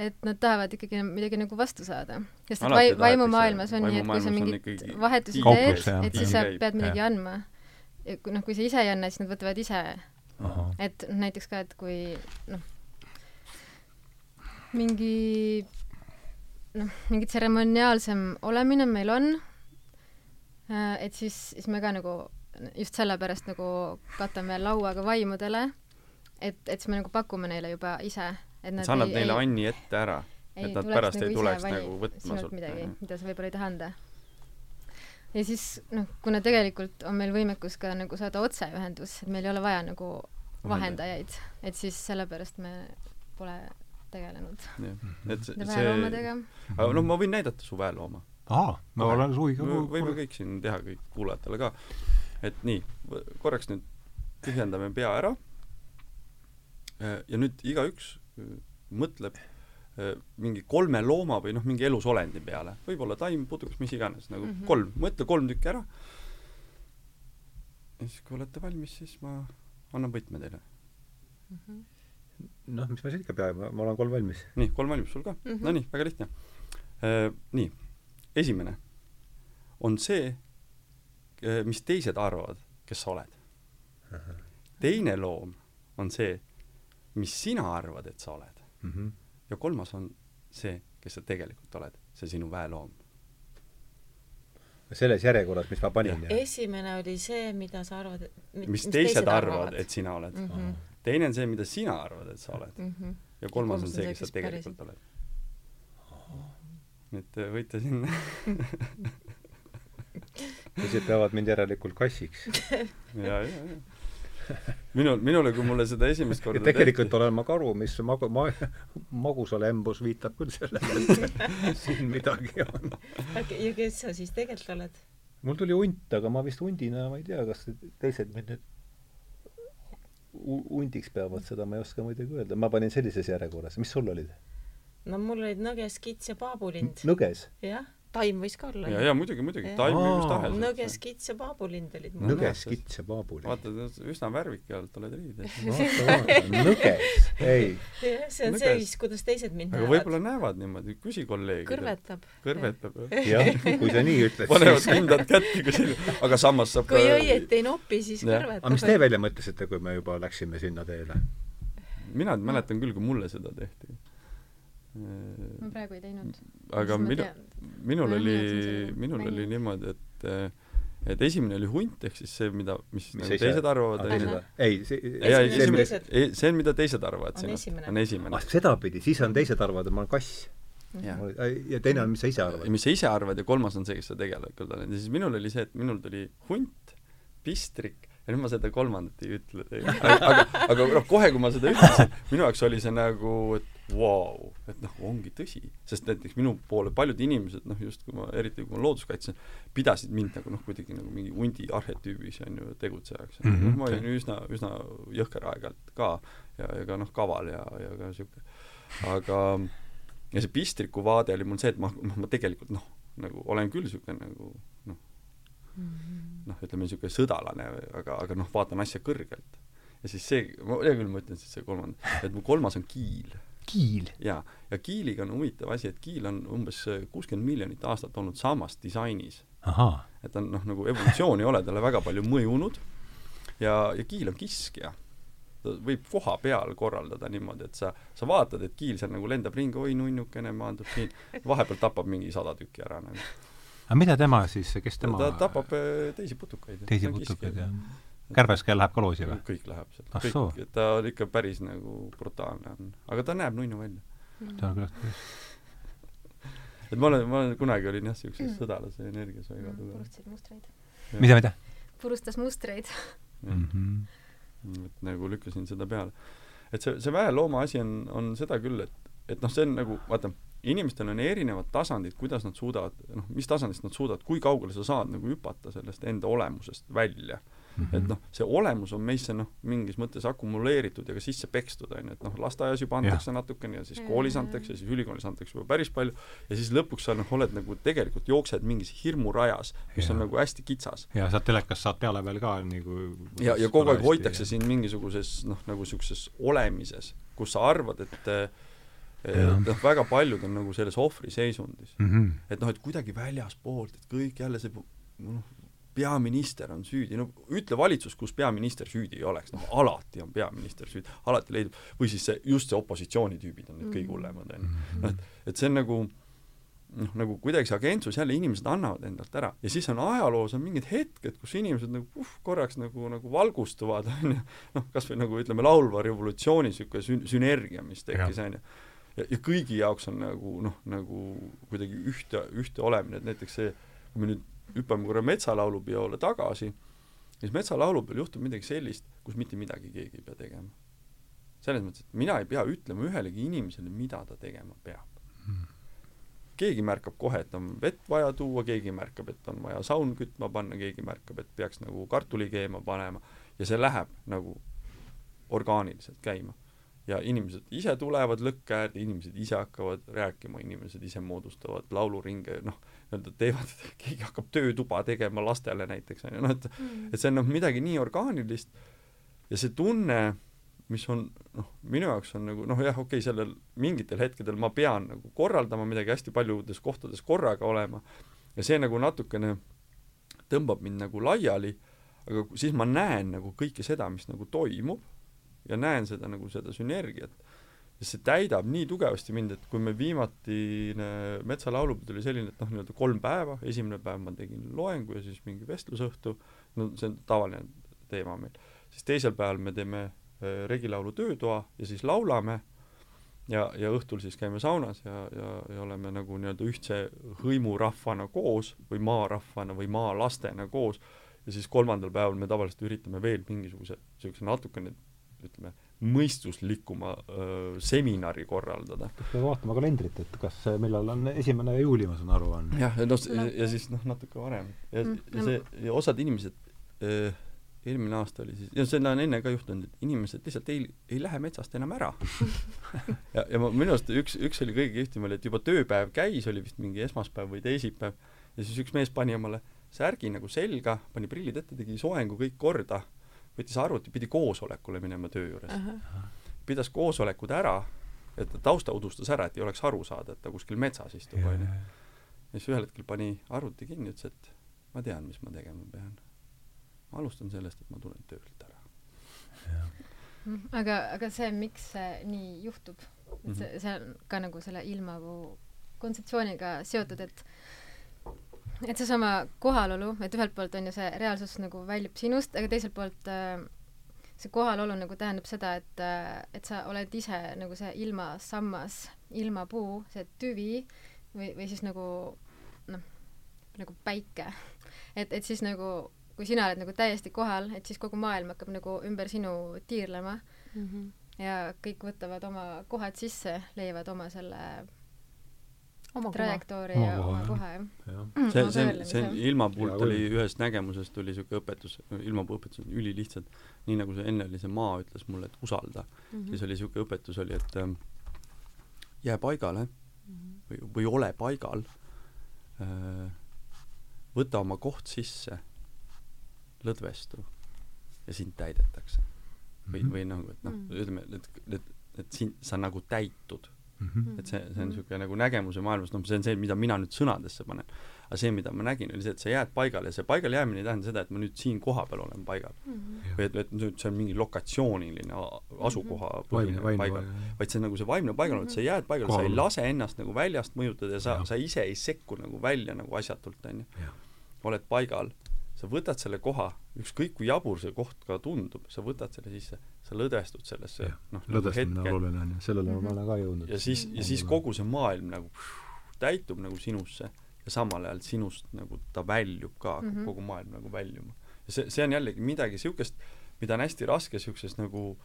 et nad tahavad ikkagi midagi nagu vastu saada. sest et vai-, vaimumaailmas on nii, et kui sa mingit vahetusi teed et siis sa pead midagi jah. andma. Kui noh, kui sa ise ei anna, siis nad võtavad ise, et noh, näiteks ka, et kui noh, mingi noh, mingi tseremoniaalsem olemine meil on, et siis, siis me ka nagu just sellepärast nagu katame lauaga vaimudele, et, et siis me nagu pakume neile juba ise, et nad sa annad ei, neile ei, anni ette ära, ei et nad pärast ei ise tuleks nagu võtma sult. midagi, mida sa võib-olla ei taha anda. Ja siis noh, kuna tegelikult on meil võimekus ka nagu saada otseühendus, et meil ei ole vaja nagu vahendajaid, et siis sellepärast me pole tegelenud jah, et see, see aga noh, ma võin näidata su väelooma. aa, ma olen huviga me võime kõik siin teha, kõik kuulajatele ka. et nii, korraks nüüd tühjendame pea ära. ja nüüd igaüks äh, mõtleb äh, mingi kolme looma või noh, mingi elusolendi peale, võib-olla taim, putukas, mis iganes, nagu mm. -hmm. kolm, mõtle kolm tükki ära. ja siis, kui olete valmis, siis ma annan võtme teile. noh, mis ma siin ikka pean, ma olen kolm valmis. nii, kolm valmis sul ka mm. -hmm.? Nonii, väga lihtne. nii, esimene on see, mis teised arvavad, kes sa oled. teine loom on see, mis sina arvad, et sa oled. Mhm. Ja kolmas on see, kes sa tegelikult oled, see sinu väeloom. selles järjekorras, mis ma panin esimene oli see, mida sa arvad, et mis teised arvavad, et sina oled. mm. -hmm. teine on see, mida sina arvad, et sa oled. Mm -hmm. ja kolmas on see, kes sa tegelikult oled. nüüd te võite sinna teised peavad mind järelikult kassiks. ja, ja, ja. minul, minule, kui mulle seda esimest korda tegelikult olen ma karu, mis magu-, ma-, magusale embus viitab küll sellele, et siin midagi on. ja kes sa siis tegelikult oled? mul tuli hunt, aga ma vist hundina, ma ei tea, kas teised mind nüüd hu- hundiks peavad, seda ma ei oska muidugi öelda, ma panin sellises järjekorras, mis sul olid? no mul olid nõges, kits ja paabulind. nõges? jah, taim võis ka olla ja, ja muidugi, muidugi, taim või mis tahes. nõges, kits ja paabulind olid mul. nõges, kits ja paabuli. vaata, üsna värvikalt oled riides. nõges, ei. see on Nõges. see viis, kuidas teised mind aga näevad. võib-olla näevad niimoodi, küsi kolleegidelt. kõrvetab. kõrvetab, jah. jah, kui sa nii ütled, panevad kindad kätte, kui siin, aga samas saab kui õieti ei nopi, siis kõrvetab. aga mis te välja mõtlesite, kui me juba läksime sinna teele? mina mäletan küll, kui mulle seda tehti. Ma praegu ei teinud. aga minu, minul Ma oli minul oli niimoodi, et et esimene oli hunt, ehk siis see, mida, mis, Mis ise- teised arvavad, on Ahah., ei, see, see, mida esimesed-, see, mida teised arvavad On sinust, on esimene ah,. sedapidi, siis on teised arvavad, et ma olen kass. Jah. ja teine on, mis sa ise ja arvad. mis sa ise arvad ja kolmas on see, kes sa tegelikult oled. ja siis minul oli see, et minul tuli hunt, pistrik ja nüüd ma seda kolmandat ei ütle. aga, aga, aga noh, kohe, kui ma seda ütlesin, minu jaoks oli see nagu, et vau wow,, et noh, ongi tõsi. sest näiteks minu poole paljud inimesed, noh just kui ma, eriti kui ma looduskaitsen, pidasid mind nagu noh, kuidagi nagu mingi hundi arhetüübis on ju tegutsejaks mm. Mhm. -hmm. ma olin üsna, üsna jõhker aeg-ajalt ka ja, ja ka noh, kaval ja, ja ka sihuke, aga ja see pistriku vaade oli mul see, et ma, noh, ma tegelikult noh, nagu olen küll niisugune nagu noh, noh, ütleme niisugune sõdalane, aga, aga noh, vaatan asja kõrgelt. ja siis see, ma hea küll, ma ütlen siis see kolmas, et mu kolmas on kiil. kiil. jaa, ja kiiliga on huvitav asi, et kiil on umbes kuuskümmend miljonit aastat olnud samas disainis. et ta on noh, nagu evolutsioon ei ole talle väga palju mõjunud ja, ja kiil on kiskja. ta võib koha peal korraldada niimoodi, et sa, sa vaatad, et kiil seal nagu lendab ringi, oi nunnukene maandub siin, vahepeal tapab mingi sada tükki ära nagu. aga mida tema siis, kes tema ta tapab äh, teisi putukaid. teisi putukaid ja kärbeskäel läheb ka loosi või? kõik läheb sealt Ah kõik, ta on ikka päris nagu brutaalne on, aga ta näeb nunnu välja. see on küll et ma olen, ma olen kunagi olin jah, siukses Mm. sõdalase energias väga tugev. purustasid mustreid. mida, mida purustas mustreid. mm? -hmm. et nagu lükkasin seda peale. et see, see väelooma asi on, on seda küll, et, et noh, see on nagu, vaata, inimestel on erinevad tasandid, kuidas nad suudavad, noh, mis tasandist nad suudavad, kui kaugele sa saad nagu hüpata sellest enda olemusest välja. Mhm. et noh, see olemus on meisse noh, mingis mõttes akumuleeritud ja ka sisse pekstud, on ju, et noh, lasteaias juba antakse natukene ja siis koolis antakse ja siis ülikoolis antakse juba päris palju ja siis lõpuks sa noh, oled nagu tegelikult jooksed mingis hirmurajas, mis on Jaa. nagu hästi kitsas. ja sealt telekast saad peale veel ka nagu ja, ja kogu aeg hoitakse sind mingisuguses noh, nagu niisuguses olemises, kus sa arvad, et et Jah. noh, väga paljud on nagu selles ohvriseisundis. mm. -hmm. et noh, et kuidagi väljaspoolt, et kõik jälle see noh, peaminister on süüdi, no ütle valitsus, kus peaminister süüdi ei oleks, noh alati on peaminister süüdi, alati leidub, või siis see, just see opositsioonitüübid on need kõige hullemad, on ju. noh, et, et see on nagu noh, nagu kuidagi see agentsus jälle inimesed annavad endalt ära. Ja siis on ajaloos on mingid hetked, kus inimesed nagu puh, korraks nagu, nagu valgustuvad, on ju, noh, kas või nagu ütleme, laulva revolutsiooni niisugune sün-, sünergia, mis tekkis, on ju. ja, ja kõigi jaoks on nagu noh, nagu kuidagi ühte, ühte olemine, et näiteks see, kui me nüüd hüppame korra metsalaulupeole tagasi, siis metsalaulupeol juhtub midagi sellist, kus mitte midagi keegi ei pea tegema. selles mõttes, et mina ei pea ütlema ühelegi inimesele, mida ta tegema peab Mhm. keegi märkab kohe, et on vett vaja tuua, keegi märkab, et on vaja saun kütma panna, keegi märkab, et peaks nagu kartuli keema panema ja see läheb nagu orgaaniliselt käima. ja inimesed ise tulevad lõkke äärde, inimesed ise hakkavad rääkima, inimesed ise moodustavad lauluringe, noh, nii-öelda teevad, keegi hakkab töötuba tegema lastele näiteks, on ju, noh et et see on noh, midagi nii orgaanilist. Ja see tunne, mis on noh, minu jaoks on nagu noh, jah, okei okay,, sellel mingitel hetkedel ma pean nagu korraldama midagi hästi paljudes kohtades korraga olema. Ja see nagu natukene tõmbab mind nagu laiali, aga siis ma näen nagu kõike seda, mis nagu toimub ja näen seda nagu seda sünergiat. Ja see täidab nii tugevasti mind, et kui me viimatine metsalaulupidu oli selline, et noh, nii-öelda kolm päeva, esimene päev ma tegin loengu ja siis mingi vestlusõhtu, no see on tavaline teema meil, siis teisel päeval me teeme äh, regilaulu töötoa ja siis laulame ja, ja õhtul siis käime saunas ja, ja, ja oleme nagu nii-öelda ühtse hõimurahvana koos või maarahvana või maalastena koos. Ja siis kolmandal päeval me tavaliselt üritame veel mingisuguse niisuguse natukene ütleme, mõistuslikuma öö, seminari korraldada. peab vaatama kalendrit, et kas millal on esimene juuli, ma saan aru, on. jah, ja noh, No. ja siis noh, natuke varem. ja Mm, ja see, ja osad inimesed eelmine aasta oli siis, ja seda on enne ka juhtunud, et inimesed lihtsalt ei, ei lähe metsast enam ära ja, ja ma, minu arust üks, üks oli kõige kihvtim oli, et juba tööpäev käis, oli vist mingi esmaspäev või teisipäev, ja siis üks mees pani omale särgi nagu selga, pani prillid ette, tegi soengu kõik korda, võttis arvuti, pidi koosolekule minema töö juures. pidas koosolekud ära, et ta tausta udustas ära, et ei oleks aru saada, et ta kuskil metsas istub, onju. ja siis ühel hetkel pani arvuti kinni, ütles, et ma tean, mis ma tegema pean. ma alustan sellest, et ma tulen töölt ära. Mm, aga, aga see, miks see nii juhtub, et Mhm. see, see on ka nagu selle ilmavuu kontseptsiooniga seotud, et et seesama kohalolu, et ühelt poolt on ju see reaalsus nagu väljub sinust, aga teiselt poolt äh, see kohalolu nagu tähendab seda, et äh, et sa oled ise nagu see ilmasammas, ilmapuu, see tüvi või, või siis nagu noh, nagu päike. et, et siis nagu kui sina oled nagu täiesti kohal, et siis kogu maailm hakkab nagu ümber sinu tiirlema ja kõik võtavad oma kohad sisse, leiavad oma selle oma trajektoori Oma ja oma koha, jah. see, Oma see on, see on jah. ilmapuult Hea oli ühest nägemusest oli siuke õpetus, ilmapuu õpetus on ülilihtsalt, nii nagu see enne oli see maa ütles mulle, et usalda mm, -hmm. siis oli siuke õpetus oli, et ähm, jää paigale või, või ole paigal äh,, võta oma koht sisse, lõdvestu ja sind täidetakse. või, Mhm. või nagu, et noh Mhm., ütleme, et, et, et sind, sa nagu täitud Mhm. et see, see on Mhm. niisugune nagu nägemuse maailmas, noh, see on see, mida mina nüüd sõnadesse panen. aga see, mida ma nägin, oli see, et sa jääd paigale ja see paigale jäämine ei tähenda seda, et ma nüüd siin kohapeal olen paigal. või et, et nüüd see on mingi lokatsiooniline asukoha vaimne, põhine vaimne paigal, vaid see on nagu see vaimne paigal, et sa jääd paigale, sa ei lase ennast nagu väljast mõjutada ja sa sa ise ei sekku nagu välja nagu asjatult, onju Jah.. oled paigal, sa võtad selle koha, ükskõik kui jabur see koht ka tundub, sa võtad selle sisse, sa lõdvestud sellesse noh, nagu lõdvestamine on oluline on ju, sellele Mhm. ma olen ka jõudnud. ja siis, ja siis kogu see maailm nagu täitub nagu sinusse ja samal ajal sinust nagu ta väljub ka, hakkab mm Mhm. -hmm. kogu maailm nagu väljuma. ja see, see on jällegi midagi niisugust, mida on hästi raske niisuguses nagu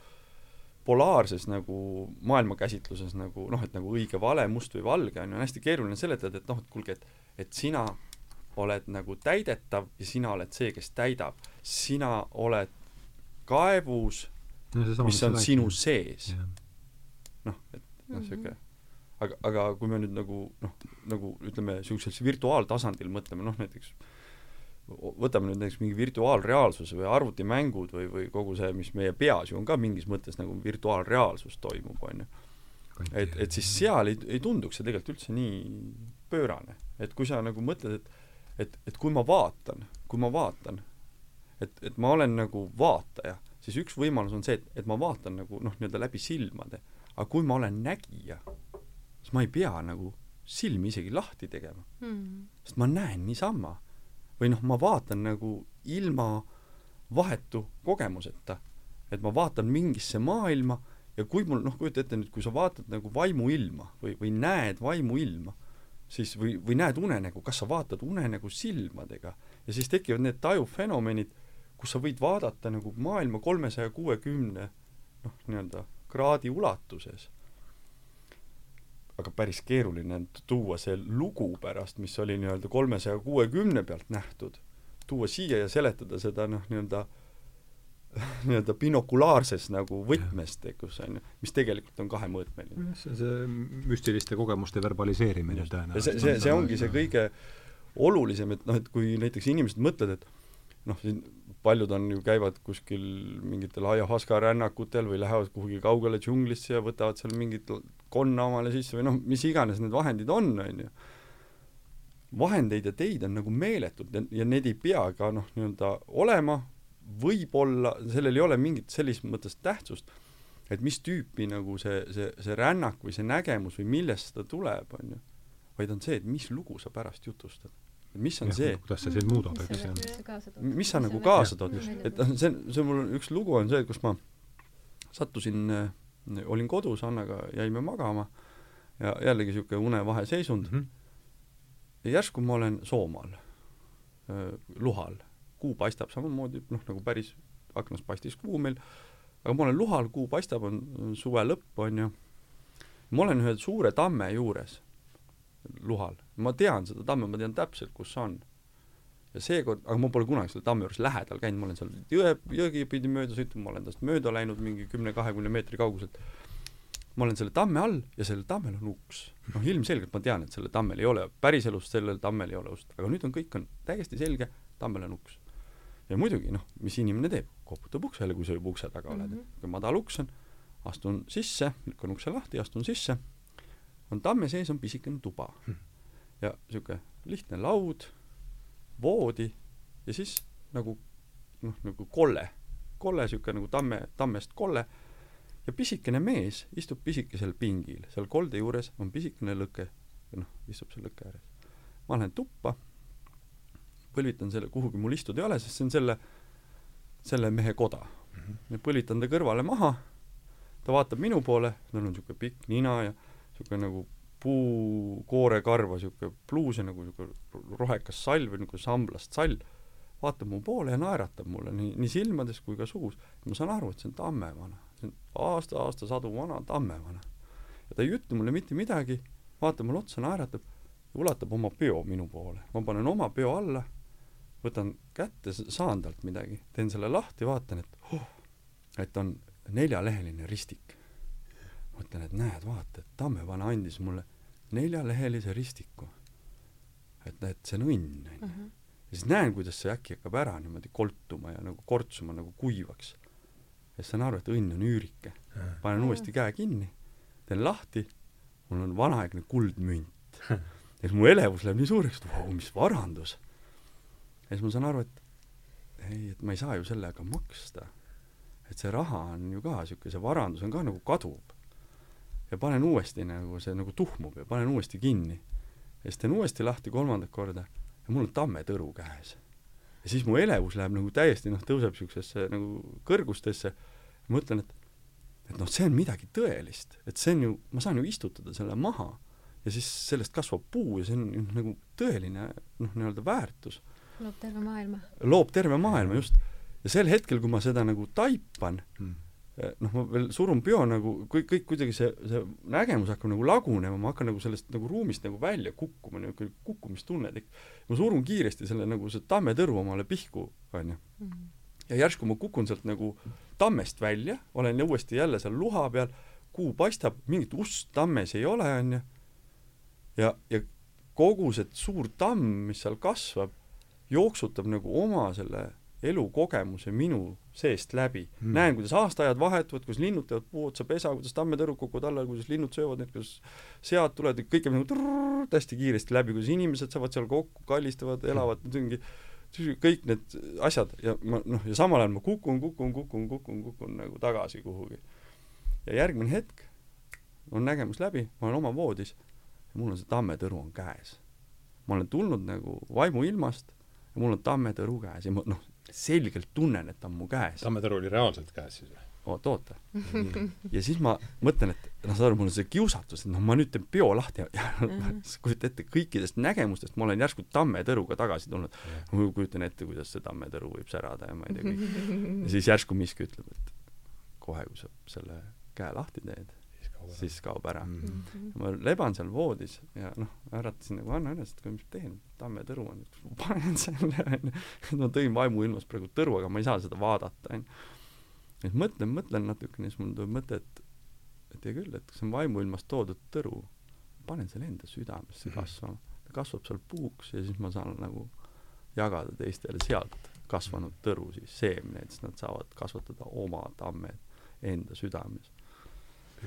polaarses nagu maailmakäsitluses nagu noh, et nagu õige-vale, must või valge on ju, on hästi keeruline seletada, et noh, et kuulge, et et sina oled nagu täidetav ja sina oled see, kes täidab. sina oled kaevus, mis on sinu sees. noh, et noh, Mhm. sihuke aga, aga kui me nüüd nagu noh, nagu ütleme, niisugusel virtuaaltasandil mõtleme, noh näiteks võtame nüüd näiteks mingi virtuaalreaalsuse või arvutimängud või, või kogu see, mis meie peas ju on ka mingis mõttes nagu virtuaalreaalsus toimub, on ju. et, et siis seal ei, ei tunduks see tegelikult üldse nii pöörane. et kui sa nagu mõtled, et et, et kui ma vaatan, kui ma vaatan, et, et ma olen nagu vaataja, siis üks võimalus on see, et, et ma vaatan nagu noh, nii-öelda läbi silmade. aga kui ma olen nägija, siis ma ei pea nagu silmi isegi lahti tegema, sest ma näen niisama. või noh, ma vaatan nagu ilma vahetu kogemuseta. et ma vaatan mingisse maailma ja kui mul noh, kujuta ette nüüd, kui sa vaatad nagu vaimuilma või, või näed vaimuilma, siis või, või näed unenägu, kas sa vaatad unenägu silmadega ja siis tekivad need tajufenomenid, kus sa võid vaadata nagu maailma kolmesaja kuuekümne noh, nii-öelda kraadi ulatuses. aga päris keeruline on tuua see lugu pärast, mis oli nii-öelda kolmesaja kuuekümne pealt nähtud, tuua siia ja seletada seda noh, nii-öelda nii-öelda binokulaarses nagu võtmes tegus, on ju, mis tegelikult on kahemõõtmeline. see on see müstiliste kogemuste verbaliseerimine tõenäoliselt. see, see, see ongi see kõige olulisem, et noh, et kui näiteks inimesed mõtlevad, et noh, siin paljud on ju, käivad kuskil mingitel ajahuaska rännakutel või lähevad kuhugi kaugele džunglisse ja võtavad seal mingit konna omale sisse või noh, mis iganes need vahendid on, on ju. vahendeid ja teid on nagu meeletult ja, ja need ei pea ka noh, nii-öelda olema võib-olla sellel ei ole mingit selles mõttes tähtsust, et mis tüüpi nagu see, see, see rännak või see nägemus või millest ta tuleb, on ju, vaid on see, et mis lugu sa pärast jutustad. mis on ja, see kuidas see sind muudab, eks on mis sa nagu kaasa tood, et noh, see, see mul üks lugu on see, kus ma sattusin, olin kodus, Annaga jäime magama ja jällegi niisugune unevaheseisund mm. -hmm. ja järsku ma olen Soomaal, Luhal kuu paistab samamoodi, noh, nagu päris aknast paistis kuu meil, aga ma olen luhal, kuu paistab, on suve lõpp, on ju, ma olen ühe suure tamme juures, luhal, ma tean seda tamme, ma tean täpselt, kus see on. ja seekord, aga ma pole kunagi selle tamme juures lähedal käinud, ma olen seal jõe, jõgi pidi mööda sõitnud, ma olen tast mööda läinud mingi kümne-kahekümne meetri kauguselt, ma olen selle tamme all ja sellel tammel on uks. noh, ilmselgelt ma tean, et sellel tammel ei ole, päriselus sellel tammel ei ole ust, aga nüüd on kõik on täiesti selge, tammel on uks ja muidugi noh, mis inimene teeb, koputab uksele, kui sa juba ukse taga oled. Mm, -hmm. madal uks on, astun sisse, lükkan ukse lahti, astun sisse, on tamme sees on pisikene tuba. Mm. -hmm. ja niisugune lihtne laud, voodi ja siis nagu noh, nagu kolle, kolle niisugune nagu tamme, tammest kolle. Ja pisikene mees istub pisikesel pingil, seal kolde juures on pisikene lõke, noh, istub seal lõkke ääres. ma lähen tuppa põlvitan selle kuhugi, mul istuda ei ole, sest see on selle, selle mehe koda mm. -hmm. põlitan ta kõrvale maha, ta vaatab minu poole, tal on niisugune pikk nina ja niisugune nagu puukoorekarva niisugune pluus ja nagu niisugune rohekas sall või nagu samblast sall, vaatab mu poole ja naeratab mulle nii, nii silmades kui ka suus. ma saan aru, et see on tammevana, see on aasta-aasta sadu vana tammevana. ja ta ei ütle mulle mitte midagi, vaatab mulle otsa, naeratab, ulatab oma peo minu poole. ma panen oma peo alla võtan kätte, saan talt midagi, teen selle lahti, vaatan, et oh, et on neljaleheline ristik. mõtlen, et näed, vaata, et Tammevana andis mulle neljalehelise ristiku. et, et see on õnn, onju. Mhm. ja siis näen, kuidas see äkki hakkab ära niimoodi koltuma ja nagu kortsuma nagu kuivaks. ja siis saan aru, et õnn on üürike. panen uuesti käe kinni, teen lahti, mul on vanaaegne kuldmünt. ja siis mu elevus läheb nii suureks, et vau, mis varandus ja siis ma saan aru, et ei, et ma ei saa ju sellega maksta. et see raha on ju ka niisugune, see varandus on ka nagu kadub. ja panen uuesti nagu, see nagu tuhmub ja panen uuesti kinni. ja siis teen uuesti lahti kolmandat korda ja mul on tammetõru käes. ja siis mu elevus läheb nagu täiesti noh, tõuseb niisugusesse nagu kõrgustesse, mõtlen, et et noh, see on midagi tõelist, et see on ju, ma saan ju istutada selle maha ja siis sellest kasvab puu ja see on nagu tõeline noh, nii-öelda väärtus loob terve maailma. loob terve maailma, just. ja sel hetkel, kui ma seda nagu taipan mm., noh, ma veel surun peo nagu, kõik, kõik kuidagi see, see nägemus hakkab nagu lagunema, ma hakkan nagu sellest nagu ruumist nagu välja kukkuma, niisugune kukkumistunne tekib. ma surun kiiresti selle nagu see tammetõrv omale pihku, onju. Hmm. ja järsku ma kukun sealt nagu tammest välja, olen uuesti jälle seal luha peal, kuu paistab, mingit ust tammes ei ole, onju. ja, ja kogu see suur tamm, mis seal kasvab, jooksutab nagu oma selle elukogemuse minu seest läbi mm.. näen, kuidas aastaajad vahetuvad, kuidas linnud teevad puu otsa pesa, kuidas tammetõrg kukuvad alla, kuidas linnud söövad neid, kuidas sead tulevad, kõik käib nagu trrrr, hästi kiiresti läbi, kuidas inimesed saavad seal kokku, kallistavad, elavad, mingi kõik need asjad ja ma noh, ja samal ajal ma kukun, kukun, kukun, kukun, kukun nagu tagasi kuhugi. ja järgmine hetk on nägemus läbi, ma olen oma voodis ja mul on see tammetõru on käes. ma olen tulnud nagu vaimuilmast ja mul on tammetõru käes ja ma noh, selgelt tunnen, et ta on mu käes. tammetõru oli reaalselt käes siis või? oot, oota. ja siis ma mõtlen, et noh, saad aru, mul on see kiusatus, et noh, ma nüüd teen peo lahti ja, ja Mhm. sa kujuta ette, kõikidest nägemustest ma olen järsku tammetõruga tagasi tulnud. ma kujutan ette, kuidas see tammetõru võib särada ja ma ei tea kõik. ja siis järsku miski ütleb, et kohe, kui sa selle käe lahti teed, siis kaob ära. Mm. ma leban seal voodis ja noh, äratasin nagu Anna üles, et kuule, mis ma teen, tammetõru on, panen selle, onju. ma tõin vaimuilmas praegu tõru, aga ma ei saa seda vaadata, onju. et mõtlen, mõtlen natukene, siis mul tuleb mõte, et et hea küll, et see on vaimuilmast toodud tõru, panen selle enda südamesse Mhm. kasvama. ta kasvab seal puuks ja siis ma saan nagu jagada teistele sealt kasvanud tõru siis seemneid, siis nad saavad kasvatada oma tammed enda südames.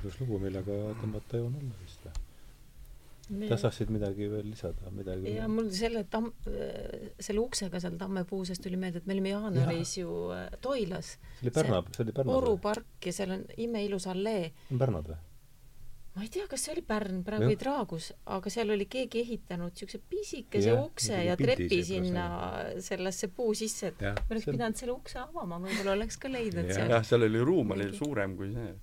Ilus lugu, millega tõmmata joon alla vist või? Kas tahtsid midagi veel lisada, midagi ja mul selle tamm, selle uksega seal tammepuusest tuli meelde, et me olime jaanuaris ju äh, Toilas, see oli Pärna, see oli Pärnas Oru park ja seal on imeilus allee. Pärnad või? Ma ei tea, kas see oli Pärn praegu Jah. või Traagus, aga seal oli keegi ehitanud siukse pisikese Jah, ukse ja trepi sinna sellesse puu sisse, et jah, me oleks pidanud selle ukse avama, võib-olla oleks ka leidnud Jah. seal jah, seal oli ruum oli Mingi- suurem kui see.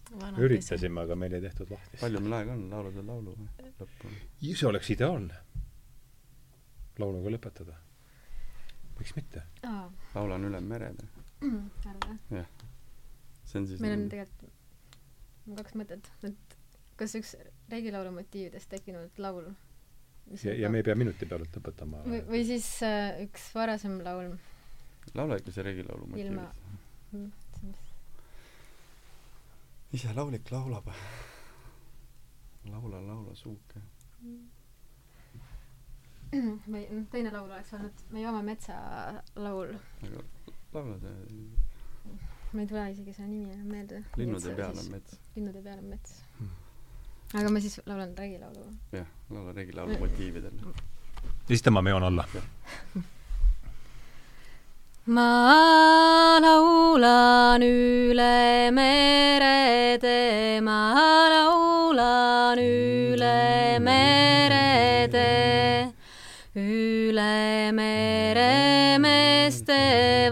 üritasime, aga meil ei tehtud lahti. palju meil aega on laulude laulu lõppu? see oleks ideaalne. lauluga lõpetada. miks mitte? aa, laulan üle merede. arva. see on siis meil on tegelikult mul kaks mõtet, et kas üks regilaulu motiividest tekkinud laul ja, ja me ei pea minuti pealt lõpetama. või, või siis äh, üks varasem laul laula ikka see regilaulu Ilma- motiivid. mm, ise laulik laulab. laula, laula suuke. või noh, teine laul oleks olnud Me joome metsa laul. aga laula see mul ei tule isegi selle nimi enam meelde. linnude peal on mets. linnude peal on mets Hmm.. Aga ma siis laulan regilaulu. jah, laula regilaulu motiividel. esitame Me joon alla. ma laulan üle merede, ma laulan üle merede, üle meremeeste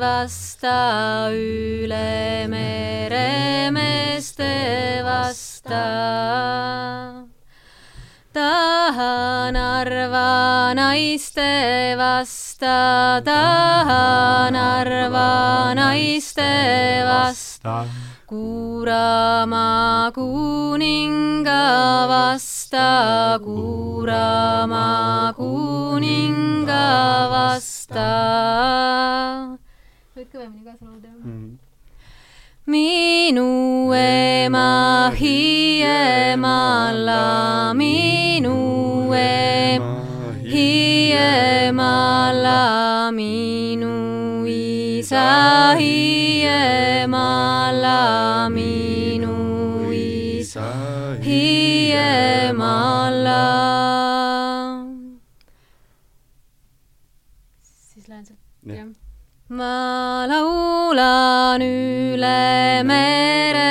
vasta, üle meremeeste vasta. Tahan arva naiste vasta, tahan arva naiste vasta, kuurama kuninga vasta, kuurama kuninga vasta. võid kõvemini kaasa laulda? Minu ema hiiemalla, minu ema hiiemalla, minu üle merede,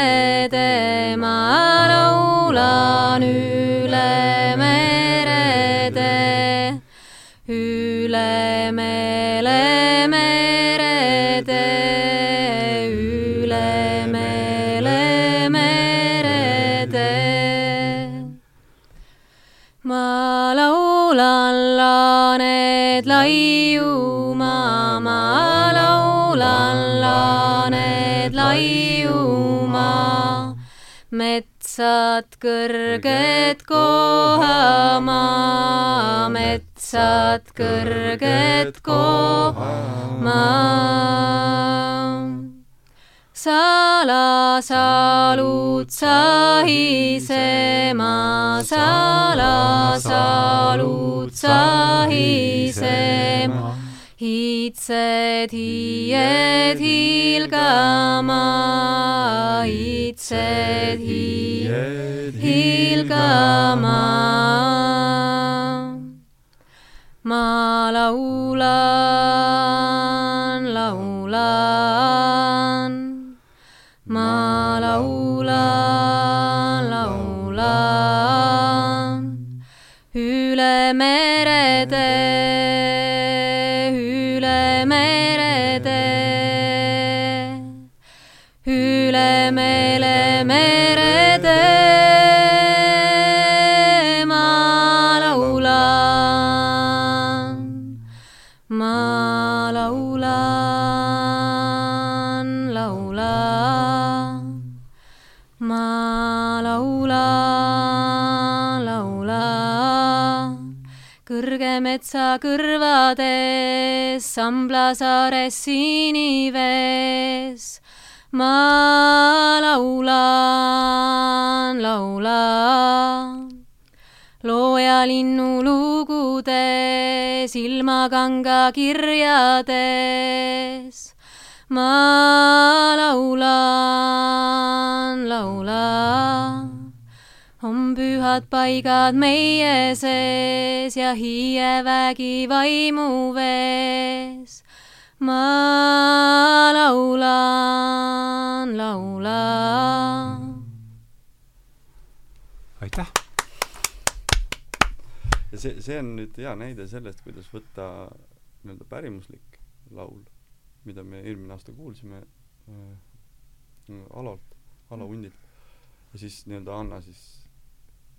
metsad kõrged kohamaa, metsad kõrged kohamaa. salasalud sahisema, salasalud sahisema, hiitsed hiied hiilgama, hiitsed hiied hiilgama. ma laulan, kõrvades, Samblasaares sinivees. ma laulan, laulan looja linnu lugudes, ilmakanga kirjades. ma laulan, laulan pühad paigad meie sees ja hiievägi vaimu vees. ma laulan, laulan. aitäh! ja see, see on nüüd hea näide sellest, kuidas võtta nii-öelda pärimuslik laul, mida me eelmine aasta kuulsime äh, Alolt, Alo Hundilt, ja siis nii-öelda Anna siis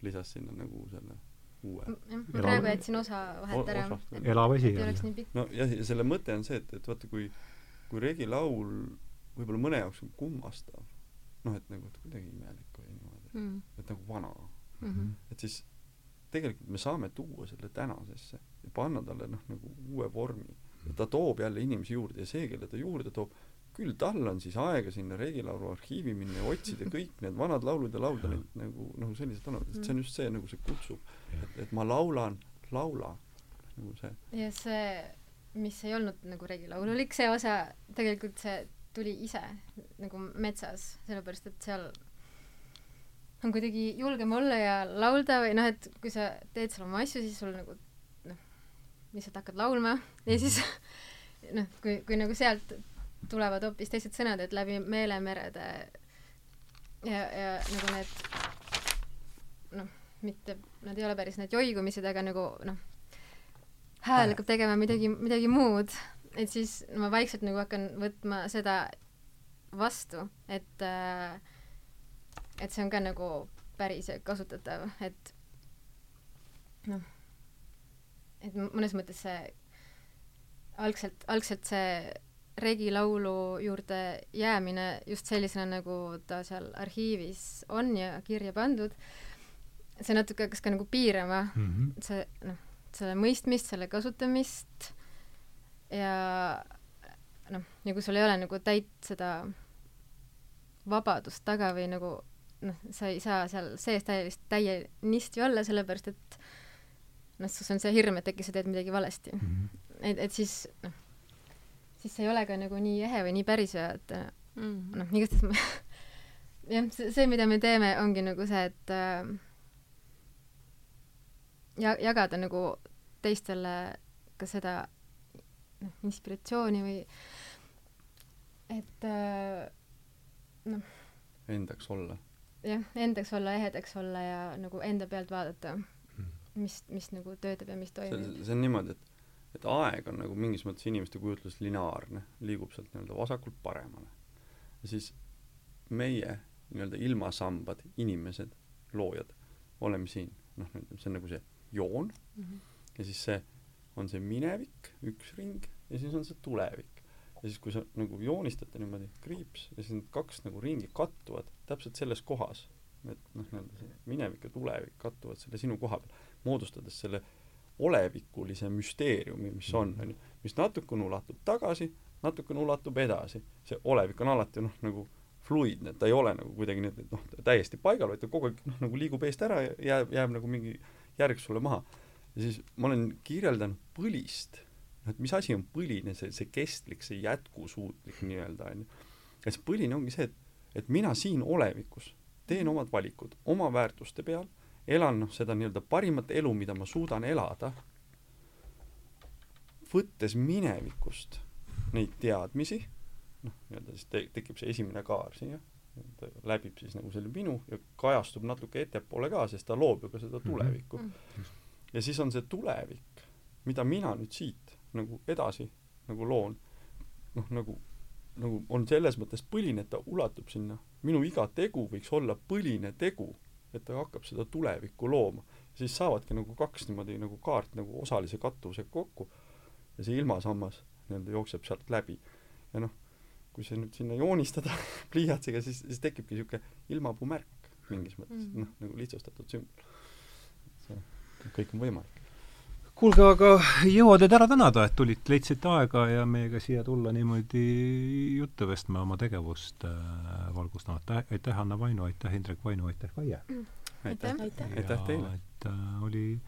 lisas sinna nagu selle uue. jah, ma praegu jätsin osa vahelt ära elav asi ei oleks nii pikk. no jah, ja selle mõte on see, et, et vaata, kui, kui regilaul võib-olla mõne jaoks on kummastav, noh, et nagu, et kuidagi imelik või niimoodi, Mm et nagu vana, -hmm. et siis tegelikult me saame tuua selle tänasesse ja panna talle noh, nagu uue vormi. ta toob jälle inimesi juurde ja see, kelle ta juurde toob, küll tal on siis aega sinna Regilaulu arhiivi minna ja otsida kõik need vanad laulud ja laulda neid nagu, nagu sellised vanad, et see on just see nagu see kutsub, et, et ma laulan, laula, nagu see. ja see, mis ei olnud nagu regilaululik, see osa tegelikult see tuli ise nagu metsas, sellepärast et seal on kuidagi julgem olla ja laulda või noh, et kui sa teed seal oma asju, siis sul nagu noh, lihtsalt hakkad laulma ja siis noh, kui, kui nagu sealt tulevad hoopis teised sõnad, et läbi meelemerede ja, ja nagu need noh, mitte, nad ei ole päris need joigumised, aga nagu noh, hääl hakkab tegema midagi, midagi muud, et siis ma vaikselt nagu hakkan võtma seda vastu, et äh, et see on ka nagu päris kasutatav, et noh, et mõnes mõttes see algselt, algselt see regilaulu juurde jäämine just sellisena, nagu ta seal arhiivis on ja kirja pandud, see natuke hakkas ka nagu piirama mm. -hmm. see noh, selle mõistmist, selle kasutamist ja noh, ja kui sul ei ole nagu täit seda vabadust taga või nagu noh, sa ei saa seal sees täielist, täienisti olla, sellepärast et noh, sus on see hirm, et äkki sa teed midagi valesti. Mm -hmm. et, et siis noh, siis see ei ole ka nagu nii ehe või nii päris ja et mm. noh, igastahes ma jah, see, see, mida me teeme, ongi nagu see, et äh, ja jagada nagu teistele ka seda noh, inspiratsiooni või et äh, noh, endaks olla. jah, endaks olla, ehedaks olla ja nagu enda pealt vaadata, Mhm. mis, mis nagu töötab ja mis toimib. see on niimoodi, et et aeg on nagu mingis mõttes inimeste kujutlus lineaarne, liigub sealt nii-öelda vasakult paremale. ja siis meie nii-öelda ilmasambad, inimesed, loojad, oleme siin, noh, see on nagu see joon Mhm. ja siis see on see minevik, üks ring, ja siis on see tulevik. ja siis, kui sa nagu joonistad niimoodi kriips ja siis need kaks nagu ringi kattuvad täpselt selles kohas, et noh, nii-öelda see minevik ja tulevik kattuvad selle sinu koha peal, moodustades selle olevikulise müsteeriumi, mis on, on ju, mis natukene ulatub tagasi, natukene ulatub edasi. see olevik on alati noh, nagu fluidne, et ta ei ole nagu kuidagi et noh, täiesti paigal, vaid ta kogu aeg noh, nagu liigub eest ära ja jääb, jääb nagu mingi järg sulle maha. ja siis ma olen kirjeldanud põlist, noh et mis asi on põline, see, see kestlik, see jätkusuutlik nii-öelda onju. ja see põline ongi see, et, et mina siin olevikus teen omad valikud oma väärtuste peal, elan noh, seda nii-öelda parimat elu, mida ma suudan elada, võttes minevikust neid teadmisi, noh, nii-öelda siis te-, tekib see esimene kaar siia, ta läbib siis nagu selle minu ja kajastub natuke ettepoole ka, sest ta loob ju ka seda tulevikku mm. -hmm. ja siis on see tulevik, mida mina nüüd siit nagu edasi nagu loon, noh nagu, nagu on selles mõttes põline, et ta ulatub sinna, minu iga tegu võiks olla põline tegu, et ta hakkab seda tulevikku looma. siis saavadki nagu kaks niimoodi nagu kaart nagu osalise kattuvusega kokku ja see ilmasammas nii-öelda jookseb sealt läbi. ja noh, kui see nüüd sinna joonistada pliiatsiga, siis, siis tekibki niisugune ilmapuu märk. mingis mõttes Mhm. noh nagu lihtsustatud sümbol kõik on võimalik kuulge, aga jõua teid ära tänada, et tulite, leidsite aega ja meiega siia tulla niimoodi juttu vestma oma tegevust äh, valgustama. aitäh, Anna Vainu, aitäh, Indrek Vainu, aitäh, Kaie! aitäh aitäh. Aitäh teile. et äh, oli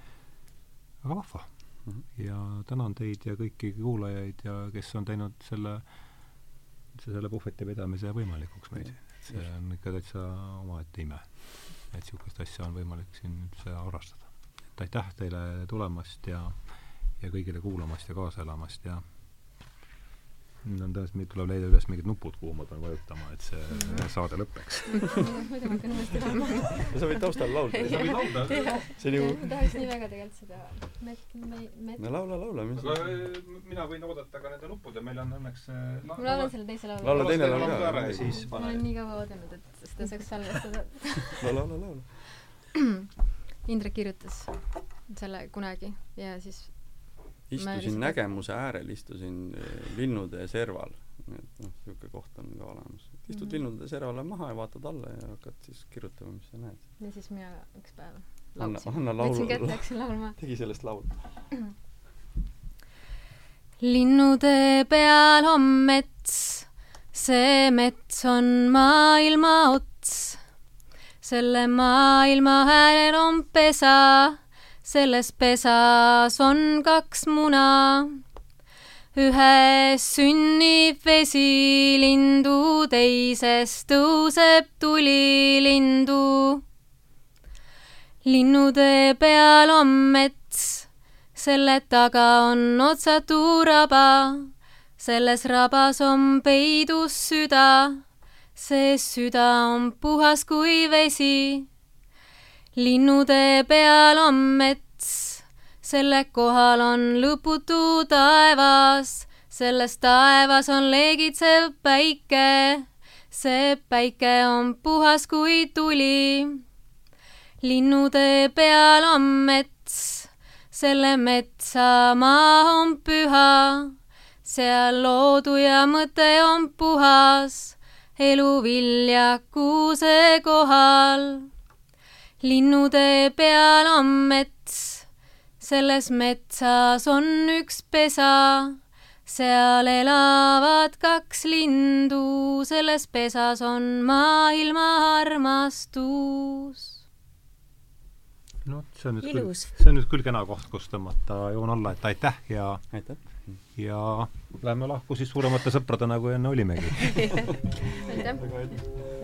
väga vahva mm. Mhm. -hmm. ja tänan teid ja kõiki kuulajaid ja kes on teinud selle, selle puhveti pidamise võimalikuks meil. see on ikka täitsa omaette ime, et niisugust asja on võimalik siin üldse harrastada. Et aitäh teile tulemast ja, ja kõigile kuulamast ja kaasa elamast ja nüüd on tõesti, meil tuleb leida üles mingid nupud, kuhu ma pean vajutama, et see saade lõpeks. sa võid taustal laulda sa võid laulda. see on ju ma tahaks nii väga tegelikult seda met-, me-, met-. no laula laula aga äh, mina võin oodata ka nende nuppude, meil on õnneks äh, ma laulan selle teise laulu. Laula teine laul ka. ära ja siis ma olen nii kaua oodanud, et seda saaks salvestada. no laula laula Indrek kirjutas selle kunagi ja siis istusin nägemuse äärel istusin eh, linnude serval et noh niisugune koht on ka olemas istud Mhm. linnude servale maha ja vaatad alla ja hakkad siis kirjutama mis sa näed ja siis mina üks päev Anna- laulsin. anna laulu- võtsin kätte, hakkasin laulma. tegi sellest laulu linnude peal on mets, see mets on maailma ots. Selle maailma äärel on pesa, selles pesas on kaks muna. ühes sünnib vesilindu, teises tõuseb tulilindu. linnude peal on mets selle taga on otsatu raba, selles rabas on peidus süda, see süda on puhas kui vesi. linnude peal on mets, selle kohal on lõputu taevas, selles taevas on leegitsev päike, see päike on puhas kui tuli. linnude peal on mets selle metsa maa on püha, seal loodu ja mõte on puhas, elu viljakuse kohal. linnude peal on mets, selles metsas on üks pesa, seal elavad kaks lindu, selles pesas on maailma armastus. Noh, see on nüüd Ilus. küll, see on nüüd küll kena koht, kus tõmmata joon alla, et aitäh ja aitäh ja lähme lahku siis suuremate sõpradena, kui enne olimegi. aitäh!